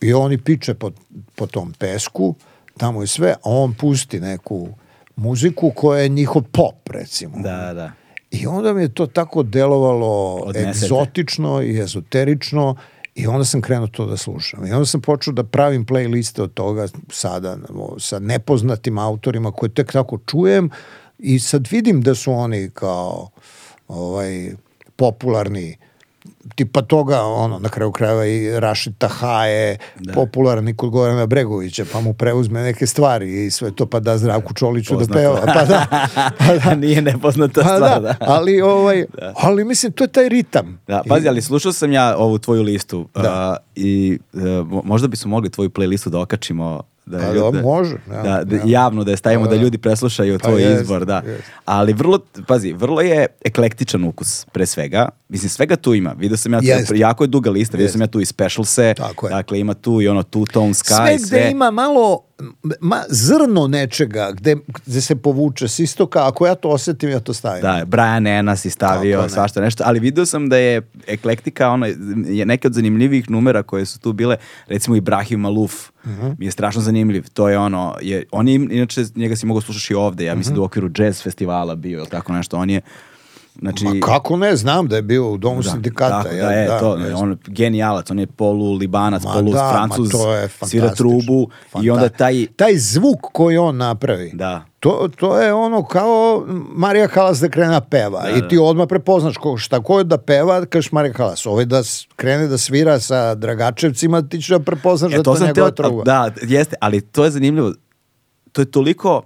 i oni piče po, po tom pesku uh, tamo i sve, a on pusti neku muziku koja je njihov pop, recimo. Da, da. I onda mi je to tako delovalo Odnesete. egzotično i ezoterično i onda sam krenuo to da slušam. I onda sam počeo da pravim playliste od toga sada sa nepoznatim autorima koje tek tako čujem i sad vidim da su oni kao ovaj popularni tipa toga, ono, na kraju krajeva i Rašid Taha je da. popularan kod Gorana Bregovića, pa mu preuzme neke stvari i sve to, pa da Zdravku Čoliću da peva, pa da. Pa da. Nije nepoznata pa stvar, da. da. Ali, ovaj, da. ali mislim, to je taj ritam. Da, pazi, ali slušao sam ja ovu tvoju listu da. uh, i uh, možda bismo mogli tvoju playlistu da okačimo da, je, da, može. Ja, da, da, javno da je stavimo da, da, da ljudi preslušaju pa tvoj jest, izbor, da. Jest. Ali vrlo, pazi, vrlo je eklektičan ukus pre svega. Mislim, svega tu ima. Vidio sam ja tu, jest. jako je duga lista, vidio sam ja tu i specialse, dakle ima tu i ono two tone sky, sve. Sve gde ima malo ma, zrno nečega gde, gde se povuče s istoka, ako ja to osetim, ja to stavim. Da, Brian Ena si stavio, Tako, svašta nešto, ali video sam da je eklektika, ono, je neke od zanimljivih numera koje su tu bile, recimo Ibrahim Maluf, mhm. mi je strašno zanimljiv, to je ono, je, on je, inače, njega si mogao slušati i ovde, ja mislim -huh. da u okviru jazz festivala bio, ili tako nešto, on je, Znači, Ma kako ne, znam da je bio u domu da, sindikata. Da, ja, da, je, da, to, ne, on genijalac, on je polu libanac, ma polu da, francuz, svira trubu i onda taj... Taj zvuk koji on napravi, da. to, to je ono kao Marija Kalas da krene da peva da, i ti da. odmah prepoznaš ko, šta ko je da peva, kažeš Marija Kalas, ovaj da krene da svira sa Dragačevcima, ti ćeš da prepoznaš e, da to, to njegova truba. Da, jeste, ali to je zanimljivo, to je toliko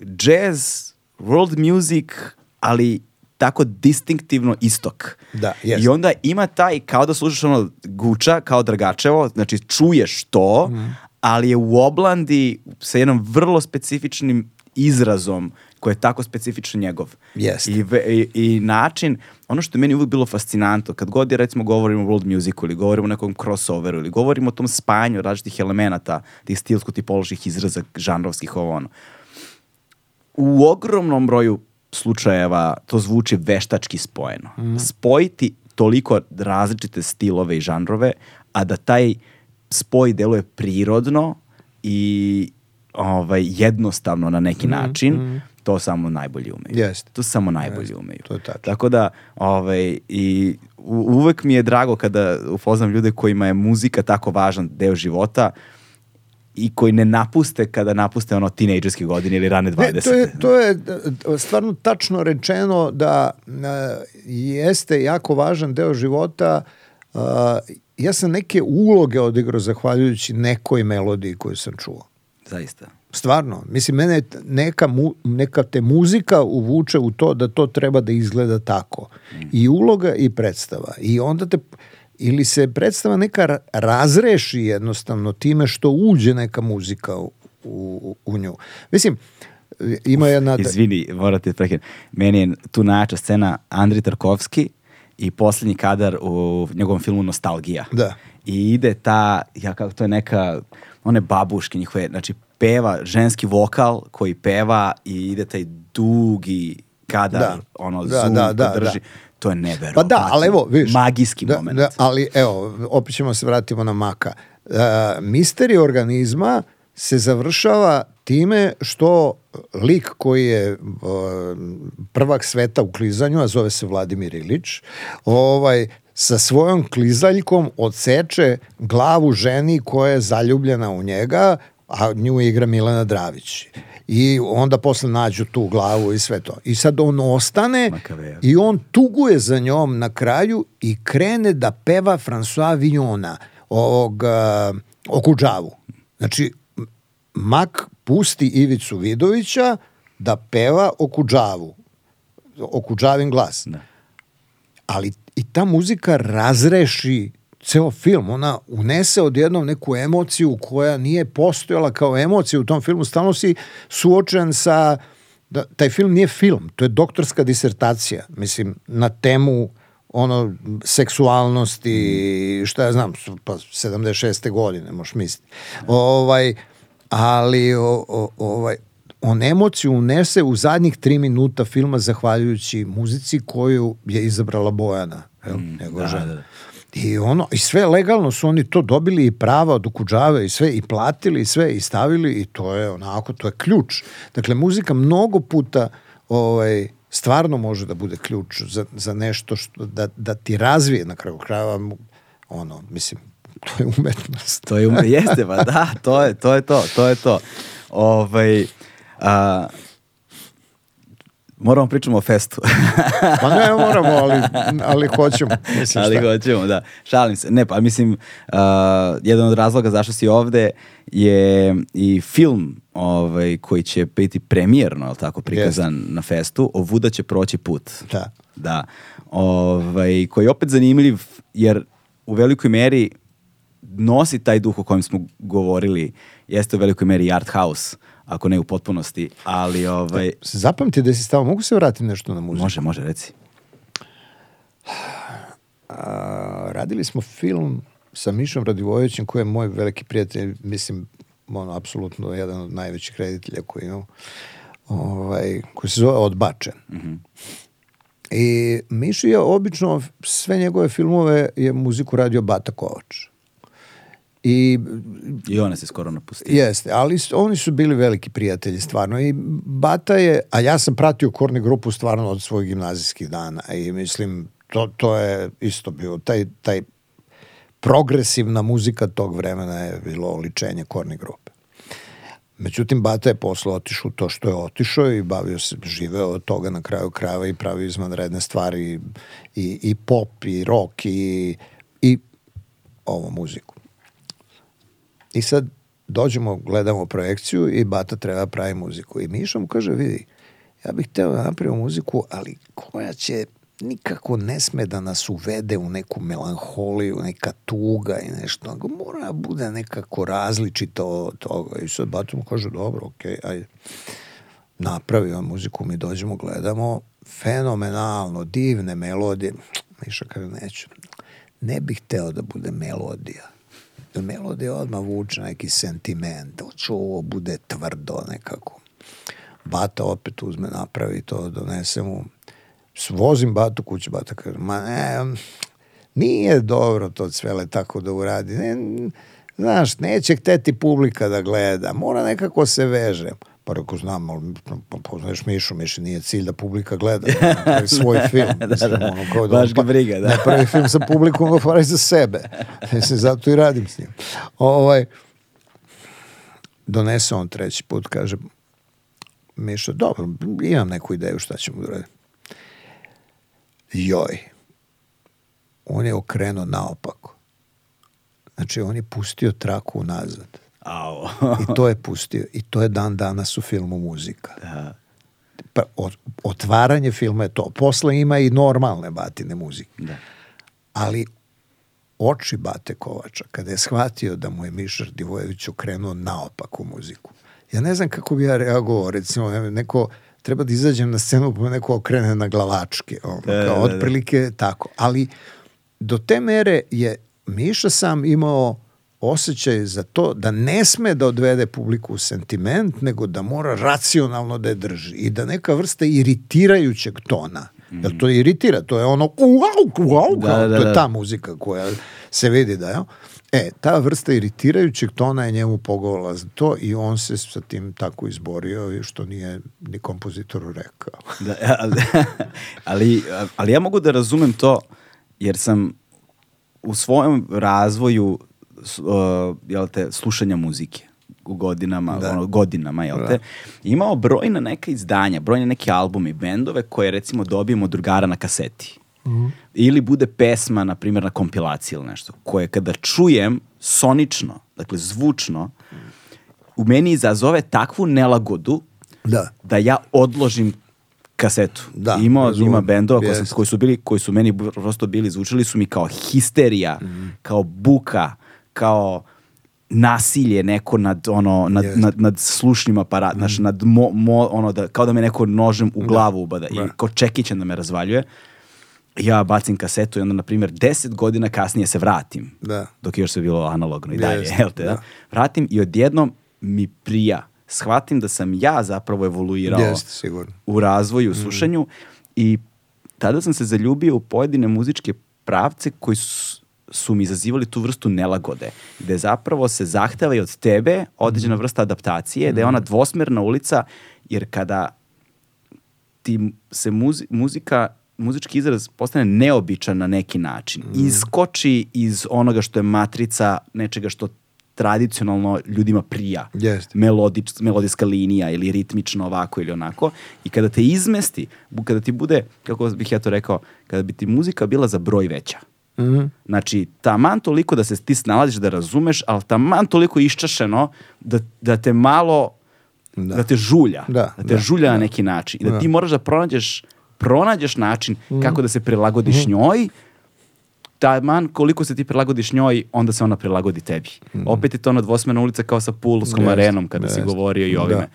jazz, world music, ali tako distinktivno istok. Da, jest. I onda ima taj, kao da slušaš ono guča, kao Dragačevo, znači čuješ to, Mhm. ali je u oblandi sa jednom vrlo specifičnim izrazom koji je tako specifično njegov. Jeste. I, i, I način, ono što je meni uvijek bilo fascinantno, kad god je recimo govorimo o world musicu ili govorimo o nekom crossoveru ili govorimo o tom spajanju različitih elemenata, tih stilsko-tipoloških izraza, žanrovskih, ovo ono, u ogromnom broju slučajeva to zvuči veštački spojeno. Spojiti toliko različite stilove i žanrove, a da taj spoj deluje prirodno i ovaj, jednostavno na neki način, to samo najbolji umeju. Jeste. To samo najbolji umeju. to je tačno. Tako da, ovaj, i u- uvek mi je drago kada upoznam ljude kojima je muzika tako važan deo života i koji ne napuste kada napuste ono tinejdžerske godine ili rane 20. Ne, to je, to je e, stvarno tačno rečeno da e, jeste jako važan deo života. E, ja sam neke uloge odigrao zahvaljujući nekoj melodiji koju sam čuo. Zaista. Stvarno, mislim, mene neka, mu, neka te muzika uvuče u to da to treba da izgleda tako. I uloga i predstava. I onda te, ili se predstava neka ra- razreši jednostavno time što uđe neka muzika u, u, u nju. Mislim, ima jedna... Izvini, morate prekinem. Meni je tu najjača scena Andri Tarkovski i posljednji kadar u njegovom filmu Nostalgija. Da. I ide ta, ja kako to je neka, one babuške njihove, znači peva ženski vokal koji peva i ide taj dugi kadar, Da. ono, Da, zoom da, da, drži. da. To je neverovatno. Pa da, ali evo, vidiš. Magijski da, moment. Da, ali evo, opet ćemo se vratimo na maka. Uh, misterij organizma se završava time što lik koji je uh, prvak sveta u klizanju, a zove se Vladimir Ilić, ovaj, sa svojom klizaljkom odseče glavu ženi koja je zaljubljena u njega, a nju igra Milena Dravić. I onda posle nađu tu glavu i sve to. I sad on ostane Makaveo. i on tuguje za njom na kraju i krene da peva François Vignona, ovog uh, Okudžavu. Znači, Mak pusti Ivicu Vidovića da peva Okudžavu. Okudžavin glas. Da. Ali i ta muzika razreši ceo film, ona unese odjednom neku emociju koja nije postojala kao emocija u tom filmu, stalno si suočen sa, da, taj film nije film, to je doktorska disertacija, mislim, na temu ono, seksualnosti, šta ja znam, pa 76. godine, možeš misliti. Ovaj, ali o, o, ovaj, on emociju unese u zadnjih tri minuta filma zahvaljujući muzici koju je izabrala Bojana, jel, njegova da, žena. da, da. I ono, i sve legalno su oni to dobili i prava od Okuđave i sve, i platili i sve, i stavili i to je onako, to je ključ. Dakle, muzika mnogo puta ovaj, stvarno može da bude ključ za, za nešto što, da, da ti razvije na kraju krajeva ono, mislim, to je umetnost. To je, ume- jeste, pa da, to je, to je to, to je to. Ovaj, a, moramo pričamo o festu. Pa ne moramo, ali, ali hoćemo. Mislim, ali šta? hoćemo, da. Šalim se. Ne, pa mislim, uh, jedan od razloga zašto si ovde je i film ovaj, koji će biti premijerno, ali tako, prikazan na festu, Ovuda će proći put. Da. Da. Ovaj, koji je opet zanimljiv, jer u velikoj meri nosi taj duh o kojem smo govorili, jeste u velikoj meri art house, ako ne u potpunosti, ali ovaj, Se zapamti da si stao, mogu se vratiti nešto na muziku? može, može, reci. A, radili smo film sa Mišom Radivojevićem koji je moj veliki prijatelj, mislim, ono, apsolutno jedan od najvećih reditelja koji imamo, ovaj, koji se zove Odbačen. I Miši je obično sve njegove filmove je muziku radio Bata Kovač. I I ona se skoro napustila. Jeste, ali oni su bili veliki prijatelji stvarno i Bata je, a ja sam pratio Korni grupu stvarno od svojih gimnazijskih dana i mislim to, to je isto bio taj, taj progresivna muzika tog vremena je bilo oličenje Korni grupe. Međutim, Bata je posle otišao to što je otišao i bavio se, živeo od toga na kraju krajeva i pravio izvanredne stvari i, i pop i rock i, i ovo muziku. I sad dođemo, gledamo projekciju i Bata treba da pravi muziku. I Miša mu kaže, vidi, ja bih hteo da napravim muziku, ali koja će nikako ne sme da nas uvede u neku melanholiju, neka tuga i nešto. Mora da bude nekako različito od toga. I sad Batum kaže, dobro, okej, okay, ajde. Napravi on muziku, mi dođemo, gledamo, fenomenalno, divne melodije. Miša kaže, neću. Ne bih hteo da bude melodija. Melodija odmah vuče neki sentiment. Hoću ovo bude tvrdo nekako. Bata opet uzme, napravi to, donese mu vozim Batu kući, Bata kaže, ma ne, nije dobro to cvele tako da uradi. Ne, znaš, neće hteti publika da gleda, mora nekako se veže. Pa rekao, znam, ali pa, poznaješ Mišu, Miši nije cilj da publika gleda, da svoj film. da, Mislim, da, ono, kao baš ga pa- briga, da. Ne pravi film sa publikom, ga pravi za sebe. Mislim, zato i radim s njim. Ovaj, donese on treći put, kaže, Miša, dobro, imam neku ideju šta ćemo da radimo. Joj, on je okrenuo naopako. Znači, on je pustio traku nazad. Ao. I to je pustio. I to je dan danas u filmu muzika. da. Pa, ot- otvaranje filma je to. Posle ima i normalne batine muzike. Da. Ali oči Bate Kovača, kada je shvatio da mu je Mišar Divojević okrenuo naopak u muziku. Ja ne znam kako bi ja reagovao, recimo, neko treba da izađem na scenu pa neko okrene na glavačke, ono, Da, da, kao da, da. otprilike tako. Ali do te mere je Miša sam imao osjećaj za to da ne sme da odvede publiku u sentiment, nego da mora racionalno da je drži i da neka vrsta iritirajućeg tona. Jer to iritira, to je ono uau, uau, Da, kao, da, to je da. ta muzika koja se vidi da je. E, ta vrsta iritirajućeg tona je njemu pogovala za to i on se sa tim tako izborio i što nije ni kompozitoru rekao. Da, ali, ali, ali ja mogu da razumem to jer sam u svojem razvoju uh, jel te, slušanja muzike u godinama, Da. ono, godinama, jel Da. te, imao brojna neka izdanja, brojne neke albume i bendove koje recimo dobijemo od drugara na kaseti. Mhm. Ili bude pesma, na primjer, na kompilaciji ili nešto, koje kada čujem sonično, dakle zvučno, u meni izazove takvu nelagodu Da. da ja odložim kasetu. Da, ima, razumem. ima bendova koji, su bili koji su meni prosto bili zvučali su mi kao histerija, Mhm. kao buka, kao nasilje neko nad ono nad, Jeste. nad, nad slušnim aparatom, znaš, nad mo, mo- ono da kao da me neko nožem u glavu ubada Da. i kao čekićem da me razvaljuje. Ja bacim kasetu i onda na primjer 10 godina kasnije se vratim. Da. Dok je još sve bilo analogno i dalje, jel te, da? da. Vratim i odjednom mi prija. Shvatim da sam ja zapravo evoluirao Jeste, sigurno. u razvoju, u Mm. slušanju i tada sam se zaljubio u pojedine muzičke pravce koji su, su mi izazivali tu vrstu nelagode, gde zapravo se zahteva i od tebe određena Mm. vrsta adaptacije, da je ona dvosmerna ulica, jer kada ti se muzi- muzika muzički izraz postane neobičan na neki način. Mm. Iskoči iz onoga što je matrica nečega što tradicionalno ljudima prija. Jeste. Melodič, melodijska linija ili ritmično ovako ili onako. I kada te izmesti, kada ti bude, kako bih ja to rekao, kada bi ti muzika bila za broj veća. Mhm. Znači, taman toliko da se ti snalaziš da razumeš, ali taman toliko iščašeno da, da te malo, da, Da. te žulja. Da, te da, žulja na da. neki način. I da, Da. ti moraš da pronađeš, pronađeš način Mhm. kako da se prilagodiš njoj, taman koliko se ti prilagodiš njoj, onda se ona prilagodi tebi. Opet je to ona dvosmena ulica kao sa Pulskom. Jeste, arenom kada si jeste. govorio i Da. ovime.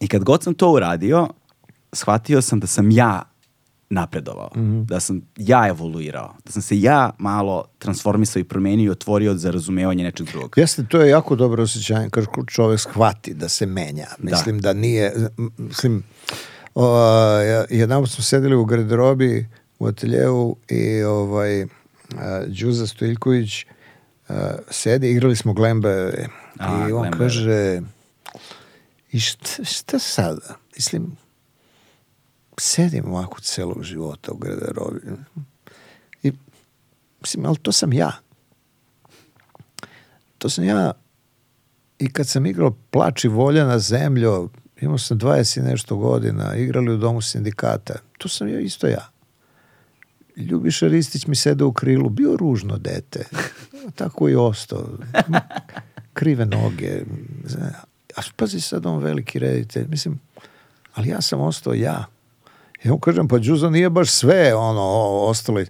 I kad god sam to uradio, shvatio sam da sam ja napredovao, Mhm. da sam ja evoluirao, da sam se ja malo transformisao i promenio i otvorio za razumevanje nečeg drugog. Jeste, to je jako dobro osjećanje kad čovjek shvati da se menja. Mislim da, nije, m- mislim, o, ja- jedan smo sedeli u garderobi u ateljevu i ovaj, a, Đuza Stojiljković a, sedi, igrali smo glembe i on glembe. kaže i šta, šta sada? Mislim, sedim ovako celog života u garderobi i mislim, ali to sam ja. To sam ja i kad sam igrao Plač i volja na zemlju, imao sam 20 i nešto godina, igrali u domu sindikata, to sam ja isto ja. Ljubiša Ristić mi sede u krilu, bio ružno dete, tako i ostao. Krive noge. A pazi sad on veliki reditelj, mislim, ali ja sam ostao ja. Ja mu kažem, pa Đuzo nije baš sve, ono, ostali.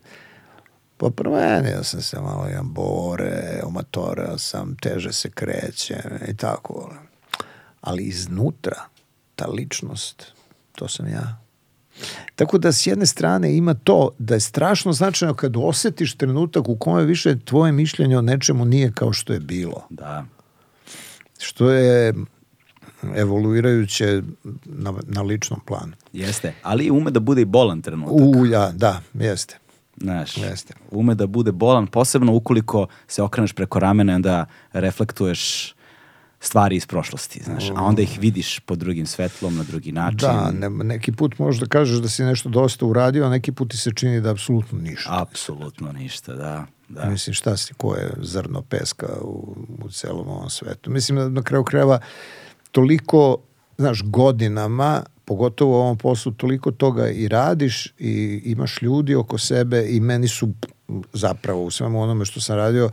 Pa promenio sam se malo, imam bore, omatoreo sam, teže se krećem i tako. Ali iznutra, ta ličnost, to sam ja. Tako da s jedne strane ima to da je strašno značajno kad osetiš trenutak u kome više tvoje mišljenje o nečemu nije kao što je bilo. Da. Što je evoluirajuće na, na ličnom planu. Jeste, ali ume da bude i bolan trenutak. U, ja, da, jeste. Znaš, Jeste. ume da bude bolan, posebno ukoliko se okreneš preko ramena i onda reflektuješ stvari iz prošlosti, znaš, a onda ih vidiš pod drugim svetlom, na drugi način. Da, ne, neki put možeš da kažeš da si nešto dosta uradio, a neki put ti se čini da apsolutno ništa. Apsolutno ništa, da. da. Mislim, šta si, ko je zrno peska u, u celom ovom svetu. Mislim na kraju krajeva toliko, znaš, godinama, pogotovo u ovom poslu, toliko toga i radiš i imaš ljudi oko sebe i meni su zapravo u svemu onome što sam radio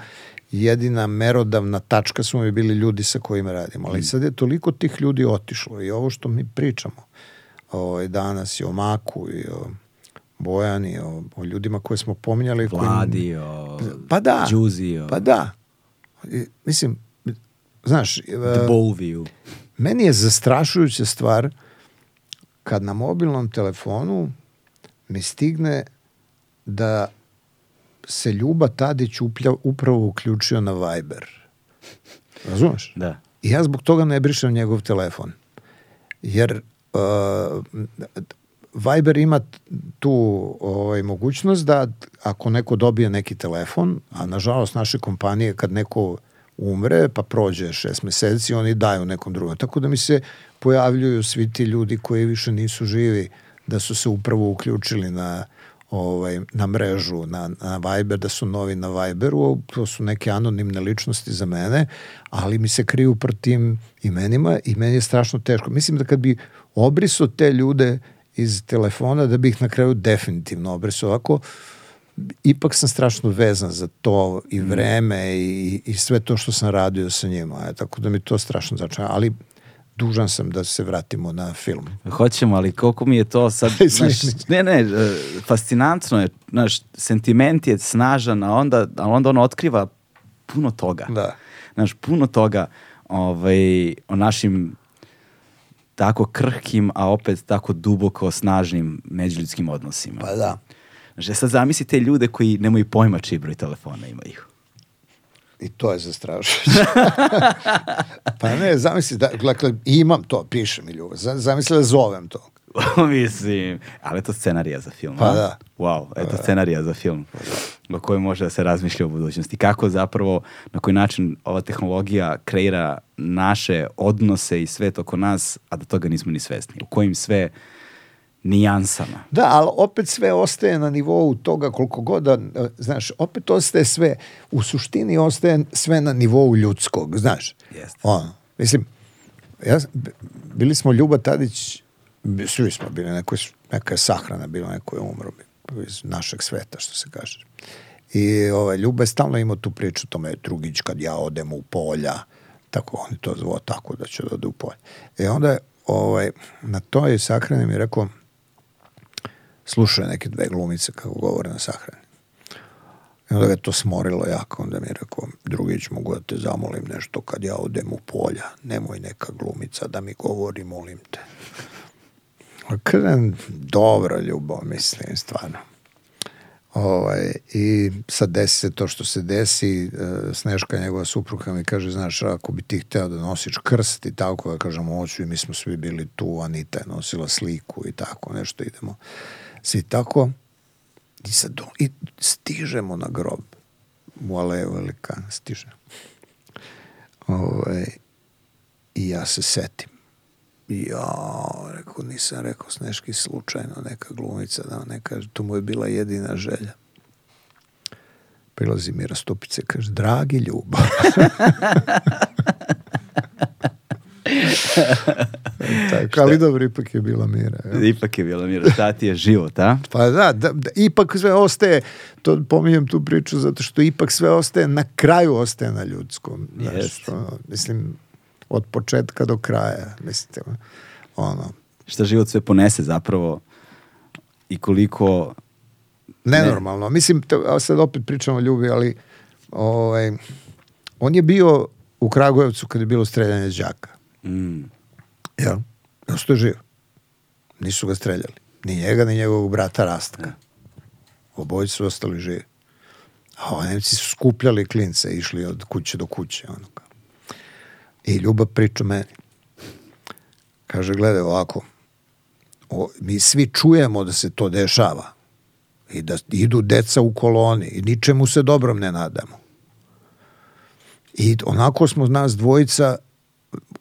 jedina merodavna tačka su mi bili ljudi sa kojima radimo. Ali sad je toliko tih ljudi otišlo i ovo što mi pričamo ovaj, danas i o Maku i o Bojani, o, o ljudima koje smo pominjali. koji- Vladi, o Pa da. Đuzi, o Pa da. I, mislim, znaš, e, Dboviju. Meni je zastrašujuća stvar kad na mobilnom telefonu mi stigne da se Ljuba Tadić uplja, upravo uključio na Viber. Razumeš? Da. I ja zbog toga ne brišem njegov telefon. Jer uh, Viber ima tu ovaj, mogućnost da ako neko dobije neki telefon, a nažalost naše kompanije kad neko umre pa prođe šest meseci, oni daju nekom drugom. Tako da mi se pojavljuju svi ti ljudi koji više nisu živi da su se upravo uključili na ovaj, na mrežu, na, na Viber, da su novi na Viberu, to su neke anonimne ličnosti za mene, ali mi se kriju pred tim imenima i meni je strašno teško. Mislim da kad bi obrisao te ljude iz telefona, da bi ih na kraju definitivno obrisao. Ovako, ipak sam strašno vezan za to i vreme i, i sve to što sam radio sa njima. E, tako da mi to strašno začne. Ali dužan sam da se vratimo na film. Hoćemo, ali koliko mi je to sad, znaš, ne, ne, e, fascinantno je, znaš, sentiment je snažan, a onda, a onda on otkriva puno toga. Da. Znaš, puno toga ovaj, o našim tako krhkim, a opet tako duboko snažnim međuljudskim odnosima. Pa da. E sad zamisli te ljude koji nemaju pojma čiji broj telefona imaju. I to je zastrašujuće. pa ne, zamisli, da, dakle, imam to, piše mi ljubav. Zamisli da zovem to. Mislim, ali to scenarija za film. Pa a? da. Wow, eto scenarija za film o kojoj može da se razmišlja u budućnosti. Kako zapravo, na koji način ova tehnologija kreira naše odnose i svet oko nas, a da toga nismo ni svesni. U kojim sve nijansama. Da, ali opet sve ostaje na nivou toga koliko god da, znaš, opet ostaje sve, u suštini ostaje sve na nivou ljudskog, znaš. Jeste. Ono, mislim, ja, bili smo Ljuba Tadić, svi smo bili, neko, neka je sahrana bila, neko je umro iz našeg sveta, što se kaže. I ovaj, Ljuba je stalno imao tu priču, tome je Drugić kad ja odem u polja, tako on je to zvao tako da će da ode u polje. E onda je, ovaj, na toj sahrani mi je rekao, slušao je neke dve glumice kako govore na sahrani. I onda ga je to smorilo jako, onda mi je rekao, Drugić, mogu da te zamolim nešto kad ja odem u polja, nemoj neka glumica da mi govori, molim te. Kažem, dobro, ljubav, mislim, stvarno. Ovaj, I sad desi se to što se desi, e, Sneška, njegova supruga mi kaže, znaš, ako bi ti hteo da nosiš krst i tako, ja kažem, hoću i mi smo svi bili tu, Anita je nosila sliku i tako, nešto idemo. Svi tako, i sad do, i stižemo na grob u aleju velikana, stižemo. Ovaj, I ja se setim. Ja, rekao, nisam rekao Sneški slučajno neka glumica da ne kaže, to mu je bila jedina želja. Prilazi Mira Stupice, kaže, dragi ljubav. Tako, ali dobro, ipak je bila Mira. jel? Ipak je bila Mira, šta ti je život, a? Pa da, da, da, ipak sve ostaje, to pominjem tu priču zato što ipak sve ostaje, na kraju ostaje na ljudskom. Znaš, ono, mislim, od početka do kraja, mislite, ono, šta život sve ponese zapravo i koliko Nenormalno. Mislim, to, sad opet pričamo o ljubi, ali ovaj, on je bio u Kragujevcu kad je bilo streljanje đaka. Mm? I ostao je živ. Nisu ga streljali. Ni njega, ni njegovog brata Rastka. Obojice su ostali živi. A ovi Nemci su skupljali klince, išli od kuće do kuće. Ono. I Ljubav priča meni. Kaže, gledaj ovako, o, mi svi čujemo da se to dešava i da idu deca u koloni i ničemu se dobrom ne nadamo. I onako smo nas dvojica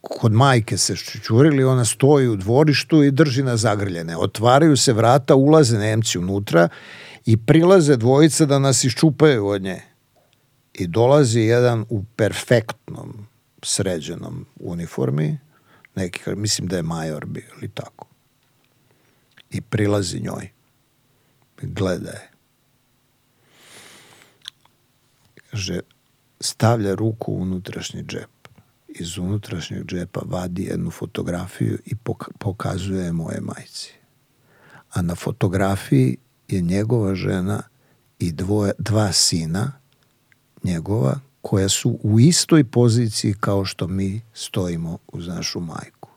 kod majke se ščurili, ona stoji u dvorištu i drži nas zagrljene. Otvaraju se vrata, ulaze Nemci unutra i prilaze dvojica da nas iščupaju od nje. I dolazi jedan u perfektnom sređenom uniformi, neki, mislim da je major bio ili tako. I prilazi njoj. Gleda je. Kaže, stavlja ruku u unutrašnji džep. Iz unutrašnjeg džepa vadi jednu fotografiju i pok pokazuje je moje majci. A na fotografiji je njegova žena i dvoje, dva sina njegova koja su u istoj poziciji kao što mi stojimo uz našu majku.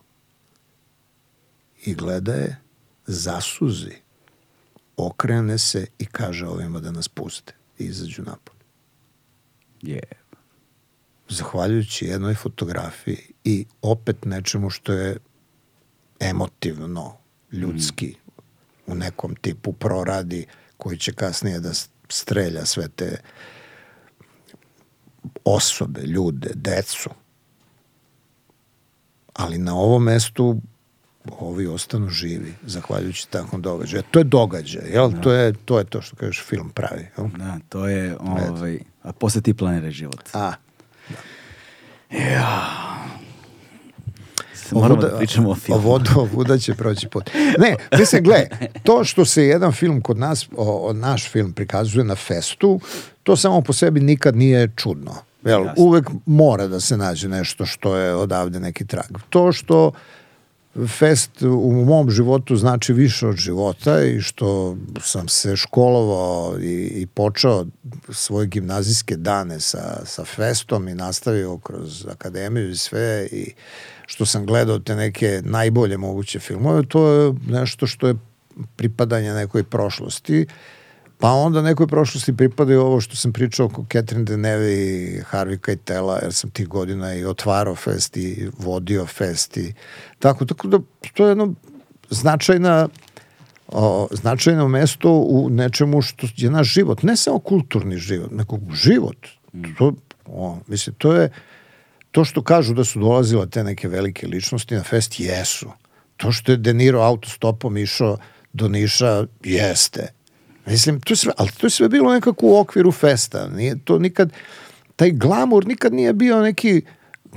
I gleda je, zasuzi, okrene se i kaže ovima da nas puste i izađu napolje. je. Zahvaljujući jednoj fotografiji i opet nečemu što je emotivno, ljudski, u nekom tipu proradi koji će kasnije da strelja sve te osobe, ljude, decu. Ali na ovom mestu ovi ostanu živi, zahvaljujući takvom događaju. To je događaj, jel? To, je, to je to što kažeš film pravi. Jel? Da, to je, ovaj, a posle ti planiraš život. A, Moramo da pričamo o filmu. Ovuda, ovuda će proći put. Ne, mislim, gle, to što se jedan film kod nas, o, o, naš film prikazuje na festu, to samo po sebi nikad nije čudno. Jel, Jasno. uvek mora da se nađe nešto što je odavde neki trag. To što fest u mom životu znači više od života i što sam se školovao i, i počeo svoje gimnazijske dane sa, sa festom i nastavio kroz akademiju i sve i što sam gledao te neke najbolje moguće filmove, to je nešto što je pripadanje nekoj prošlosti Pa onda nekoj prošlosti pripada i ovo što sam pričao oko Catherine Deneuve i Harvey Keitela, jer sam tih godina i otvarao fest i vodio fest i tako, tako da to je jedno značajna o, značajno mesto u nečemu što je naš život, ne samo kulturni život, nego život. To, o, mislim, to je to što kažu da su dolazile te neke velike ličnosti na fest, jesu. To što je De Niro autostopom išao do Niša, jeste. Mislim, to sve, ali to je sve bilo nekako u okviru festa. Nije to nikad, taj glamur nikad nije bio neki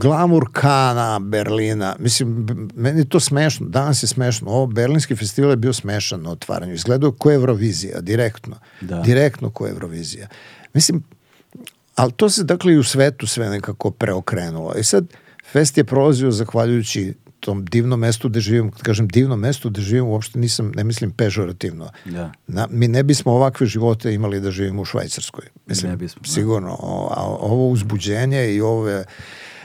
glamur Kana, Berlina. Mislim, meni je to smešno. Danas je smešno. Ovo Berlinski festival je bio smešan na otvaranju. Izgledao ko Eurovizija, direktno. Da. Direktno ko Eurovizija. Mislim, ali to se dakle i u svetu sve nekako preokrenulo. I sad fest je prolazio zahvaljujući tom divnom mestu gde živim, kad kažem divnom mestu gde živim, uopšte nisam, ne mislim pežorativno. Da. Na, mi ne bismo ovakve živote imali da živimo u Švajcarskoj. Mislim, Ne bismo, da. sigurno. O, a ovo uzbuđenje i ove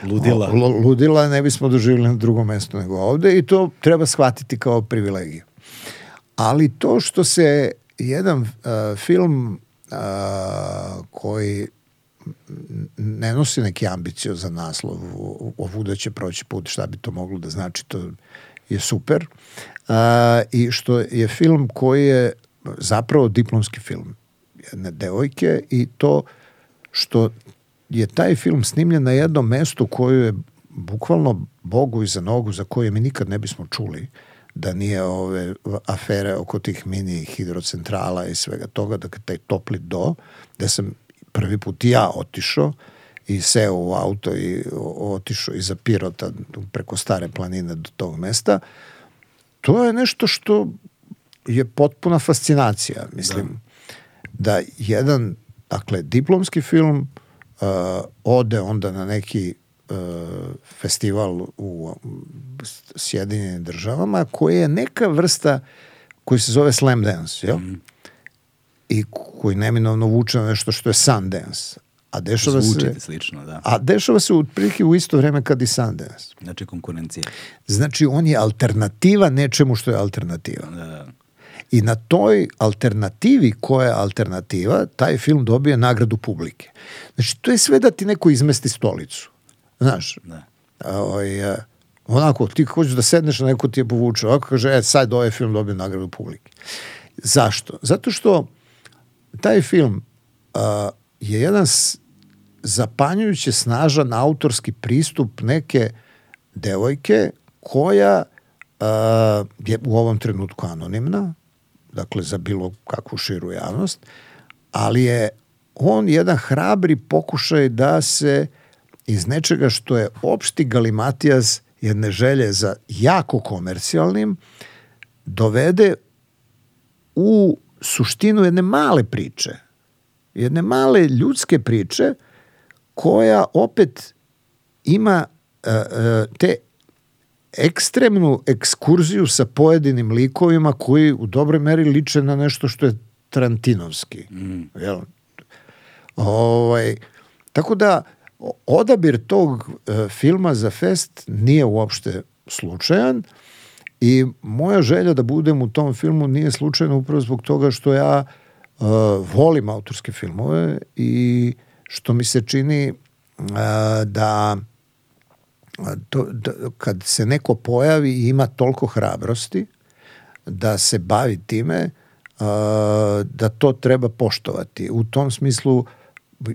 Ludila. o- lu- ludila ne bismo doživjeli na drugom mestu nego ovde i to treba shvatiti kao privilegiju. Ali to što se jedan uh, film uh, koji ne nosi neki ambiciozan naslov o- ovuda će proći put, šta bi to moglo da znači, to je super. Uh, I što je film koji je zapravo diplomski film jedne devojke i to što je taj film snimljen na jednom mestu koje je bukvalno Bogu iza nogu za koje mi nikad ne bismo čuli da nije ove afere oko tih mini hidrocentrala i svega toga, dakle taj topli do, da sam prvi put ja otišao i seo u auto i otišao iza Pirota preko stare planine do tog mesta, to je nešto što je potpuna fascinacija, mislim. Da, jedan, dakle, diplomski film uh, ode onda na neki e, festival u Sjedinjenim državama koji je neka vrsta koji se zove slam dance, jel? Mm. I koji neminovno vuče na nešto što je Sundance. A dešava Zvuči se... slično, da. A dešava se otprilike u isto vreme kad i Sundance. Znači konkurencija. Znači, on je alternativa nečemu što je alternativa. Da, da. I na toj alternativi koja je alternativa, taj film dobije nagradu publike. Znači, to je sve da ti neko izmesti stolicu. Znaš, Da. ovaj, a, onako, ti hoćeš da sedneš neko ti je povuče, ovako kaže, e, sad ovaj film dobije nagradu publike. Zašto? Zato što taj film a, je jedan zapanjujuće snažan autorski pristup neke devojke koja a, je u ovom trenutku anonimna, dakle za bilo kakvu širu javnost, ali je on jedan hrabri pokušaj da se iz nečega što je opšti galimatijas jedne želje za jako komercijalnim dovede u suštinu jedne male priče, jedne male ljudske priče koja opet ima e, e, te ekstremnu ekskurziju sa pojedinim likovima koji u dobroj meri liče na nešto što je Trantinovski. Jel? Ovaj, tako da odabir tog e, filma za fest nije uopšte slučajan i moja želja da budem u tom filmu nije slučajna upravo zbog toga što ja e, volim autorske filmove i što mi se čini e, da to, da, kad se neko pojavi i ima toliko hrabrosti da se bavi time, a, da to treba poštovati. U tom smislu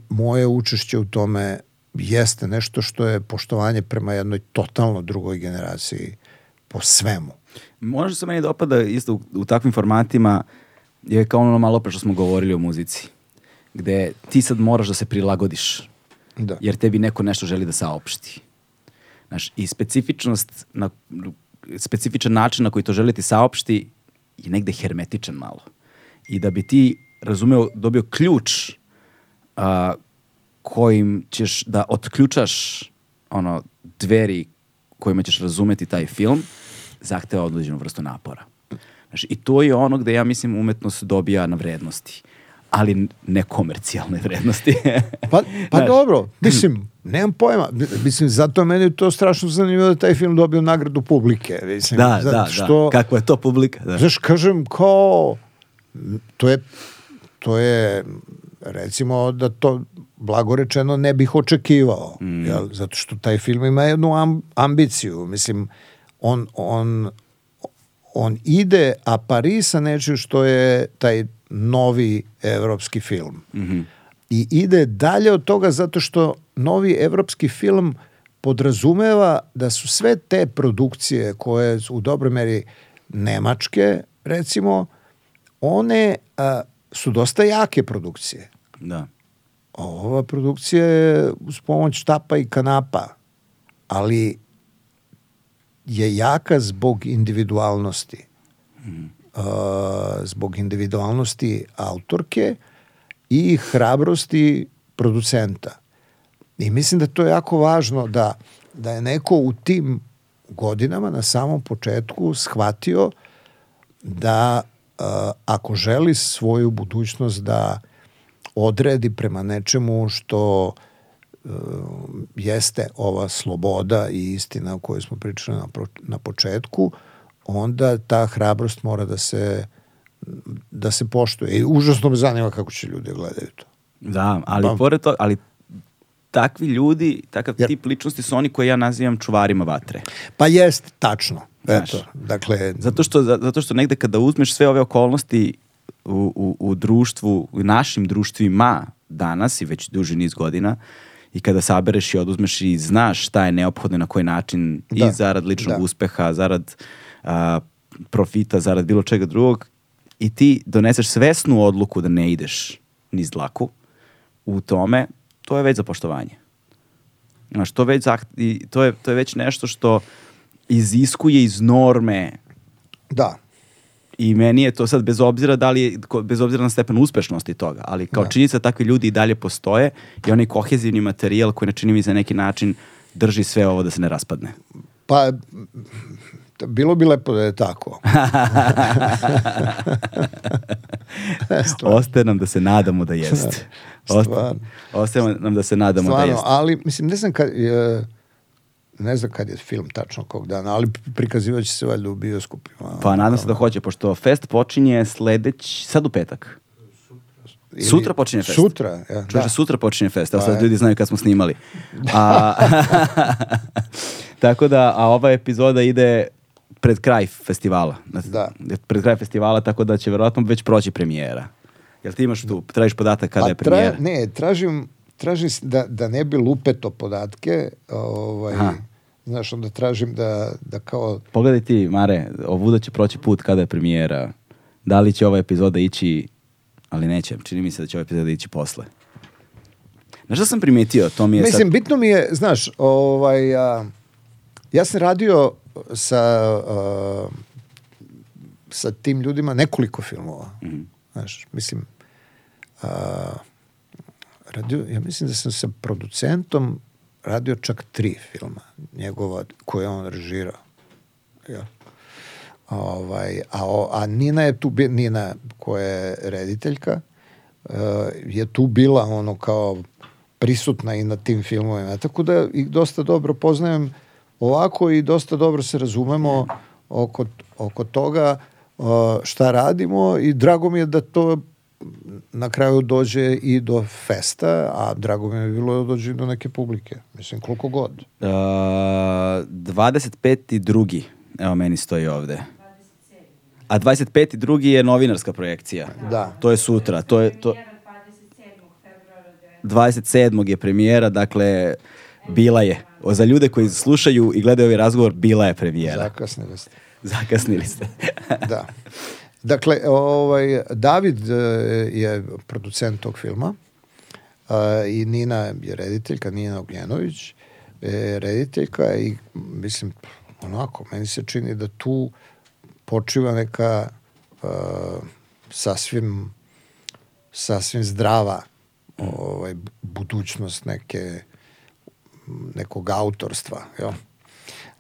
moje učešće u tome jeste nešto što je poštovanje prema jednoj totalno drugoj generaciji po svemu. Možda se meni dopada isto u, u takvim formatima je kao ono malo pre što smo govorili o muzici. Gde ti sad moraš da se prilagodiš. Da. Jer tebi neko nešto želi da saopšti. Znaš, i specifičnost, na, specifičan način na koji to želi ti saopšti je negde hermetičan malo. I da bi ti razumeo, dobio ključ a, kojim ćeš da otključaš ono dveri kojima ćeš razumeti taj film, zahteva određenu vrstu napora. Znaš, I to je ono gde ja mislim umetnost dobija na vrednosti ali ne komercijalne vrednosti. Pa, pa Znaš, dobro, mislim, nemam pojma. Mislim, zato je meni to strašno zanimljivo da taj film dobio nagradu publike. Mislim, Da, zato da, što, da. Kakva je to publika? Da. Znaš, kažem, kao, to je, to je, recimo, da to, blago rečeno, ne bih očekivao. Mm. Jel? Zato što taj film ima jednu am, ambiciju. Mislim, on, on, on ide a pari sa nečim što je taj novi evropski film. Mhm. I ide dalje od toga zato što novi evropski film podrazumeva da su sve te produkcije koje su u dobroj meri nemačke, recimo, one a, su dosta jake produkcije. Da. A ova produkcija je uz pomoć štapa i kanapa, ali je jaka zbog individualnosti. Uh, zbog individualnosti autorke i hrabrosti producenta. I mislim da to je jako važno da, da je neko u tim godinama na samom početku shvatio da uh, ako želi svoju budućnost da odredi prema nečemu što uh, jeste ova sloboda i istina o kojoj smo pričali na, na početku, onda ta hrabrost mora da se da se poštuje. I užasno me zanima kako će ljudi gledaju to. Da, ali Pa- pored toga, ali takvi ljudi, takav Jer- tip ličnosti su oni koje ja nazivam čuvarima vatre. Pa jest, tačno. Znaš. Eto, dakle, Zato što, za- zato što negde kada uzmeš sve ove okolnosti u, u, u društvu, u našim društvima danas i već duži niz godina i kada sabereš i oduzmeš i znaš šta je neophodno na koji način Da. i zarad ličnog Da. uspeha, zarad a, profita, zarad bilo čega drugog i ti doneseš svesnu odluku da ne ideš niz dlaku u tome, to je već za poštovanje. Znaš, to, već zaht- i to, je, to je već nešto što iziskuje iz norme da. I meni je to sad bez obzira da li je, bez obzira na stepen uspešnosti toga, ali kao Da. činjenica da takvi ljudi i dalje postoje i onaj kohezivni materijal koji načini mi za neki način drži sve ovo da se ne raspadne? Pa, bilo bi lepo da je tako. Ostaje nam da se nadamo da jeste. Ostaje nam da se nadamo da Stvarno, jeste. ali mislim ne znam kad je, ne znam kad je film tačno kog dana, ali prikazivat će se valjda u bioskopima. Pa nadam se da hoće, pošto fest počinje sledeć, sad u petak. Ili- Sutra počinje fest. Sutra, ja. Čuješ Da. da sutra počinje fest, evo Pa sad ljudi znaju kad smo snimali. A, tako da, a ova epizoda ide pred kraj festivala. Da. Pred kraj festivala, tako da će verovatno već proći premijera. Jel ti imaš tu, tražiš podatak kada Pa je tra- premijera? ne, tražim, tražim da, da ne bi lupeto podatke, ovaj, Aha. Znaš, onda tražim da, da kao, Pogledaj ti, Mare, ovuda će proći put kada je premijera. Da li će ova epizoda ići, ali neće, čini mi se da će ova epizoda ići posle. Znaš šta sam primetio? To mi je Mislim, sad... bitno mi je, znaš, ovaj, a, ja sam radio sa, a, sa tim ljudima nekoliko filmova. Mhm. Znaš, mislim, a, radio, ja mislim da sam sa producentom radio čak tri filma njegova koje je on režirao. Ja. Ovaj, a, a Nina je tu, Nina koja je rediteljka, eh, je tu bila ono kao prisutna i na tim filmovima. Tako da ih dosta dobro poznajem ovako i dosta dobro se razumemo oko, oko toga eh, šta radimo i drago mi je da to na kraju dođe i do festa, a drago mi je bilo da dođe i do neke publike. Mislim, koliko god. Uh, 25. drugi, evo meni stoji ovde. A 25. drugi je novinarska projekcija. Da. To je sutra. To je, to, Premijera 27. februara 27. je premijera, dakle, bila je. O, za ljude koji slušaju i gledaju ovaj razgovor, bila je premijera. Zakasnili ste. Zakasnili ste. Da. Dakle, ovaj, David e, je producent tog filma a, i Nina je rediteljka, Nina Ognjenović je rediteljka i mislim, onako, meni se čini da tu počiva neka a, sasvim sasvim zdrava ovaj, budućnost neke nekog autorstva, jel?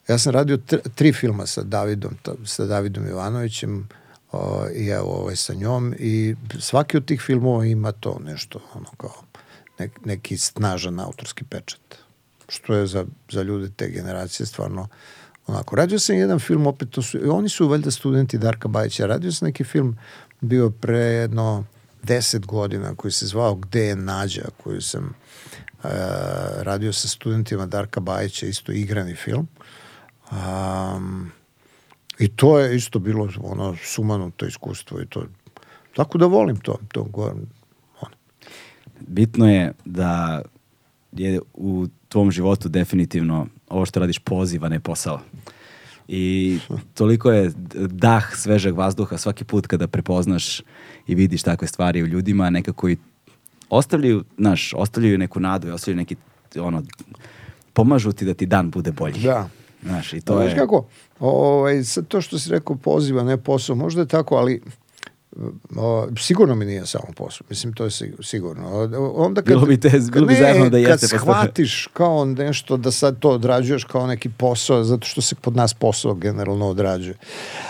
Ja sam radio tr- tri filma sa Davidom, ta- sa Davidom Ivanovićem o, i evo ovaj sa njom i svaki od tih filmova ima to nešto ono kao nek, neki snažan autorski pečat što je za, za ljude te generacije stvarno onako. Radio sam jedan film, opet to su, oni su valjda studenti Darka Bajića, radio sam neki film bio pre jedno deset godina koji se zvao Gde je Nađa, koju sam e, radio sa studentima Darka Bajića, isto igrani film. Um, I to je isto bilo ono sumanuto iskustvo i to tako da volim to, to. Ono. Bitno je da je u tvom životu definitivno ovo što radiš poziv, a ne posao. I toliko je dah svežeg vazduha svaki put kada prepoznaš i vidiš takve stvari u ljudima, nekako i ostavljaju, znaš, ostavljaju neku nadu i ostavljaju neki, ono, pomažu ti da ti dan bude bolji. Da. Znaš, i To Znaš je... kako, ovaj, sad to što si rekao poziva, ne posao, možda je tako, ali o, sigurno mi nije samo posao. Mislim, to je sig- sigurno. Onda kad, Bilo bi te- bilo bi ne, zajebano da jeste, Kad pa shvatiš kao nešto da sad to odrađuješ kao neki posao, zato što se pod nas posao generalno odrađuje.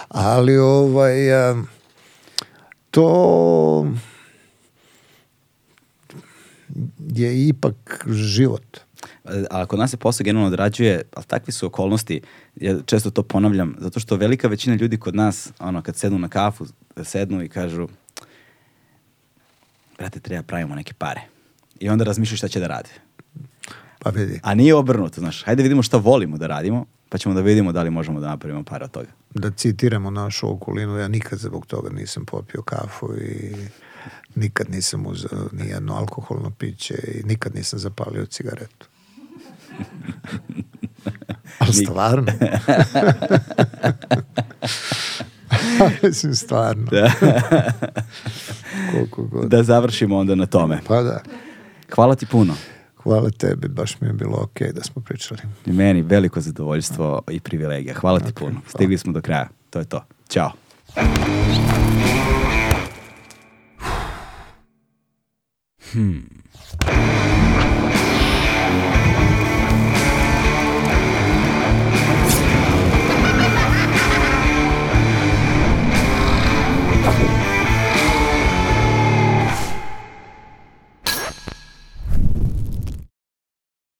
Ali ovaj, a, to je ipak život. A kod nas se posao generalno odrađuje, ali takvi su okolnosti, ja često to ponavljam, zato što velika većina ljudi kod nas, ono, kad sednu na kafu, sednu i kažu, brate, treba pravimo neke pare. I onda razmišljaju šta će da rade. Pa vidi. A nije obrnuto, znaš, hajde vidimo šta volimo da radimo, pa ćemo da vidimo da li možemo da napravimo pare od toga. da citiramo našu okolinu, ja nikad zbog toga nisam popio kafu i nikad nisam uzeo nijedno alkoholno piće i nikad nisam zapalio cigaretu. Ali stvarno. Mislim, stvarno. Da, Koliko god. da završimo onda na tome. Pa da. Hvala ti puno. Hvala tebi, baš mi je bilo okej da smo pričali. I meni veliko zadovoljstvo i privilegija. Hvala ti puno. Stigli smo do kraja. To je to. Ćao. Hmm.